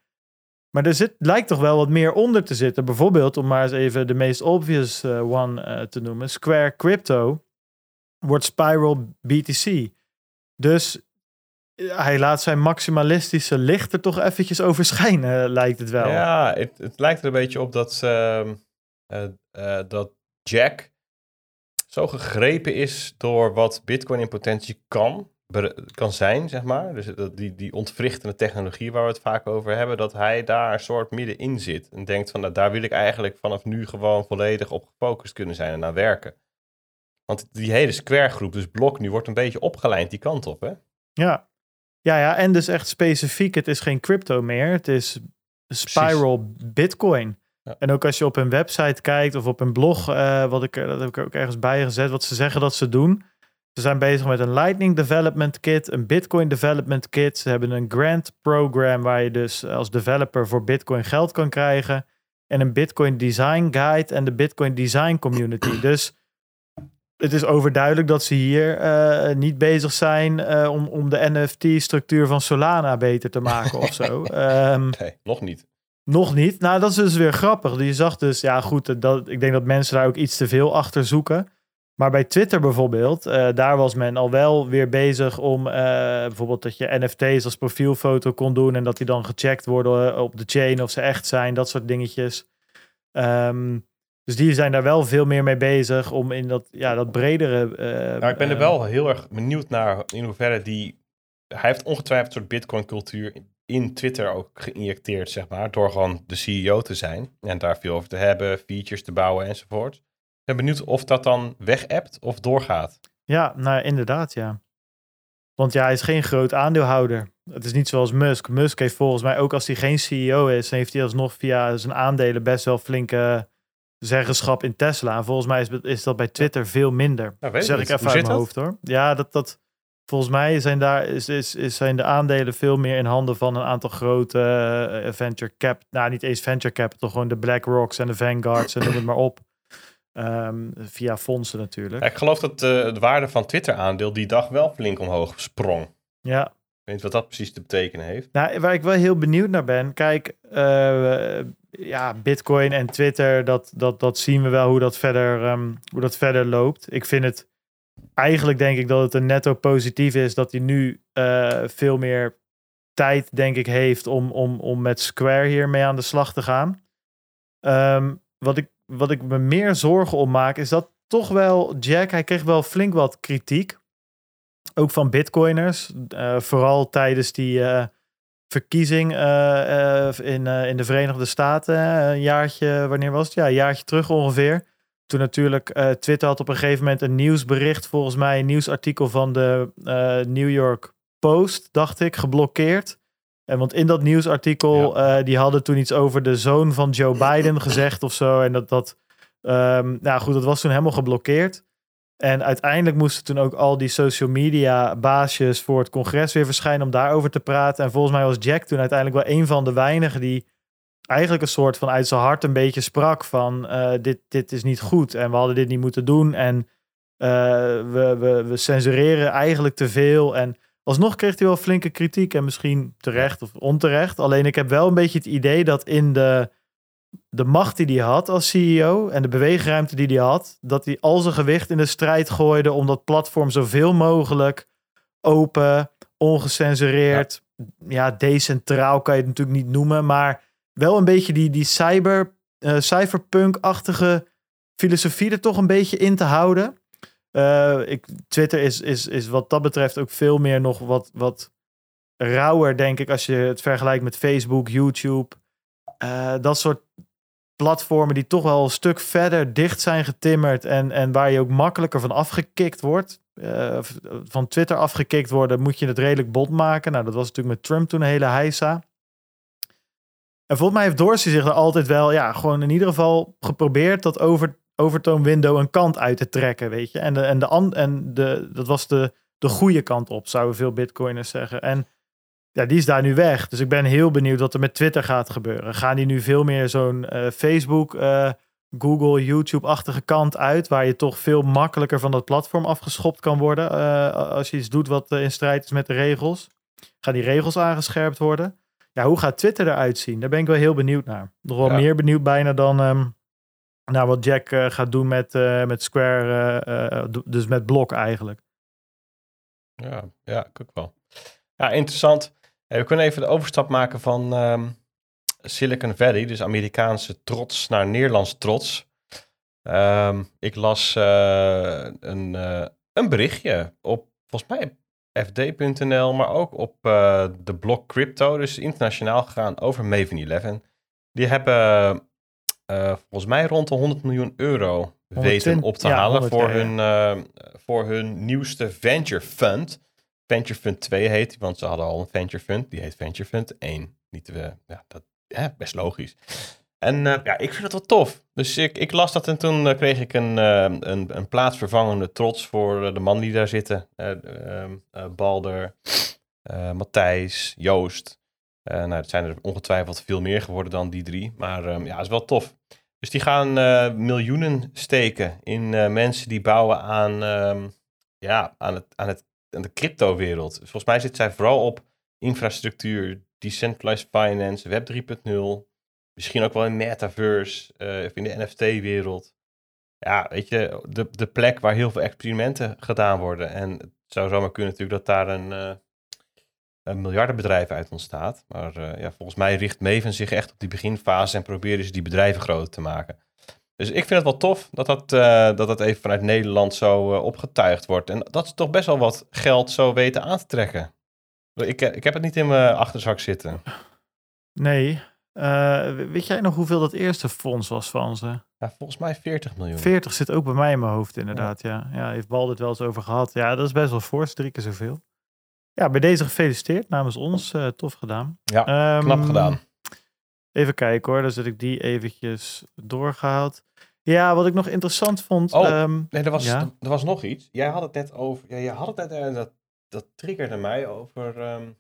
Speaker 1: Maar er zit, lijkt toch wel wat meer onder te zitten. Bijvoorbeeld, om maar eens even de meest obvious one te noemen. Square Crypto wordt Spiral BTC. Dus hij laat zijn maximalistische licht er toch eventjes over schijnen, lijkt het wel.
Speaker 2: Ja, het, het lijkt er een beetje op dat, ehm, eh, eh, dat Jack zo gegrepen is door wat Bitcoin in potentie kan, kan zijn, zeg maar. Dus dat die, die ontwrichtende technologie waar we het vaak over hebben, dat hij daar een soort middenin zit. En denkt van, nou, daar wil ik eigenlijk vanaf nu gewoon volledig op gefocust kunnen zijn en naar werken. Want die hele Square groep, dus Blok, nu wordt een beetje opgeleid die kant op, hè?
Speaker 1: Ja. Ja, ja, en dus echt specifiek, het is geen crypto meer. Het is Spiral Bitcoin.
Speaker 2: Ja.
Speaker 1: En ook als je op hun website kijkt of op hun blog, eh, wat ik, er- dat heb ik er ook ergens bij gezet, wat ze zeggen dat ze doen. Ze zijn bezig met een Lightning Development Kit, een Bitcoin Development Kit. Ze hebben een grant program waar je dus als developer voor Bitcoin geld kan krijgen. En een Bitcoin Design Guide en de Bitcoin Design Community. Dus het is overduidelijk dat ze hier eh, niet bezig zijn eh, om, om de NFT-structuur van Solana beter te maken of zo. Ehm,
Speaker 2: Nee, nog niet.
Speaker 1: nog niet. Nou, dat is dus weer grappig. Je zag dus, ja goed, dat, ik denk dat mensen daar ook iets te veel achter zoeken. Maar bij Twitter bijvoorbeeld, eh, daar was men al wel weer bezig om eh, bijvoorbeeld dat je NFT's als profielfoto kon doen en dat die dan gecheckt worden op de chain of ze echt zijn, dat soort dingetjes. Ehm, Dus die zijn daar wel veel meer mee bezig om in dat, ja, dat bredere...
Speaker 2: Nou, ik ben er
Speaker 1: eh,
Speaker 2: wel heel erg benieuwd naar in hoeverre die... Hij heeft ongetwijfeld een soort bitcoin-cultuur in Twitter ook geïnjecteerd, zeg maar. Door gewoon de CEO te zijn. En daar veel over te hebben, features te bouwen enzovoort. Ik ben benieuwd of dat dan weg of doorgaat.
Speaker 1: Ja, nou inderdaad, ja. Want ja, hij is geen groot aandeelhouder. Het is niet zoals Musk. Musk heeft volgens mij ook als hij geen CEO is, heeft hij alsnog via zijn aandelen best wel flinke zeggenschap in Tesla. En volgens mij is, is dat bij Twitter veel minder.
Speaker 2: Nou, weet
Speaker 1: zeg ik even uit mijn hoofd hoor. Ja, dat, dat volgens mij zijn daar is, is, is zijn de aandelen veel meer in handen van een aantal grote eh, venture cap. Nou, niet eens venture capital, gewoon de BlackRocks en de Vanguards en noem het maar op. Ehm, via fondsen natuurlijk.
Speaker 2: Ja, ik geloof dat eh, de waarde van Twitter-aandeel die dag wel flink omhoog sprong.
Speaker 1: Ja,
Speaker 2: Weet wat dat precies te betekenen heeft.
Speaker 1: Nou, waar ik wel heel benieuwd naar ben. Kijk, eh, ja, Bitcoin en Twitter, dat, dat, dat zien we wel hoe dat, verder, ehm, hoe dat verder loopt. Ik vind het eigenlijk denk ik dat het een netto positief is dat hij nu eh, veel meer tijd, denk ik, heeft om, om, om met Square hiermee aan de slag te gaan. Ehm, wat, ik, wat ik me meer zorgen om maak, is dat toch wel Jack, hij kreeg wel flink wat kritiek. Ook van bitcoiners. eh, vooral tijdens die eh, verkiezing eh, in, in de Verenigde Staten. een jaartje, wanneer was het? Ja, een jaartje terug ongeveer. Toen natuurlijk Twitter had op een gegeven moment een nieuwsbericht, volgens mij een nieuwsartikel van de New York Post, dacht ik, geblokkeerd. En want in dat nieuwsartikel, die hadden toen iets over de zoon van Joe Biden gezegd of zo. En dat, dat ehm, nou goed, dat was toen helemaal geblokkeerd. En uiteindelijk moesten toen ook al die social media baasjes voor het congres weer verschijnen om daarover te praten. En volgens mij was Jack toen uiteindelijk wel een van de weinigen die eigenlijk een soort van uit zijn hart een beetje sprak van eh, dit, dit is niet goed en we hadden dit niet moeten doen en eh, we, we, we censureren eigenlijk te veel. En alsnog kreeg hij wel flinke kritiek en misschien terecht of onterecht. Alleen ik heb wel een beetje het idee dat in de, de macht die hij had als CEO en de beweegruimte die hij had, dat hij al zijn gewicht in de strijd gooide om dat platform zoveel mogelijk open, ongecensureerd, ja, decentraal kan je het natuurlijk niet noemen, maar wel een beetje die, die cyber, eh, cyberpunk-achtige filosofie er toch een beetje in te houden. Eh, ik, Twitter is, is, is wat dat betreft ook veel meer nog wat, wat rauwer, denk ik, als je het vergelijkt met Facebook, YouTube. Eh, dat soort platformen die toch wel een stuk verder dicht zijn getimmerd en, en waar je ook makkelijker van afgekikt wordt. Eh, van Twitter afgekikt worden, moet je het redelijk bot maken. Nou, dat was natuurlijk met Trump toen een hele heisa. En volgens mij heeft Dorsey zich er altijd wel, ja, gewoon in ieder geval geprobeerd dat over, overtoon window een kant uit te trekken, weet je. En, de, en, de, en de, dat was de, de goede kant op, zouden veel bitcoiners zeggen. En ja, die is daar nu weg. Dus ik ben heel benieuwd wat er met Twitter gaat gebeuren. Gaan die nu veel meer zo'n eh, Facebook, eh, Google, YouTube-achtige kant uit, waar je toch veel makkelijker van dat platform afgeschopt kan worden eh, als je iets doet wat in strijd is met de regels? Gaan die regels aangescherpt worden? Ja, hoe gaat Twitter eruit zien? Daar ben ik wel heel benieuwd naar. Nog wel
Speaker 2: Ja.
Speaker 1: meer benieuwd bijna dan ehm, naar wat Jack gaat doen met, met Square, dus met Block eigenlijk.
Speaker 2: Ja, ja, ik ook wel. Ja, interessant. We kunnen even de overstap maken van ehm, Silicon Valley, dus Amerikaanse trots, naar Nederlands trots. Ehm, ik las eh, een, eh, een berichtje op, volgens mij fd.nl, maar ook op eh, de blog Crypto, dus internationaal gegaan over Maven 11. Die hebben volgens mij rond de 100 miljoen euro weten
Speaker 1: 120,
Speaker 2: op te
Speaker 1: ja,
Speaker 2: halen
Speaker 1: 100,
Speaker 2: voor,
Speaker 1: ja,
Speaker 2: hun, voor hun nieuwste venture fund. Venture Fund 2 heet want ze hadden al een Venture Fund. Die heet Venture Fund 1. Niet te, ja, dat, ja, best logisch. En eh, ja, ik vind het wel tof. Dus ik, ik las dat en toen eh, kreeg ik een, een, een plaatsvervangende trots voor de man die daar zitten. Eh, ehm, eh, Balder, Matthijs, Joost. Nou, het zijn er ongetwijfeld veel meer geworden dan die drie. Maar ehm, ja, is wel tof. Dus die gaan miljoenen steken in mensen die bouwen aan, ehm, ja, aan, het, aan, het, aan de crypto-wereld. Volgens mij zit zij vooral op infrastructuur, decentralized finance, web 3.0. Misschien ook wel in metaverse, eh, of in de NFT-wereld. Ja, weet je, de, de plek waar heel veel experimenten gedaan worden. En het zou zomaar kunnen natuurlijk dat daar een, eh, een miljardenbedrijf uit ontstaat. Maar eh, ja, volgens mij richt Maven zich echt op die beginfase en proberen ze die bedrijven groter te maken. Dus ik vind het wel tof dat dat, eh, dat, dat even vanuit Nederland zo eh, opgetuigd wordt. En dat is toch best wel wat geld zo weten aan te trekken. Ik, ik heb het niet in mijn achterzak zitten.
Speaker 1: Nee. Eh, weet jij nog hoeveel dat eerste fonds was van ze?
Speaker 2: Ja, volgens mij 40 miljoen.
Speaker 1: 40 zit ook bij mij in mijn hoofd, inderdaad. Ja, ja. heeft Bal het wel eens over gehad. Ja, dat is best wel fors, drie keer zoveel. Ja, bij deze gefeliciteerd namens ons. eh, tof gedaan.
Speaker 2: Ja,
Speaker 1: Ehm,
Speaker 2: knap gedaan.
Speaker 1: Even kijken hoor, dan zet ik die eventjes doorgehaald. Ja, wat ik nog interessant vond.
Speaker 2: Oh.
Speaker 1: ehm,
Speaker 2: Nee, er was,
Speaker 1: Ja?
Speaker 2: er was nog iets. Jij had het net over. Ja, jij had het net. eh, dat, dat triggerde mij over. ehm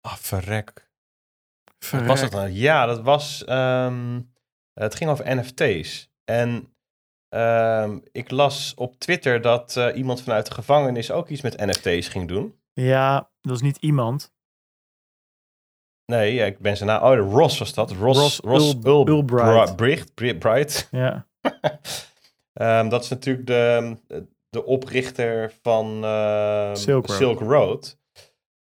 Speaker 2: Ah, verrek. Wat was dat nou? Ja, dat was. ehm, het ging over NFT's. En ik las op Twitter dat eh, iemand vanuit de gevangenis ook iets met NFT's ging doen.
Speaker 1: Ja, dat is niet iemand.
Speaker 2: Nee, ja, ik ben zijn naam. Oh, Ross was dat. Ross,
Speaker 1: Ross
Speaker 2: Ross,
Speaker 1: Ul-
Speaker 2: Ul-
Speaker 1: Ulbright.
Speaker 2: Bright.
Speaker 1: Ja,
Speaker 2: Ehm, dat is natuurlijk de, de oprichter van ehm,
Speaker 1: Silk Road.
Speaker 2: Silk Road.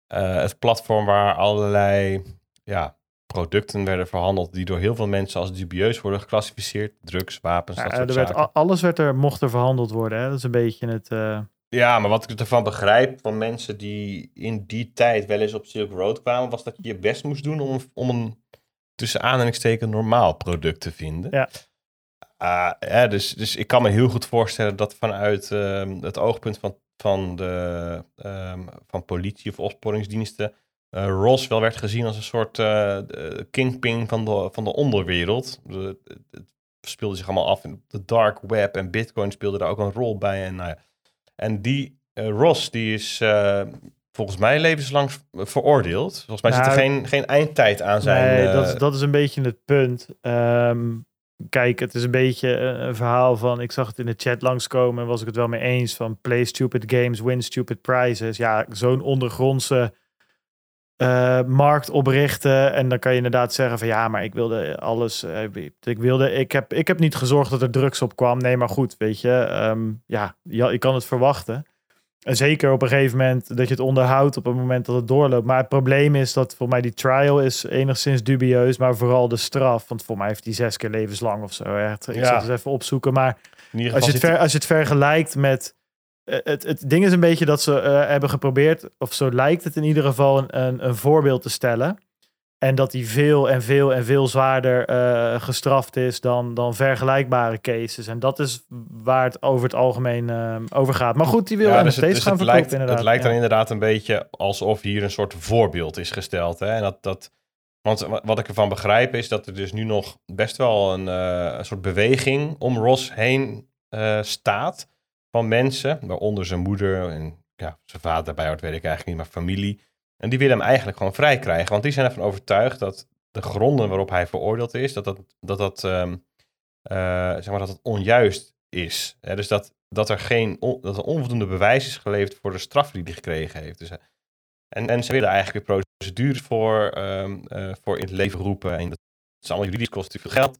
Speaker 2: Eh, het platform waar allerlei ja, producten werden verhandeld die door heel veel mensen als dubieus worden geclassificeerd. Drugs, wapens,
Speaker 1: Ja,
Speaker 2: dat
Speaker 1: er
Speaker 2: soort
Speaker 1: werd,
Speaker 2: zaken.
Speaker 1: a- alles werd er, mocht er verhandeld worden. Hè? Dat is een beetje het... eh,
Speaker 2: Ja, maar wat ik ervan begrijp van mensen die in die tijd wel eens op Silk Road kwamen, was dat je je best moest doen om, om een tussen aanhalingstekens normaal product te vinden.
Speaker 1: Ja.
Speaker 2: Ah, ja, dus, dus ik kan me heel goed voorstellen dat vanuit ehm, het oogpunt van, van, de, ehm, van politie of opsporingsdiensten eh, Ross wel werd gezien als een soort de kingpin van de, van de onderwereld. De- het speelde zich allemaal af in de dark web en bitcoin speelde daar ook een rol bij. En, nou ja. En die eh, Ross, die is eh, volgens mij levenslang veroordeeld. Volgens mij zit er
Speaker 1: Nou,
Speaker 2: geen, geen eindtijd aan zijn...
Speaker 1: nee,
Speaker 2: eh,
Speaker 1: dat, is- dat is een beetje het punt. Ehm, kijk, het is een beetje een, een verhaal van... Ik zag het in de chat langskomen en was ik het wel mee eens. Van play stupid games, win stupid prizes. Ja, zo'n ondergrondse eh, markt oprichten. En dan kan je inderdaad zeggen van... Ja, maar ik wilde alles... eh, ik, wilde, ik, heb, ik heb niet gezorgd dat er drugs op kwam. Nee, maar goed, weet je. ehm, ja, ja, je kan het verwachten. En zeker op een gegeven moment dat je het onderhoudt op het moment dat het doorloopt. Maar het probleem is dat voor mij die trial is enigszins dubieus, maar vooral de straf. Want voor mij heeft die zes keer levenslang of zo. Echt. Ik
Speaker 2: Ja.
Speaker 1: zal het eens even opzoeken. Maar als je, het ver, als je het vergelijkt met... eh, Het, het ding is een beetje dat ze eh, hebben geprobeerd, of zo lijkt het in ieder geval, een, een, een voorbeeld te stellen. En dat die veel en veel en veel zwaarder eh, gestraft is dan, dan vergelijkbare cases. En dat is waar het over het algemeen over gaat. Maar goed, die wil
Speaker 2: Ja, dus
Speaker 1: steeds
Speaker 2: dus
Speaker 1: gaan verkopen
Speaker 2: lijkt,
Speaker 1: inderdaad.
Speaker 2: Het lijkt
Speaker 1: Ja.
Speaker 2: dan inderdaad een beetje alsof hier een soort voorbeeld is gesteld. Hè? En dat, dat, want wa- wat ik ervan begrijp is dat er dus nu nog best wel een, een soort beweging om Ross heen staat. Van mensen, waaronder zijn moeder en ja, zijn vader hoort, weet ik eigenlijk niet, maar familie. En die willen hem eigenlijk gewoon vrij krijgen. Want die zijn ervan overtuigd dat de gronden waarop hij veroordeeld is, dat dat, dat, dat, ehm, eh, zeg maar dat het onjuist is. Dus dat, dat er geen dat er onvoldoende bewijs is geleverd voor de straf die hij gekregen heeft. Dus, eh, en, en ze willen eigenlijk weer procedures voor, ehm, eh, voor in het leven roepen. En dat is allemaal juridisch kost veel geld.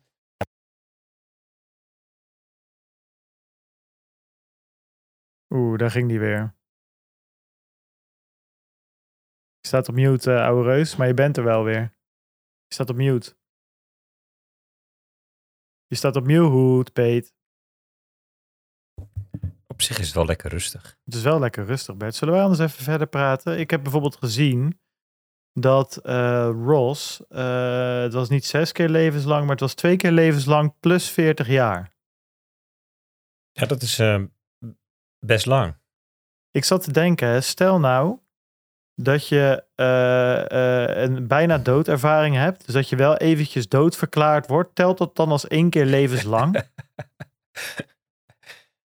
Speaker 1: Oeh, daar ging die weer. Je staat op mute, eh, ouwe reus, maar je bent er wel weer. Je staat op mute. Je staat op mute, Peet.
Speaker 3: Op zich is het wel lekker rustig.
Speaker 1: Het is wel lekker rustig, Bert. Zullen wij anders even verder praten? Ik heb bijvoorbeeld gezien dat eh, Ross, eh, het was niet zes keer levenslang, maar het was twee keer levenslang plus 40 jaar.
Speaker 3: Ja, dat is eh, best lang.
Speaker 1: Ik zat te denken, stel nou dat je eh, eh, een bijna doodervaring hebt, dus dat je wel eventjes doodverklaard wordt, telt dat dan als één keer levenslang?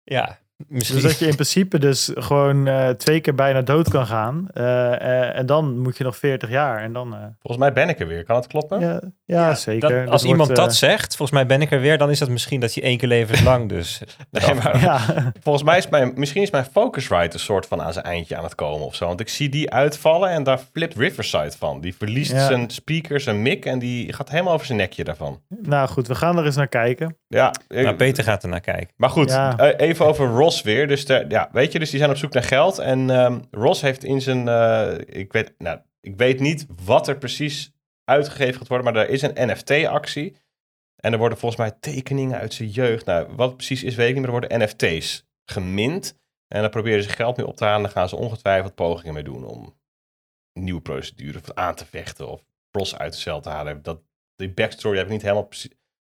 Speaker 3: Ja, misschien.
Speaker 1: dus dat je in principe dus gewoon eh, twee keer bijna dood kan gaan eh, eh, en dan moet je nog 40 jaar en dan...
Speaker 2: Volgens mij ben ik er weer. Kan het kloppen?
Speaker 1: ja, ja, zeker.
Speaker 3: Dat-
Speaker 1: Dat
Speaker 3: als iemand
Speaker 1: wordt,
Speaker 3: dat zegt, volgens mij ben ik er weer, dan is dat misschien dat je één keer levenslang dus.
Speaker 2: Nee, maar
Speaker 1: Ja,
Speaker 2: volgens mij is mijn, misschien is mijn Focusrite een soort van aan zijn eindje aan het komen of zo. Want ik zie die uitvallen en daar flipt Riverside van. Die verliest
Speaker 1: Ja.
Speaker 2: zijn speaker, zijn mic en die gaat helemaal over zijn nekje daarvan.
Speaker 1: nou goed, we gaan er eens naar kijken.
Speaker 2: Ja, ik-
Speaker 3: Nou, Peter gaat er naar kijken.
Speaker 2: Maar goed,
Speaker 1: Ja.
Speaker 2: even over Weer. Dus de, ja, weet je, dus die zijn op zoek naar geld. En ehm, Ross heeft in zijn, eh, ik, weet, nou, ik weet niet wat er precies uitgegeven gaat worden, maar er is een NFT-actie. En er worden volgens mij tekeningen uit zijn jeugd. Nou, wat precies is, weet ik niet, maar er worden NFT's gemint. En daar proberen ze geld mee op te halen. Dan gaan ze ongetwijfeld pogingen mee doen om nieuwe procedures aan te vechten of Ross uit de cel te halen. Dat, die backstory heb ik niet helemaal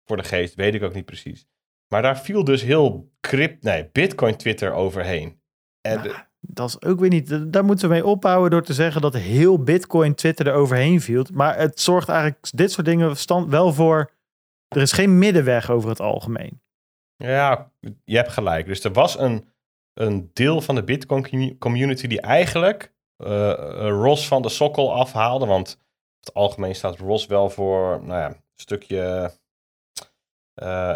Speaker 2: voor de geest, weet ik ook niet precies. Maar daar viel dus heel crypt, nee, Bitcoin Twitter overheen. En
Speaker 1: Dat is ook weer niet. Daar moeten we mee ophouden door te zeggen dat heel Bitcoin Twitter er overheen viel. Maar het zorgt eigenlijk dit soort dingen stand wel voor. Er is geen middenweg over het algemeen.
Speaker 2: Ja, je hebt gelijk. Dus er was een, een deel van de Bitcoin commu- community die eigenlijk eh, eh, Ross van de sokkel afhaalde. Want het algemeen staat Ross wel voor nou ja, een stukje. Eh,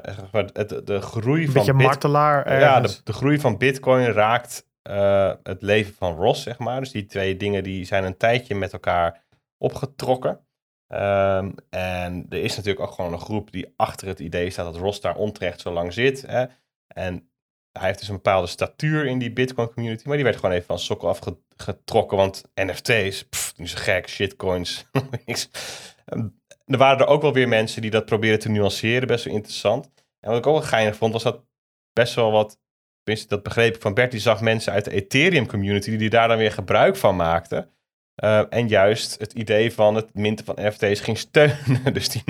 Speaker 2: het, de groei
Speaker 1: Een
Speaker 2: van
Speaker 1: martelaar.
Speaker 2: Ja, de, de groei van Bitcoin raakt eh, het leven van Ross, zeg maar. Dus die twee dingen die zijn een tijdje met elkaar opgetrokken. Ehm, en er is natuurlijk ook gewoon een groep die achter het idee staat dat Ross daar onterecht zo lang zit. Hè? En hij heeft dus een bepaalde statuur in die Bitcoin community, maar die werd gewoon even van sokkel afgetrokken, want NFT's, pff, nu is gek, shitcoins, niks. Ehm, er waren er ook wel weer mensen die dat proberen te nuanceren, best wel interessant. En wat ik ook wel geinig vond, was dat best wel wat, tenminste dat begreep ik van Bert, die zag mensen uit de Ethereum community die daar dan weer gebruik van maakten. Uh, en juist het idee van het minten van NFT's ging steunen. Dus die,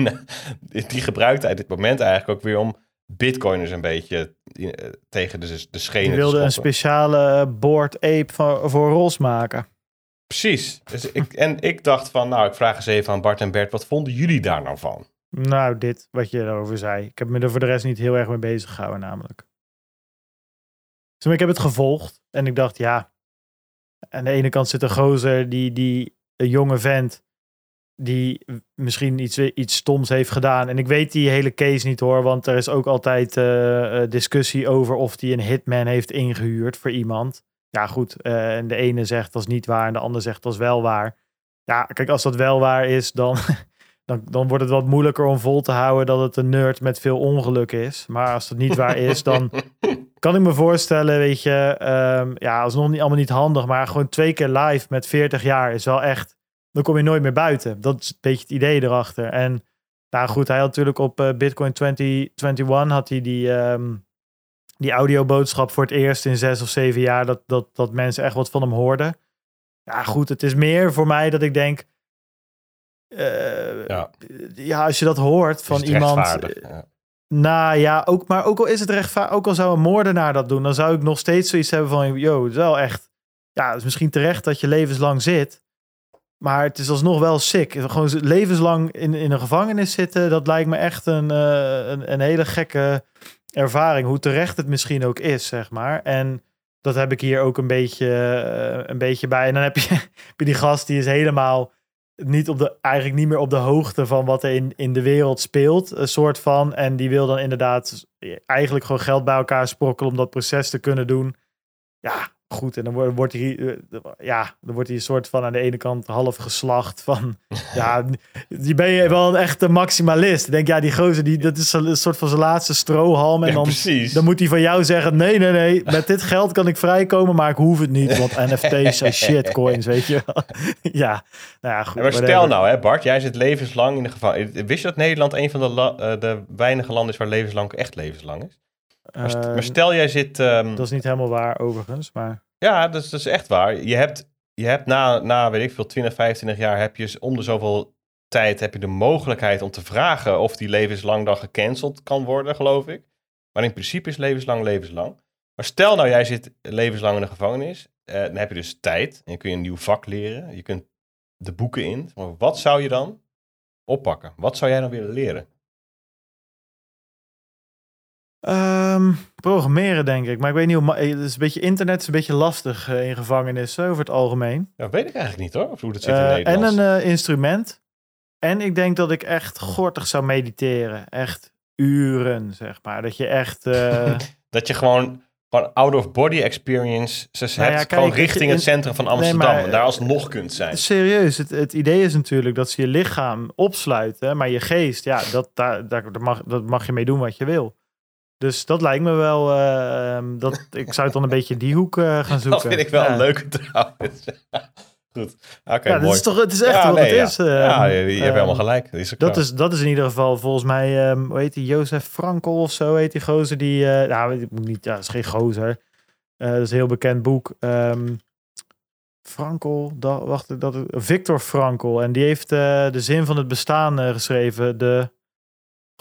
Speaker 2: die, gebruikte hij dit moment eigenlijk ook weer om bitcoiners een beetje uh, tegen de, de schenen
Speaker 1: Die wilde een speciale board ape voor, voor Ros maken.
Speaker 2: Precies. Dus en ik dacht van, nou, ik vraag eens even aan Bart en Bert, wat vonden jullie daar nou van?
Speaker 1: Nou, dit, wat je erover zei. Ik heb me er voor de rest niet heel erg mee bezig gehouden, namelijk. Dus ik heb het gevolgd en ik dacht, ja, aan de ene kant zit een gozer, die, die een jonge vent, die misschien iets, iets stoms heeft gedaan. En ik weet die hele case niet hoor, want er is ook altijd uh, discussie over of hij een hitman heeft ingehuurd voor iemand. Ja, goed. Uh, en de ene zegt dat is niet waar en de ander zegt dat is wel waar. Ja, kijk, als dat wel waar is, dan, dan, dan wordt het wat moeilijker om vol te houden dat het een nerd met veel ongeluk is. Maar als dat niet waar is, dan kan ik me voorstellen, weet je, um, ja, alsnog niet allemaal niet handig, maar gewoon twee keer live met 40 jaar is wel echt, dan kom je nooit meer buiten. Dat is een beetje het idee erachter. En nou goed, hij had natuurlijk op uh, Bitcoin 2021 had hij die, um, die audioboodschap voor het eerst in zes of zeven jaar dat, dat, dat mensen echt wat van hem hoorden. Ja, goed, het is meer voor mij dat ik denk. Uh, ja. ja, als je dat hoort van iemand.
Speaker 2: Ja.
Speaker 1: Nou ja, ook, maar ook al is het rechtvaardig, ook al zou een moordenaar dat doen, dan zou ik nog steeds zoiets hebben van, yo, het is wel echt, ja, het is misschien terecht dat je levenslang zit, maar het is alsnog wel sick. Gewoon levenslang in, in een gevangenis zitten, dat lijkt me echt een, uh, een, een hele gekke ervaring, hoe terecht het misschien ook is, zeg maar. En dat heb ik hier ook een beetje, uh, een beetje bij. En dan heb je, heb je die gast die is helemaal niet op de, eigenlijk niet meer op de hoogte van wat er in, in de wereld speelt. Een soort van. En die wil dan inderdaad eigenlijk gewoon geld bij elkaar sprokkelen om dat proces te kunnen doen. Ja, goed. En dan wordt hij, ja, dan wordt hij een soort van aan de ene kant half geslacht van, ja, die ben je wel een echte maximalist. Ik denk, ja, die gozer, die, dat is een soort van zijn laatste strohalm. En
Speaker 2: ja,
Speaker 1: dan,
Speaker 2: precies.
Speaker 1: dan moet hij van jou zeggen, nee, nee, nee, met dit geld kan ik vrijkomen, maar ik hoef het niet, want NFT's zijn shitcoins, weet je wel. ja, nou ja, goed.
Speaker 2: Ja, maar stel nou, hè, Bart, jij zit levenslang in de gevangenis. Wist je dat Nederland een van de, uh, de weinige landen is waar levenslang echt levenslang is? Maar, st maar stel jij zit... Um...
Speaker 1: Dat is niet helemaal waar overigens, maar...
Speaker 2: Ja, dat is, dat is echt waar. Je hebt, je hebt na, na, weet ik veel, 20, 25 jaar heb je om de zoveel tijd heb je de mogelijkheid om te vragen of die levenslang dan gecanceld kan worden, geloof ik. Maar in principe is levenslang levenslang. Maar stel nou, jij zit levenslang in de gevangenis. Eh, dan heb je dus tijd en kun je een nieuw vak leren. Je kunt de boeken in. Maar wat zou je dan oppakken? Wat zou jij dan willen leren?
Speaker 1: Um, programmeren, denk ik. Maar ik weet niet hoe. Het is een beetje internet is een beetje lastig uh, in gevangenissen over het algemeen.
Speaker 2: Ja, weet ik eigenlijk niet hoor. Of hoe dat zit in
Speaker 1: uh. En een uh, instrument. En ik denk dat ik echt gortig zou mediteren. Echt uren, zeg maar. Dat je echt.
Speaker 2: dat je gewoon van out of body experience. Nou hebt ja, kijk, gewoon richting in, het centrum van Amsterdam. Nee, maar, en daar alsnog kunt zijn.
Speaker 1: Serieus, het, het idee is natuurlijk dat ze je lichaam opsluiten. Maar je geest, ja, dat, daar, daar, daar mag, dat mag je mee doen wat je wil. Dus dat lijkt me wel. Uh, dat, ik zou het dan een beetje in die hoek uh, gaan zoeken.
Speaker 2: Dat vind ik wel
Speaker 1: ja.
Speaker 2: een leuke trouwens. Goed. Oké,
Speaker 1: ja, dat
Speaker 2: mooi.
Speaker 1: is toch, het is echt
Speaker 2: Ja,
Speaker 1: wat
Speaker 2: nee,
Speaker 1: het
Speaker 2: ja.
Speaker 1: is. eh,
Speaker 2: ja, je, je hebt
Speaker 1: eh,
Speaker 2: helemaal gelijk. Dat is,
Speaker 1: Dat is, dat is in ieder geval volgens mij, ehm hoe heet die, Jozef Frankel of zo heet die gozer. Die, eh nou, ik moet niet, ja, dat is geen gozer. Eh, dat is een heel bekend boek. Ehm Frankel, da, wacht, dat, Victor Frankel. En die heeft eh, de zin van het bestaan eh, geschreven. De,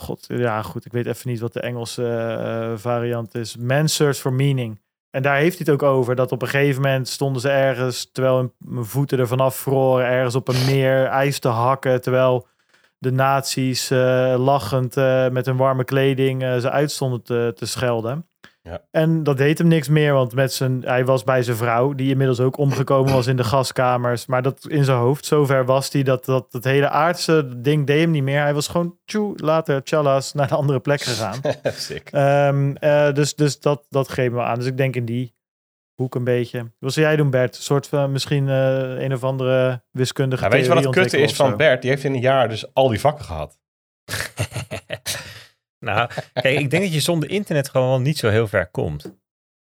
Speaker 1: god, ja goed, ik weet even niet wat de Engelse eh, variant is. Man's Search for Meaning. En daar heeft hij het ook over. Dat op een gegeven moment stonden ze ergens, terwijl hun- voeten er vanaf vroren, ergens op een meer ijs te hakken. Terwijl de nazi's eh, lachend eh, met hun warme kleding ze uitstonden te, te schelden.
Speaker 2: Ja.
Speaker 1: En dat deed hem niks meer, want met zijn, hij was bij zijn vrouw, die inmiddels ook omgekomen was in de gaskamers. Maar dat in zijn hoofd, zover was hij dat, dat het hele aardse ding deed hem niet meer. Hij was gewoon tjoe, later, tjallas, naar een andere plek gegaan.
Speaker 2: Sick.
Speaker 1: Ehm, eh, dus dus dat, dat geven we aan. Dus ik denk in die hoek een beetje. Wat zou jij doen, Bert? Een soort van misschien eh, een of andere wiskundige
Speaker 2: Nou, weet je wat het kutte is van? Bert? Die heeft in een jaar dus al die vakken gehad.
Speaker 3: nou, kijk, ik denk dat je zonder internet gewoon niet zo heel ver komt.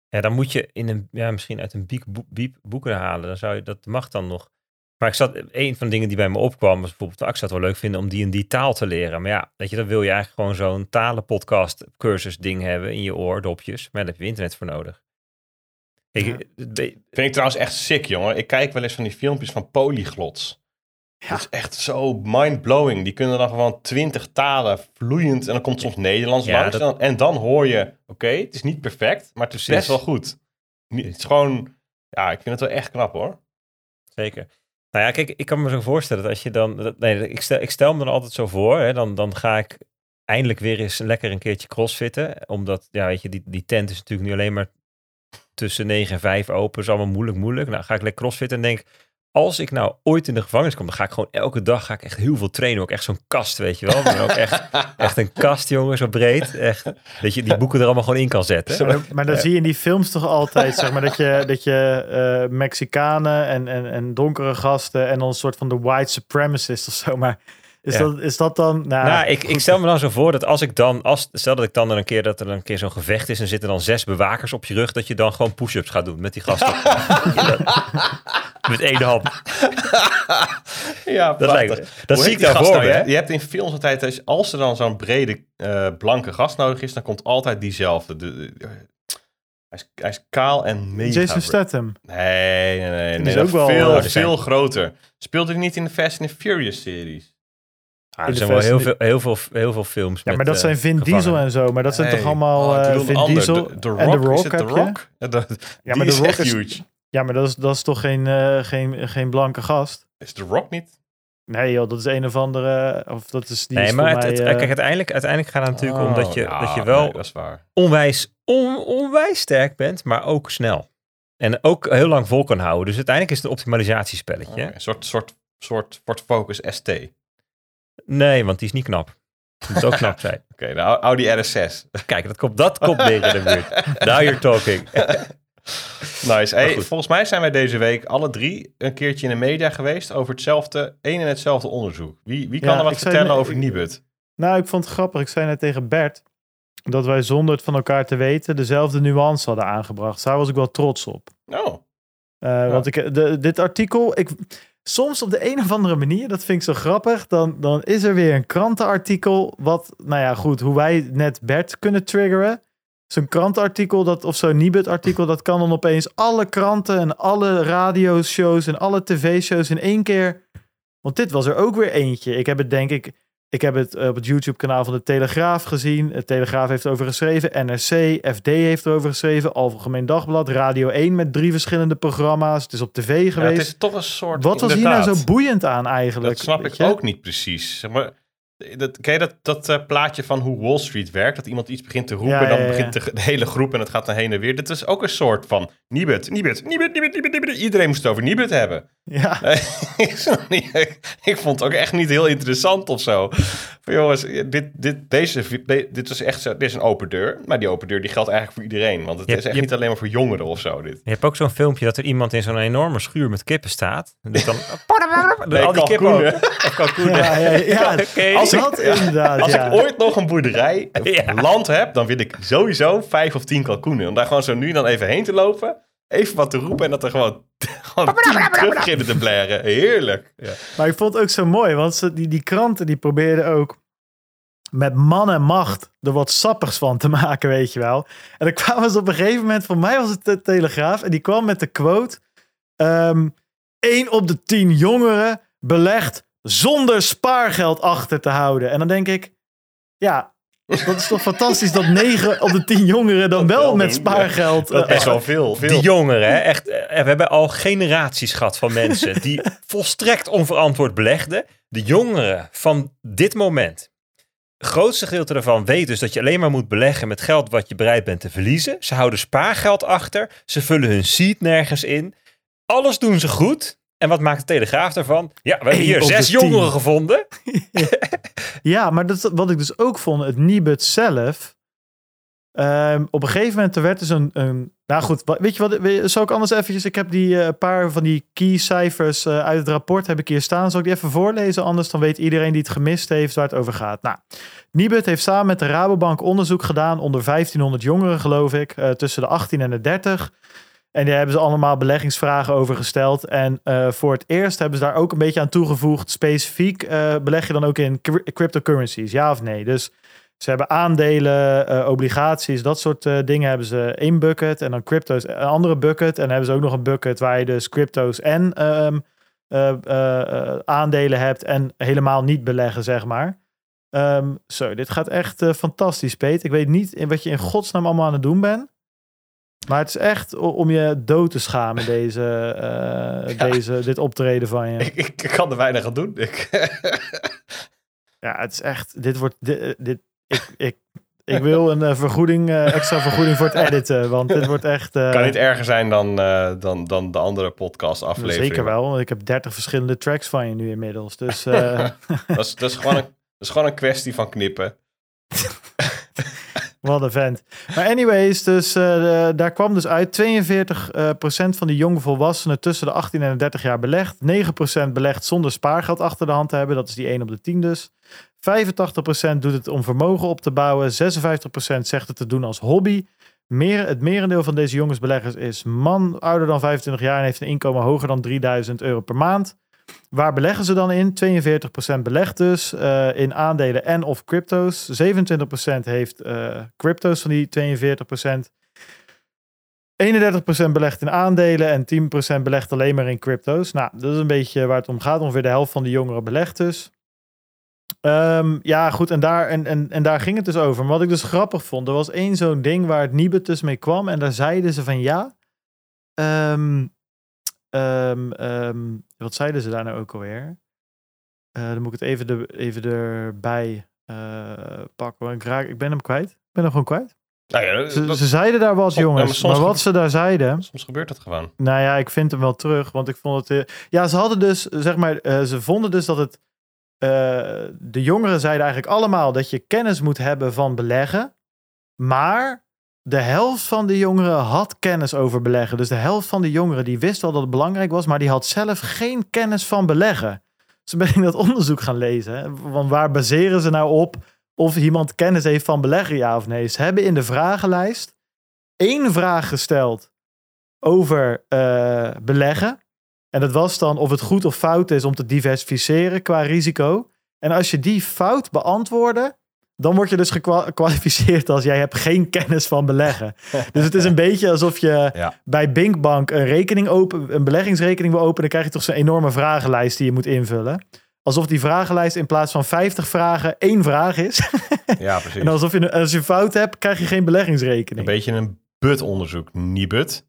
Speaker 3: Ja, dan moet je in een, ja, misschien uit een biek biep boeken halen. Dan zou je, dat mag dan nog. Maar ik zat, een van de dingen die bij me opkwam, was bijvoorbeeld, ah, ik zou het wel leuk vinden om die en die taal te leren. Maar ja, weet je, dan wil je eigenlijk gewoon zo'n talenpodcast cursus ding hebben in je oordopjes. Maar daar heb je internet voor nodig.
Speaker 1: Ja.
Speaker 3: het be-
Speaker 2: Vind ik trouwens echt sick, jongen. Ik kijk wel eens van die filmpjes van polyglots.
Speaker 1: Ja.
Speaker 2: Dat is echt zo mind-blowing. Die kunnen dan gewoon twintig talen vloeiend. En dan komt soms Nederlands
Speaker 3: Ja,
Speaker 2: langs.
Speaker 3: dat-
Speaker 2: En dan hoor je, oké, het is niet perfect, maar het is
Speaker 3: Precies.
Speaker 2: best wel goed. Het is gewoon, ja, ik vind het wel echt knap hoor.
Speaker 3: Zeker. Nou ja, kijk, ik kan me zo voorstellen dat als je dan. dat- nee, ik stel, ik stel me dan altijd zo voor. Hè, dan, dan ga ik eindelijk weer eens lekker een keertje crossfitten. Omdat, ja, weet je, die, die tent is natuurlijk nu alleen maar tussen 9 en 5 open. is allemaal moeilijk, moeilijk. Nou, ga ik lekker crossfitten en denk. Als ik nou ooit in de gevangenis kom, dan ga ik gewoon elke dag ga ik echt heel veel trainen. Ook echt zo'n kast, weet je wel. Dan ook echt, echt een kast, jongen, zo breed. Echt, dat je die boeken er allemaal gewoon in kan zetten.
Speaker 1: Maar, maar dan zie je in die films toch altijd, zeg maar, dat je, dat je eh, Mexicanen en, en, en donkere gasten en dan een soort van de white supremacist of zo. Maar is,
Speaker 3: Ja.
Speaker 1: dat, is dat dan... Nou,
Speaker 3: Nou, ik, ik stel me dan zo voor dat als ik dan, als, stel dat ik dan er een keer dat er een keer zo'n gevecht is en zitten dan zes bewakers op je rug, dat je dan gewoon push-ups gaat doen met die gasten. Met één hand.
Speaker 2: Ja,
Speaker 3: Dat, lijkt, dat zie ik daarvoor.
Speaker 2: nou?
Speaker 3: hè?
Speaker 2: Je, je hebt in films altijd, als- als er dan zo'n brede eh, blanke gast nodig is, dan komt altijd diezelfde. De, de- hij, is, hij is kaal en mega.
Speaker 1: Jason Statham.
Speaker 2: Nee, nee, nee. Nee
Speaker 1: is
Speaker 2: dat
Speaker 1: ook wel-
Speaker 2: veel,
Speaker 3: zijn-
Speaker 2: veel groter. Speelt hij niet in de Fast and Furious series?
Speaker 3: Ah, er zijn wel heel veel, heel, veel, heel veel films.
Speaker 1: Ja,
Speaker 3: met,
Speaker 1: maar dat
Speaker 3: eh,
Speaker 1: zijn Vin
Speaker 3: gevangenen.
Speaker 1: Diesel en zo. Maar dat zijn
Speaker 2: Nee.
Speaker 1: toch allemaal
Speaker 2: Oh,
Speaker 1: eh, Vin
Speaker 2: ander.
Speaker 1: Diesel
Speaker 2: De, de
Speaker 1: en The
Speaker 2: Rock, is het
Speaker 1: heb
Speaker 2: The
Speaker 1: je?
Speaker 2: Rock? Ja, de,
Speaker 1: Ja, maar The
Speaker 2: is
Speaker 1: Rock is-
Speaker 2: huge.
Speaker 1: Ja, maar dat is, dat is toch geen, eh, geen, geen blanke gast?
Speaker 2: Is The Rock niet?
Speaker 1: Nee joh, dat is een of andere... Of dat is, die
Speaker 3: Nee,
Speaker 1: is
Speaker 3: maar het, het-
Speaker 1: mij, eh,
Speaker 3: kijk, uiteindelijk, uiteindelijk gaat het natuurlijk om dat je,
Speaker 2: Oh, ja,
Speaker 3: dat je wel
Speaker 2: nee, dat is waar.
Speaker 3: onwijs, on, onwijs sterk bent, maar ook snel. En ook heel lang vol kan houden. Dus uiteindelijk is het een optimalisatiespelletje.
Speaker 2: Oké, Een soort, soort, soort Ford Focus ST. Oké,
Speaker 3: Nee, want die is niet knap. Het moet ook knap zijn.
Speaker 2: de Audi RS6.
Speaker 3: Kijk, dat komt, dat komt neer in de buurt. Now you're talking.
Speaker 2: Nice. Hey, volgens mij zijn wij deze week alle drie een keertje in de media geweest over hetzelfde, één en hetzelfde onderzoek. Wie, wie kan
Speaker 1: Ja,
Speaker 2: er wat
Speaker 1: zei
Speaker 2: vertellen over Nibud?
Speaker 1: Nou, ik vond het grappig. Ik zei net tegen Bert dat wij zonder het van elkaar te weten dezelfde nuance hadden aangebracht. Daar was ik wel trots op.
Speaker 2: Oh,
Speaker 1: Eh, Want ik, de, dit artikel, ik, soms op de een of andere manier, dat vind ik zo grappig, dan, dan is er weer een krantenartikel wat, nou ja goed, hoe wij net Bert kunnen triggeren. Zo'n krantenartikel dat, of zo'n Nibud-artikel, dat kan dan opeens alle kranten en alle radioshows en alle tv-shows in één keer. Want dit was er ook weer eentje. Ik heb het denk ik, ik heb het eh, op het YouTube-kanaal van de Telegraaf gezien. De Telegraaf heeft erover geschreven. NRC, FD heeft erover geschreven. Algemeen Dagblad, Radio 1 met drie verschillende programma's. Het is op tv
Speaker 2: ja,
Speaker 1: geweest.
Speaker 2: het is toch een soort.
Speaker 1: Wat was hier nou zo boeiend aan eigenlijk?
Speaker 2: Dat snap ik ook niet precies. Zeg maar, dat, ken je dat, dat eh, plaatje van hoe Wall Street werkt? Dat iemand iets begint te roepen,
Speaker 1: Ja,
Speaker 2: dan
Speaker 1: ja,
Speaker 2: begint de, de hele groep en het gaat dan heen en weer. Dit is ook een soort van Nibud, Nibud, Nibud, Nibud, Nibud, Nibud. Iedereen moest het over Nibud hebben.
Speaker 1: Ja,
Speaker 2: ik, ik vond het ook echt niet heel interessant of zo. Van, jongens, dit, dit, deze, de- dit, is echt zo, dit is een open deur. Maar die open deur die geldt eigenlijk voor iedereen. Want het
Speaker 3: Je
Speaker 2: is echt
Speaker 3: je
Speaker 2: niet alleen maar voor jongeren of zo. Dit.
Speaker 3: Je hebt ook zo'n filmpje dat er iemand in zo'n enorme schuur met kippen staat. En dus dan,
Speaker 2: Nee,
Speaker 3: al die kippen ook. Of kalkoenen.
Speaker 1: ja, ja, ja. Als dat inderdaad,
Speaker 2: Als ik ooit nog een boerderij, of land heb, dan wil ik sowieso vijf of tien kalkoenen. Om daar gewoon zo nu dan even heen te lopen even wat te roepen en dat er gewoon, gewoon tien terug beginnen te blaren. Heerlijk. Ja.
Speaker 1: Maar ik vond het ook zo mooi, want ze, die, die kranten die probeerden ook met man en macht er wat sappigs van te maken, weet je wel. En dan kwamen ze op een gegeven moment, voor mij was het de Telegraaf, en die kwam met de quote: ehm 1 op de 10 jongeren belegt zonder spaargeld achter te houden. En dan denk ik, ja, dat is toch fantastisch dat 9 op de 10 jongeren dan wel
Speaker 2: wel
Speaker 1: met spaargeld.
Speaker 2: Dat is
Speaker 1: eh,
Speaker 2: wel veel. veel.
Speaker 3: Die jongeren, hè, echt, eh, we hebben al generaties gehad van mensen die volstrekt onverantwoord belegden. De jongeren van dit moment. Het grootste gedeelte daarvan weet dus dat je alleen maar moet beleggen met geld wat je bereid bent te verliezen. Ze houden spaargeld achter. Ze vullen hun seed nergens in. Alles doen ze goed. En wat maakt de Telegraaf daarvan? Ja, we hebben
Speaker 1: Eén
Speaker 3: hier
Speaker 1: op de
Speaker 3: zes
Speaker 1: tien.
Speaker 3: jongeren gevonden.
Speaker 1: Ja, maar dat, wat ik dus ook vond, het Nibud zelf. ehm, op een gegeven moment er werd dus een, een nou goed, wa- weet je wat, je, zal ik anders eventjes, ik heb die eh, paar van die key cijfers eh, uit het rapport heb ik hier staan. Zal ik die even voorlezen? Anders dan weet iedereen die het gemist heeft waar het over gaat. Nou, Nibud heeft samen met de Rabobank onderzoek gedaan onder 1500 jongeren geloof ik, eh, tussen de 18 en de 30. En daar hebben ze allemaal beleggingsvragen over gesteld. En eh, voor het eerst hebben ze daar ook een beetje aan toegevoegd. Specifiek eh, beleg je dan ook in cryp- cryptocurrencies, ja of nee? Dus ze hebben aandelen, eh, obligaties, dat soort dingen hebben ze één bucket. En dan crypto's een andere bucket. En dan hebben ze ook nog een bucket waar je dus crypto's en ehm, eh, eh, eh, aandelen hebt. En helemaal niet beleggen, zeg maar. Ehm, zo, dit gaat echt fantastisch, Peet. Ik weet niet wat je in godsnaam allemaal aan het doen bent. Maar het is echt om je dood te schamen, deze, eh,
Speaker 2: Ja.
Speaker 1: deze, dit optreden van je.
Speaker 2: Ik, ik, ik kan er weinig aan doen. Ik,
Speaker 1: Ja, het is echt. Dit wordt. Dit, dit, ik, ik, ik wil een eh, vergoeding, eh, extra vergoeding voor het editen. Want dit wordt echt. eh,
Speaker 2: kan niet erger zijn dan, eh, dan, dan de andere podcast afleveringen.
Speaker 1: Zeker wel. want Ik heb 30 verschillende tracks van je nu inmiddels. Dus eh,
Speaker 2: Dat is, dat, is gewoon een, dat is gewoon een kwestie van knippen.
Speaker 1: Wat een vent. Maar anyways, dus eh, daar kwam dus uit 42% eh, procent van die jonge volwassenen tussen de 18 en de 30 jaar belegt. 9% belegt zonder spaargeld achter de hand te hebben. Dat is die 1 op de 10 dus. 85% doet het om vermogen op te bouwen. 56% zegt het te doen als hobby. Meer, het merendeel van deze jongensbeleggers is man ouder dan 25 jaar en heeft een inkomen hoger dan 3000 euro per maand. Waar beleggen ze dan in? 42% belegt dus eh, in aandelen en of crypto's. 27% heeft eh, crypto's van die 42%. 31% belegt in aandelen en 10% belegt alleen maar in crypto's. Nou, dat is een beetje waar het om gaat. Ongeveer de helft van de jongeren belegt dus. Ehm, ja, goed, en daar, en, en, en daar ging het dus over. Maar wat ik dus grappig vond, er was één zo'n ding waar het Nibud dus mee kwam. En daar zeiden ze van ja. ehm, ehm, ehm, wat zeiden ze daar nou ook alweer? Eh, dan moet ik het even, de, even erbij eh, pakken. Ik, raak, ik ben hem kwijt. Ik ben hem gewoon kwijt.
Speaker 2: Nou ja,
Speaker 1: Ze,
Speaker 2: dat-
Speaker 1: ze zeiden daar wat,
Speaker 2: Soms- ja,
Speaker 1: jongens.
Speaker 2: maar
Speaker 1: wat ze daar zeiden.
Speaker 2: soms gebeurt dat gewoon.
Speaker 1: Nou ja, ik vind hem wel terug, want ik vond het. eh, ja, ze hadden dus, zeg maar, ze vonden dus dat het. de jongeren zeiden eigenlijk allemaal dat je kennis moet hebben van beleggen. Maar de helft van de jongeren had kennis over beleggen. Dus de helft van de jongeren die wist wel dat het belangrijk was, maar die had zelf geen kennis van beleggen. Dus ben ik dat onderzoek gaan lezen. Want waar baseren ze nou op of iemand kennis heeft van beleggen, ja of nee? Ze hebben in de vragenlijst één vraag gesteld over eh, beleggen. En dat was dan of het goed of fout is om te diversificeren qua risico. En als je die fout beantwoordde, dan word je dus gekwa- gekwalificeerd als jij hebt geen kennis van beleggen. dus het is een beetje alsof je
Speaker 2: Ja.
Speaker 1: bij Binkbank een rekening open, een beleggingsrekening wil openen, dan krijg je toch zo'n enorme vragenlijst die je moet invullen. Alsof die vragenlijst in plaats van 50 vragen één vraag is.
Speaker 2: Ja, precies.
Speaker 1: en alsof je, als je fout hebt, krijg je geen
Speaker 2: Een
Speaker 1: beleggingsrekening.
Speaker 2: beetje een but-onderzoek. Niet but.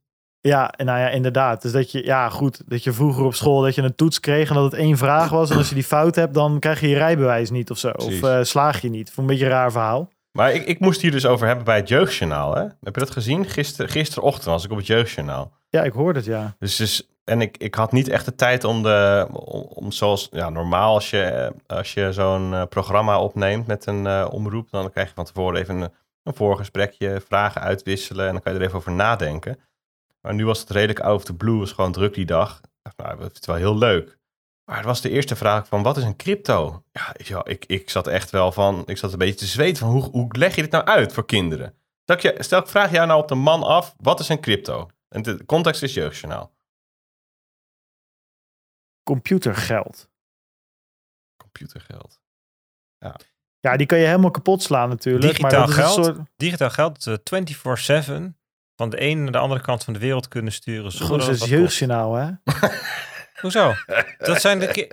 Speaker 1: Ja, en nou ja, inderdaad. Dus dat je, ja, goed, dat je vroeger op school dat je een toets kreeg en dat het één vraag was. En als je die fout hebt, dan krijg je je rijbewijs niet of zo.
Speaker 2: Precies.
Speaker 1: Of eh, slaag je niet. Ik een beetje een raar verhaal.
Speaker 2: Maar ik, ik moest hier dus over hebben bij het Jeugdjournaal. Hè? Heb je dat gezien? Gister, gisterochtend was ik op het Jeugdjournaal.
Speaker 1: Ja, ik hoorde het, ja.
Speaker 2: Dus, dus en ik, ik had niet echt de tijd om de. Om, om zoals ja, normaal, als je, eh, als je zo'n eh, programma opneemt met een omroep, dan krijg je van tevoren even een, een voorgesprekje, vragen uitwisselen en dan kan je er even over nadenken. Maar nu was het redelijk out of the blue, was gewoon druk die dag. Ik dacht, nou, dat is wel heel leuk. Maar het was de eerste vraag van, wat is een crypto? Ja, ik, ja, ik, ik zat echt wel van, ik zat een beetje te zweten van, hoe, hoe leg je dit nou uit voor kinderen? Stel ik, je, stel ik vraag jou nou op de man af, wat is een crypto? En de context is jeugdjournaal.
Speaker 1: Computergeld.
Speaker 2: Computergeld.
Speaker 1: Ja, die kan je helemaal kapot slaan natuurlijk.
Speaker 3: Digitaal
Speaker 1: maar dat is een
Speaker 3: geld.
Speaker 1: soort...
Speaker 3: Digitaal geld dat we 24-7 van de ene naar de andere kant van de wereld kunnen sturen. Zonder
Speaker 1: Goh,
Speaker 3: dat het
Speaker 1: jeugdjournaal, hè?
Speaker 3: Hoezo? Dat zijn de ki-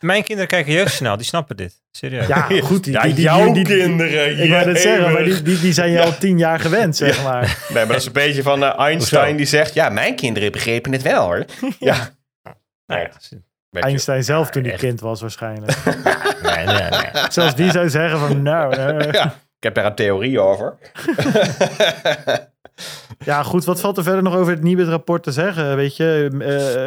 Speaker 3: Mijn kinderen kijken jeugdjournaal, die snappen dit. Serieus.
Speaker 1: Ja, goed. Die,
Speaker 2: Ja,
Speaker 1: die, die,
Speaker 2: jouw
Speaker 1: die- die-
Speaker 2: kinderen.
Speaker 1: Ik wou het zeggen, maar die, die, die zijn je al tien jaar gewend, zeg maar.
Speaker 2: Nee, maar dat is een beetje van eh, Einstein
Speaker 3: Hoezo?
Speaker 2: die zegt... Ja, mijn kinderen begrepen het wel, hoor. Ja.
Speaker 3: Nou ja,
Speaker 1: Einstein zelf toen hij
Speaker 3: echt.
Speaker 1: kind was waarschijnlijk.
Speaker 3: nee, nee, nee.
Speaker 1: Zelfs die zou zeggen van, nou... eh,
Speaker 2: Ja, ik heb daar een theorie over.
Speaker 1: Ja, goed. Wat valt er verder nog over het Nibud-rapport te zeggen? Weet je,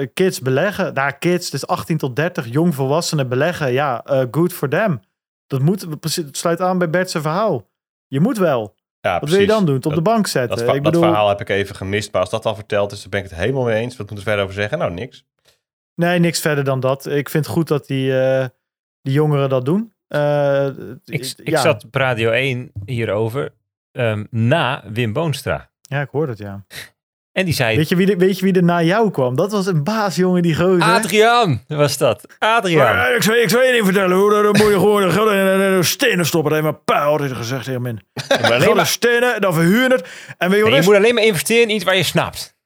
Speaker 1: eh, kids beleggen. Daar, kids, dus 18 tot 30, jong volwassenen beleggen. Ja, eh, good for them. Dat moet, precies, het sluit aan bij Bert's verhaal. Je moet wel.
Speaker 2: Ja,
Speaker 1: Wat wil je dan doen? Het op de bank
Speaker 2: Dat,
Speaker 1: zetten?
Speaker 2: va-
Speaker 1: ik
Speaker 2: dat
Speaker 1: bedoel,
Speaker 2: verhaal heb ik even gemist, maar als dat al verteld is, dan ben ik het helemaal mee eens. Wat moeten we verder over zeggen? Nou, niks.
Speaker 1: nee, niks verder dan dat. Ik vind het goed dat die, eh, die jongeren dat doen. Eh,
Speaker 3: Ik, ik
Speaker 1: ja.
Speaker 3: zat op Radio 1 hierover ehm, na Wim Boonstra.
Speaker 1: Ja, ik hoor het, ja.
Speaker 3: En die zei...
Speaker 1: Weet je, wie er, weet je wie er na jou kwam? Dat was een baas, jongen, die gozer.
Speaker 3: Adriaan was dat. Adriaan.
Speaker 1: Ja, ik, zou, ik zou je niet vertellen hoor. Dan moet je gewoon een in stenen stoppen. Dat heeft mijn pa altijd gezegd tegen min. Geld in stenen, dan verhuur het. En weet je
Speaker 3: Nee, je moet alleen maar investeren in iets waar je snapt.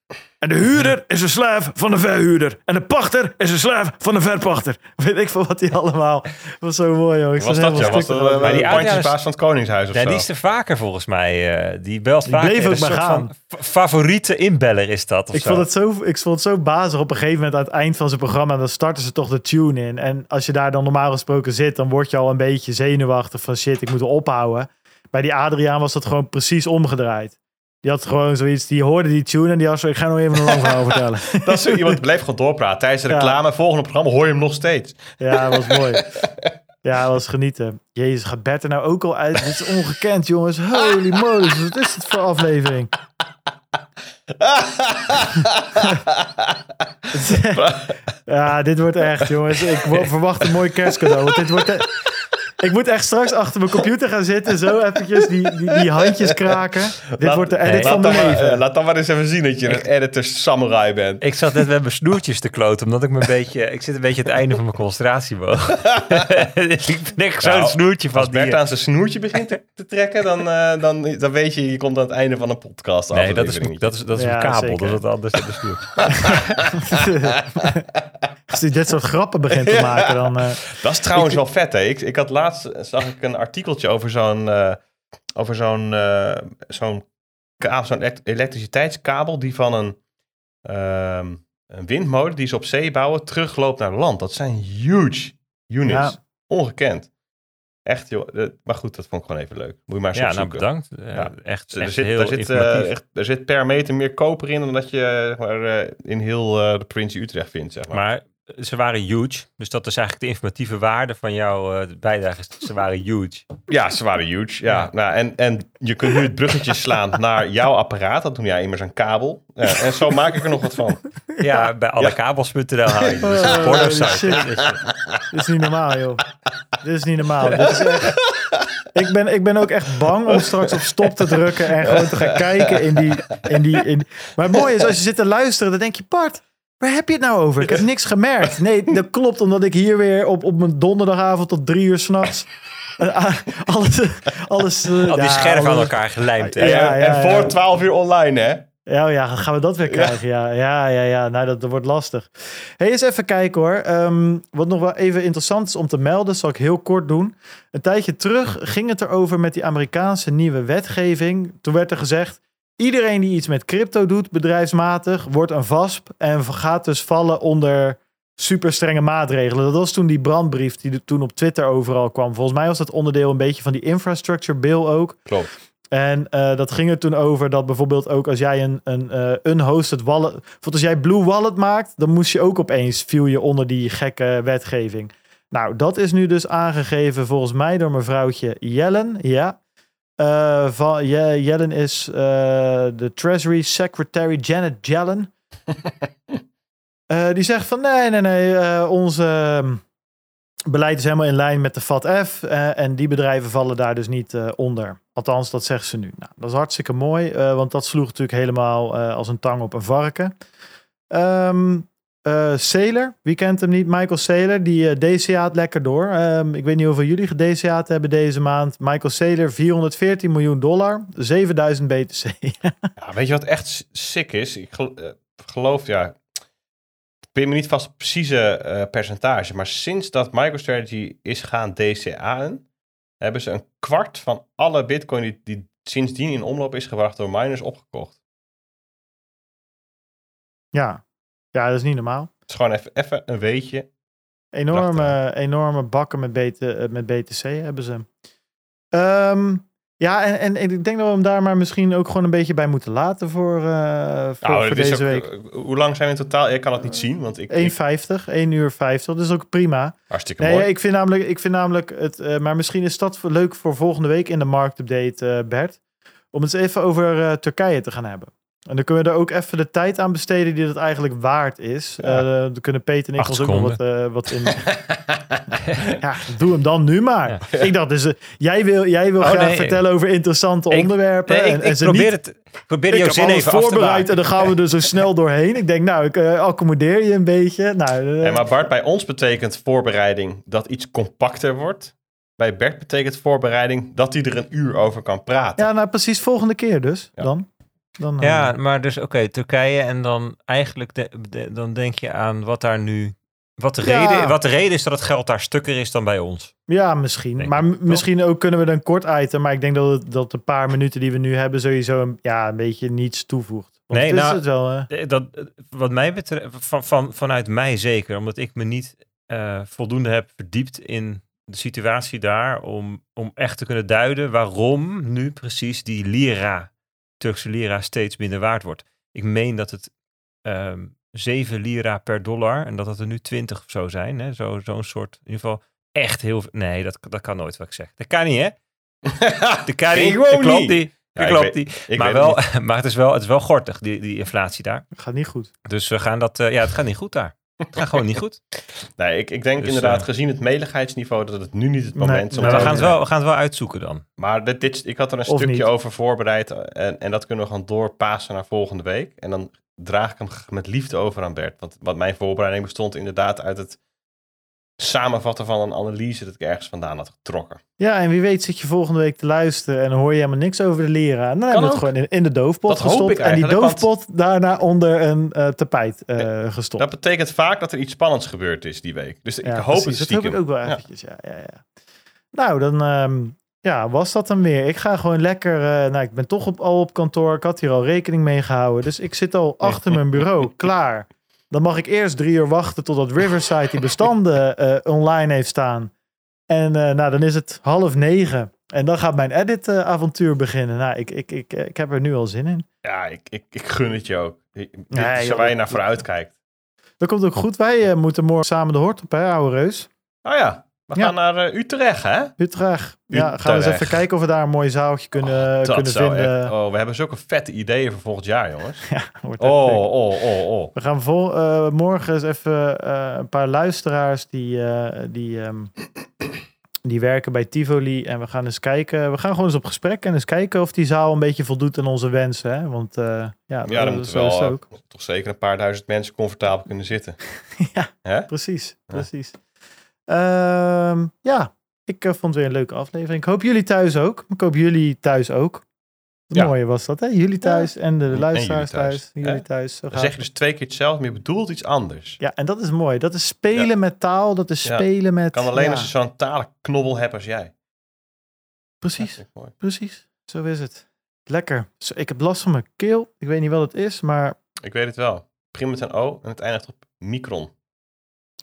Speaker 1: En de huurder is een slaaf van de verhuurder. En de pachter is een slaaf van de verpachter. Weet ik veel wat die allemaal... Dat was zo mooi, joh. Ik
Speaker 2: Was dat ja? Was dat
Speaker 1: ervan.
Speaker 2: uh,
Speaker 3: Maar die
Speaker 2: pandjesbaas van het Koningshuis of
Speaker 3: Ja,
Speaker 2: zo?
Speaker 3: die is er vaker volgens mij. eh, die belt
Speaker 1: Die
Speaker 3: vaker.
Speaker 1: bleef
Speaker 3: Een
Speaker 1: ook maar
Speaker 3: soort
Speaker 1: gaan.
Speaker 3: van fa- favoriete inbeller is dat. Of
Speaker 1: Ik
Speaker 3: zo.
Speaker 1: vond, het zo, ik vond het zo bazig. Op een gegeven moment aan het eind van zijn programma... dan starten ze toch de tune in. En als je daar dan normaal gesproken zit... dan word je al een beetje zenuwachtig van... shit, ik moet ophouden. Bij die Adriaan was dat gewoon precies omgedraaid. Die had gewoon zoiets... die hoorde die tune en die had zo... ik ga nog even een lang verhaal vertellen.
Speaker 2: Dat is zo iemand bleef gewoon doorpraten. Tijdens de
Speaker 1: Ja.
Speaker 2: reclame, volgende programma, hoor je hem nog steeds.
Speaker 1: Ja, dat was mooi. Ja, dat was genieten. Jezus, gaat Bert er nou ook al uit? Dit is ongekend, jongens. Holy moly, wat is dit voor aflevering? ja, dit wordt echt, jongens. Ik verwacht een mooi kerstcadeau. Want dit wordt... e- Ik moet echt straks achter mijn computer gaan zitten. Zo eventjes die, die, die handjes kraken. Dit
Speaker 2: Laat-
Speaker 1: wordt de edit
Speaker 3: nee,
Speaker 1: van
Speaker 2: Laat dan,
Speaker 1: mijn
Speaker 2: maar,
Speaker 1: leven.
Speaker 2: laat dan maar eens even zien dat je een editor samurai bent.
Speaker 3: Ik zat net met mijn snoertjes te kloten, omdat ik me een beetje... Ik zit een beetje aan het einde van mijn concentratieboog. Dus ik ben echt zo'n
Speaker 2: Nou,
Speaker 3: snoertje van
Speaker 2: Als Bert aan zijn snoertje begint te, te trekken, dan, eh, dan, dan weet je, je komt aan het einde van een podcast.
Speaker 3: Nee, dat is, dat is, dat is
Speaker 1: Ja,
Speaker 3: een kabel.
Speaker 1: zeker.
Speaker 3: Dat is wat anders dan de snoertje.
Speaker 1: Als hij dit soort grappen begint te maken, dan... eh,
Speaker 2: Dat is trouwens wel vet, hè? Ik, ik had laatst, zag ik een artikeltje over zo'n, eh, over zo'n, eh, zo'n, zo'n elekt- elektriciteitskabel die van een, ehm, een windmolen die ze op zee bouwen terugloopt naar land. Dat zijn huge units.
Speaker 1: Ja.
Speaker 2: Ongekend. Echt, joh. Eh, Maar goed, dat vond ik gewoon even leuk. Moet je maar eens
Speaker 3: Ja, nou bedankt. Eh,
Speaker 2: Ja.
Speaker 3: Echt,
Speaker 2: Er
Speaker 3: echt
Speaker 2: zit,
Speaker 3: heel
Speaker 2: er, zit, eh, echt, er zit per meter meer koper in dan dat je eh, zeg maar, eh, in heel eh, de provincie Utrecht vindt. Zeg maar.
Speaker 3: Maar ze waren huge. Dus dat is eigenlijk de informatieve waarde van jouw eh, bijdrage. Ze waren huge.
Speaker 2: Ja, ze waren huge. Ja.
Speaker 3: Ja.
Speaker 2: Nou, en, en je kunt nu het bruggetje slaan naar jouw apparaat. Dat doe jij immers een kabel. Ja, en zo maak ik er nog wat van.
Speaker 3: Ja, bij allekabels.nl haal je. Dus een
Speaker 1: Oh,
Speaker 3: site.
Speaker 1: shit.
Speaker 3: hè. Dus, eh,
Speaker 1: Dit is niet normaal, joh. Dit is niet normaal. Dit is echt... ik, ben, ik ben ook echt bang om straks op stop te drukken en gewoon te gaan kijken in die... In die in... Maar het mooie is, als je zit te luisteren, dan denk je, Bart, waar heb je het nou over? Ik heb niks gemerkt. Nee, dat klopt, omdat ik hier weer op, op mijn donderdagavond tot drie uur s'nachts... alles, alles, eh,
Speaker 3: al die
Speaker 1: ja,
Speaker 3: scherven aan elkaar gelijmd.
Speaker 2: En,
Speaker 1: Ja, ja,
Speaker 2: en voor
Speaker 1: ja.
Speaker 2: 12 uur online, hè?
Speaker 1: Ja, oh ja, gaan we dat weer krijgen? Ja, ja, ja, ja. Nou, dat, dat wordt lastig. Hey, eens even kijken hoor. Ehm, wat nog wel even interessant is om te melden, zal ik heel kort doen. Een tijdje terug ging het erover met die Amerikaanse nieuwe wetgeving. Toen werd er gezegd, iedereen die iets met crypto doet, bedrijfsmatig, wordt een VASP en gaat dus vallen onder super strenge maatregelen. Dat was toen die brandbrief die er toen op Twitter overal kwam. Volgens mij was dat onderdeel een beetje van die infrastructure bill ook.
Speaker 2: Klopt.
Speaker 1: En eh, dat ging er toen over dat bijvoorbeeld ook als jij een, een eh, unhosted wallet... Bijvoorbeeld als jij Blue Wallet maakt, dan moest je ook opeens, viel je onder die gekke wetgeving. Nou, dat is nu dus aangegeven volgens mij door mevrouwtje Yellen. Ja. Eh, van, Je- Yellen is eh, de Treasury Secretary Janet Yellen. Eh, die zegt van nee, nee, nee, eh, onze, beleid is helemaal in lijn met de FATF. en die bedrijven vallen daar dus niet onder. Althans, dat zeggen ze nu. Nou, dat is hartstikke mooi, want dat sloeg natuurlijk helemaal als een tang op een varken. Ehm Sailor, wie kent hem niet? Michael Saylor, die eh DCA't lekker door. Ehm, ik weet niet hoeveel jullie gedCA'd hebben deze maand. Michael Saylor, 414 miljoen dollar, 7000 BTC.
Speaker 2: Ja, weet je wat echt sick is? Ik eh, geloof, ja, ik weet me niet vast op precieze percentage, maar sinds dat MicroStrategy is gaan DCA'en, hebben ze een kwart van alle bitcoin die, die sindsdien in omloop is gebracht door miners opgekocht.
Speaker 1: ja. Ja, dat is niet normaal.
Speaker 2: Het is gewoon even, even een weetje.
Speaker 1: Enorme, enorme bakken met, BT, eh, met BTC hebben ze. Ehm, ja, en, en, en ik denk dat we hem daar maar misschien ook gewoon een beetje bij moeten laten voor, eh, voor,
Speaker 2: Nou,
Speaker 1: voor deze
Speaker 2: ook,
Speaker 1: week.
Speaker 2: eh, hoe lang zijn we in totaal? Ik kan het niet zien, want ik, ik
Speaker 1: 1,50, 1 uur 50, dat is ook prima.
Speaker 2: hartstikke
Speaker 1: Nee,
Speaker 2: mooi.
Speaker 1: ik vind namelijk, ik vind namelijk het, maar misschien is dat voor- leuk voor volgende week in de marktupdate, eh Bert. Om het eens even over Turkije te gaan hebben. En dan kunnen we er ook even de tijd aan besteden die dat eigenlijk waard is.
Speaker 2: Ja.
Speaker 1: Eh, dan kunnen Peter en ik ons ook nog wat, eh, wat in. ja, doe hem dan nu maar. Ik dacht dus, eh, jij wil, jij wil
Speaker 3: Oh,
Speaker 1: graag
Speaker 3: nee.
Speaker 1: vertellen over interessante
Speaker 3: Ik-
Speaker 1: onderwerpen.
Speaker 3: Nee, ik,
Speaker 1: en, en
Speaker 3: ik
Speaker 1: ze
Speaker 3: probeer,
Speaker 1: niet,
Speaker 3: het, ik probeer
Speaker 1: ik
Speaker 3: jouw zin even af te
Speaker 1: voorbereid en dan gaan we er zo snel doorheen. Ik denk, nou, ik accommodeer je een beetje. Nou,
Speaker 2: maar Bart, bij ons betekent voorbereiding dat iets compacter wordt. Bij Bert betekent voorbereiding dat hij er een uur over kan praten.
Speaker 1: Ja, nou precies volgende keer dus.
Speaker 2: Ja.
Speaker 1: Dan. Dan eh,
Speaker 3: Ja, maar dus oké, Turkije en dan eigenlijk de, de- dan denk je aan wat daar nu... Wat de,
Speaker 1: Ja.
Speaker 3: reden, wat de reden is dat het geld daar stukker is dan bij ons.
Speaker 1: ja, misschien. Maar
Speaker 3: ik.
Speaker 1: misschien ook kunnen we dan kort item. Maar ik denk dat, het, dat de paar minuten die we nu hebben sowieso een, ja, een beetje niets toevoegt. Want
Speaker 3: Nee,
Speaker 1: het is
Speaker 3: nou,
Speaker 1: het wel. eh,
Speaker 3: Dat, eh, wat mij betreft, van, van, vanuit mij zeker, omdat ik me niet voldoende heb verdiept in de situatie daar, om, om echt te kunnen duiden waarom nu precies die lira, Turkse lira, steeds minder waard wordt. Ik meen dat het ehm 7 lira per dollar en dat het er nu 20 of zo zijn. Hè? Zo, zo'n soort, in ieder geval echt heel veel. Nee, dat, dat kan nooit wat ik zeg. Dat kan niet, hè? Dat kan niet. Dat klopt
Speaker 2: niet.
Speaker 3: niet.
Speaker 2: Ja,
Speaker 3: Dat
Speaker 2: ik
Speaker 3: klopt niet.
Speaker 2: ik
Speaker 3: Maar,
Speaker 2: weet het
Speaker 3: wel, maar het is wel, het is wel gortig, die, die inflatie daar.
Speaker 1: gaat niet goed.
Speaker 3: Dus we gaan dat, eh, ja, het gaat niet goed daar. Het gaat gewoon niet goed.
Speaker 2: Nee, ik, ik denk
Speaker 3: Dus,
Speaker 2: inderdaad,
Speaker 3: eh,
Speaker 2: gezien het meligheidsniveau, dat het nu niet het moment is
Speaker 1: nee,
Speaker 3: we gaan, het wel, we gaan het wel uitzoeken dan.
Speaker 2: Maar dit, dit, ik had er een
Speaker 1: Of
Speaker 2: stukje
Speaker 1: niet.
Speaker 2: over voorbereid en, en dat kunnen we gewoon doorpassen naar volgende week. En dan draag ik hem met liefde over aan Bert. Want wat mijn voorbereiding bestond inderdaad uit het samenvatten van een analyse dat ik ergens vandaan had getrokken.
Speaker 1: Ja, en wie weet zit je volgende week te luisteren en hoor je helemaal niks over de leraar. Dan hebben we het gewoon in, in de doofpot
Speaker 2: Dat hoop
Speaker 1: gestopt.
Speaker 2: ik
Speaker 1: en die
Speaker 2: want-
Speaker 1: doofpot daarna onder een eh, tapijt eh, gestopt.
Speaker 2: Dat betekent vaak dat er iets spannends gebeurd is die week. Dus ik
Speaker 1: Ja,
Speaker 2: hoop
Speaker 1: precies.
Speaker 2: het
Speaker 1: Dat hoop
Speaker 2: stiekem.
Speaker 1: ik ook wel eventjes, ja. ja, ja. Nou, dan ehm, ja, was dat dan weer. Ik ga gewoon lekker... eh, nou, ik ben toch op, al op kantoor. Ik had hier al rekening mee gehouden. Dus ik zit al achter mijn bureau, klaar. Dan mag ik eerst drie uur wachten totdat Riverside die bestanden eh, online heeft staan. En eh, nou, dan is het half negen. En dan gaat mijn edit-avontuur beginnen. Nou, ik, ik, ik, ik heb er nu al zin in.
Speaker 2: Ja, ik, ik, ik gun het je ook. Dit
Speaker 1: Nee,
Speaker 2: is waar je naar vooruit kijkt.
Speaker 1: Dat komt ook goed. Wij eh, moeten morgen samen de hort op, hè, ouwe reus.
Speaker 2: Oh ja, we
Speaker 1: Ja.
Speaker 2: gaan naar eh, Utrecht, hè?
Speaker 1: Utrecht. Ja, gaan we eens even kijken of we daar een mooi zaaltje kunnen,
Speaker 2: Dat
Speaker 1: kunnen vinden.
Speaker 2: echt- oh, we hebben zulke vette ideeën voor volgend jaar, jongens.
Speaker 1: Ja, wordt
Speaker 2: Oh, oh, oh, oh.
Speaker 1: We gaan vol, eh, morgen eens even eh, een paar luisteraars die, die, ehm, die werken bij Tivoli. En we gaan eens kijken. We gaan gewoon eens op gesprek en eens kijken of die zaal een beetje voldoet aan onze wensen. Hè? Want ja,
Speaker 2: Ja,
Speaker 1: dat,
Speaker 2: dan moeten
Speaker 1: zo is
Speaker 2: wel
Speaker 1: het
Speaker 2: eh,
Speaker 1: ook.
Speaker 2: toch zeker een paar duizend mensen comfortabel kunnen zitten.
Speaker 1: Ja,
Speaker 2: Hè?
Speaker 1: precies. precies. Ja, ik eh, vond het weer een leuke aflevering. Ik hoop jullie thuis ook. Ik hoop jullie thuis ook. Het
Speaker 2: Ja.
Speaker 1: mooie was dat, hè? Jullie thuis en de luisteraars
Speaker 2: thuis,
Speaker 1: thuis. Jullie thuis. Zo
Speaker 2: Dan zeg je dus twee keer hetzelfde, maar je bedoelt iets anders.
Speaker 1: Ja, en dat is mooi. Dat is spelen met taal. Dat is spelen met...
Speaker 2: Kan alleen als je zo'n talenknobbel hebt als jij.
Speaker 1: Precies, precies. Zo is het. Lekker. Ik heb last van mijn keel. Ik weet niet wat het is, maar
Speaker 2: Ik weet het wel. Het begint met een O en het eindigt op micron.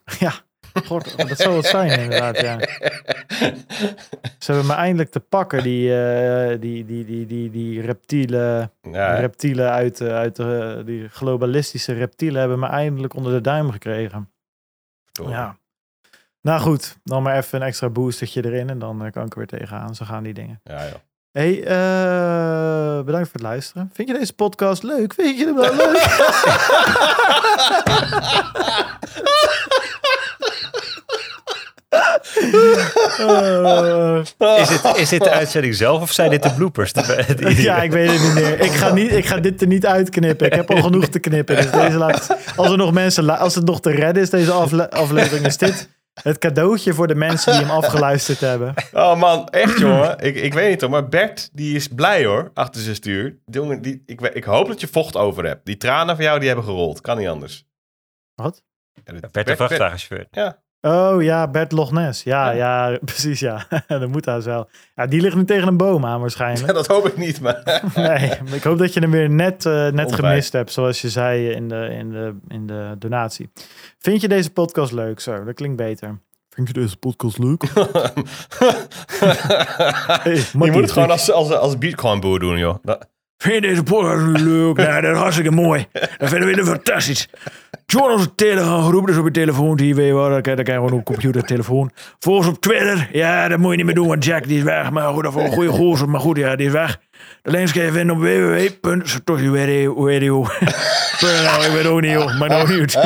Speaker 1: ja. God, dat zou het zijn inderdaad, ja. Ze hebben me eindelijk te pakken, die, eh, die, die, die, die, die reptielen,
Speaker 2: Ja,
Speaker 1: reptielen uit, eh, uit de, die globalistische reptielen hebben me eindelijk onder de duim gekregen. Ja. Nou goed, dan maar even een extra boostertje erin en dan eh, kan ik er weer tegenaan. Zo gaan die dingen.
Speaker 2: ja, joh.
Speaker 1: Hey, eh, bedankt voor het luisteren. Vind je deze podcast leuk? Vind je hem wel leuk?
Speaker 3: Is, het, is dit de uitzending zelf of zijn dit de bloopers?
Speaker 1: Ja, ik weet het niet meer. Ik ga, niet, ik ga dit er niet uitknippen. Ik heb al genoeg te knippen. Dus deze laat, als er nog mensen, als het nog te redden is, deze afle- aflevering, is dit het cadeautje voor de mensen die hem afgeluisterd hebben.
Speaker 2: Oh man, echt jongen. Ik, ik weet niet hoor, maar Bert die is blij hoor, achter zijn stuur. Jongen, die, ik, ik hoop dat je vocht over hebt. Die tranen van jou die hebben gerold. Kan niet anders.
Speaker 1: Wat?
Speaker 2: Ja, dit-
Speaker 3: Bert de vrachtwagenchauffeur.
Speaker 2: Ja.
Speaker 1: Oh ja, Bert Loch Ness. Ja, ja, precies ja. dat moet hij wel. Ja, die ligt nu tegen een boom aan waarschijnlijk.
Speaker 2: dat hoop ik niet, maar...
Speaker 1: Nee, maar ik hoop dat je hem weer net, eh, net gemist hebt, zoals je zei in de, in, de, in de donatie. Vind je deze podcast leuk? Zo, dat klinkt beter. Vind je deze podcast leuk? Hey,
Speaker 2: je moet het gewoon als, als, als Bitcoin-boer doen, joh. Dat-
Speaker 1: Vind je deze podcast leuk? Nou, dat is hartstikke mooi. Dat vinden we weer fantastisch. Onze Telegram groep, dus op je telefoon, die weet je wel, kan dan kan je gewoon op computer, telefoon. Volg ons op Twitter. Ja, dat moet je niet meer doen, want Jack die is weg. Maar goed, dat voor een goede gozer, maar goed, ja, die is weg. De links kan je vinden op www.satoshiradio.nl Ik weet ook niet, joh, maar nou niet.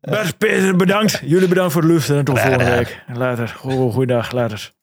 Speaker 1: Best Peter, bedankt. Jullie bedankt voor het luisteren en tot volgende week. Later. Goeiedag, later.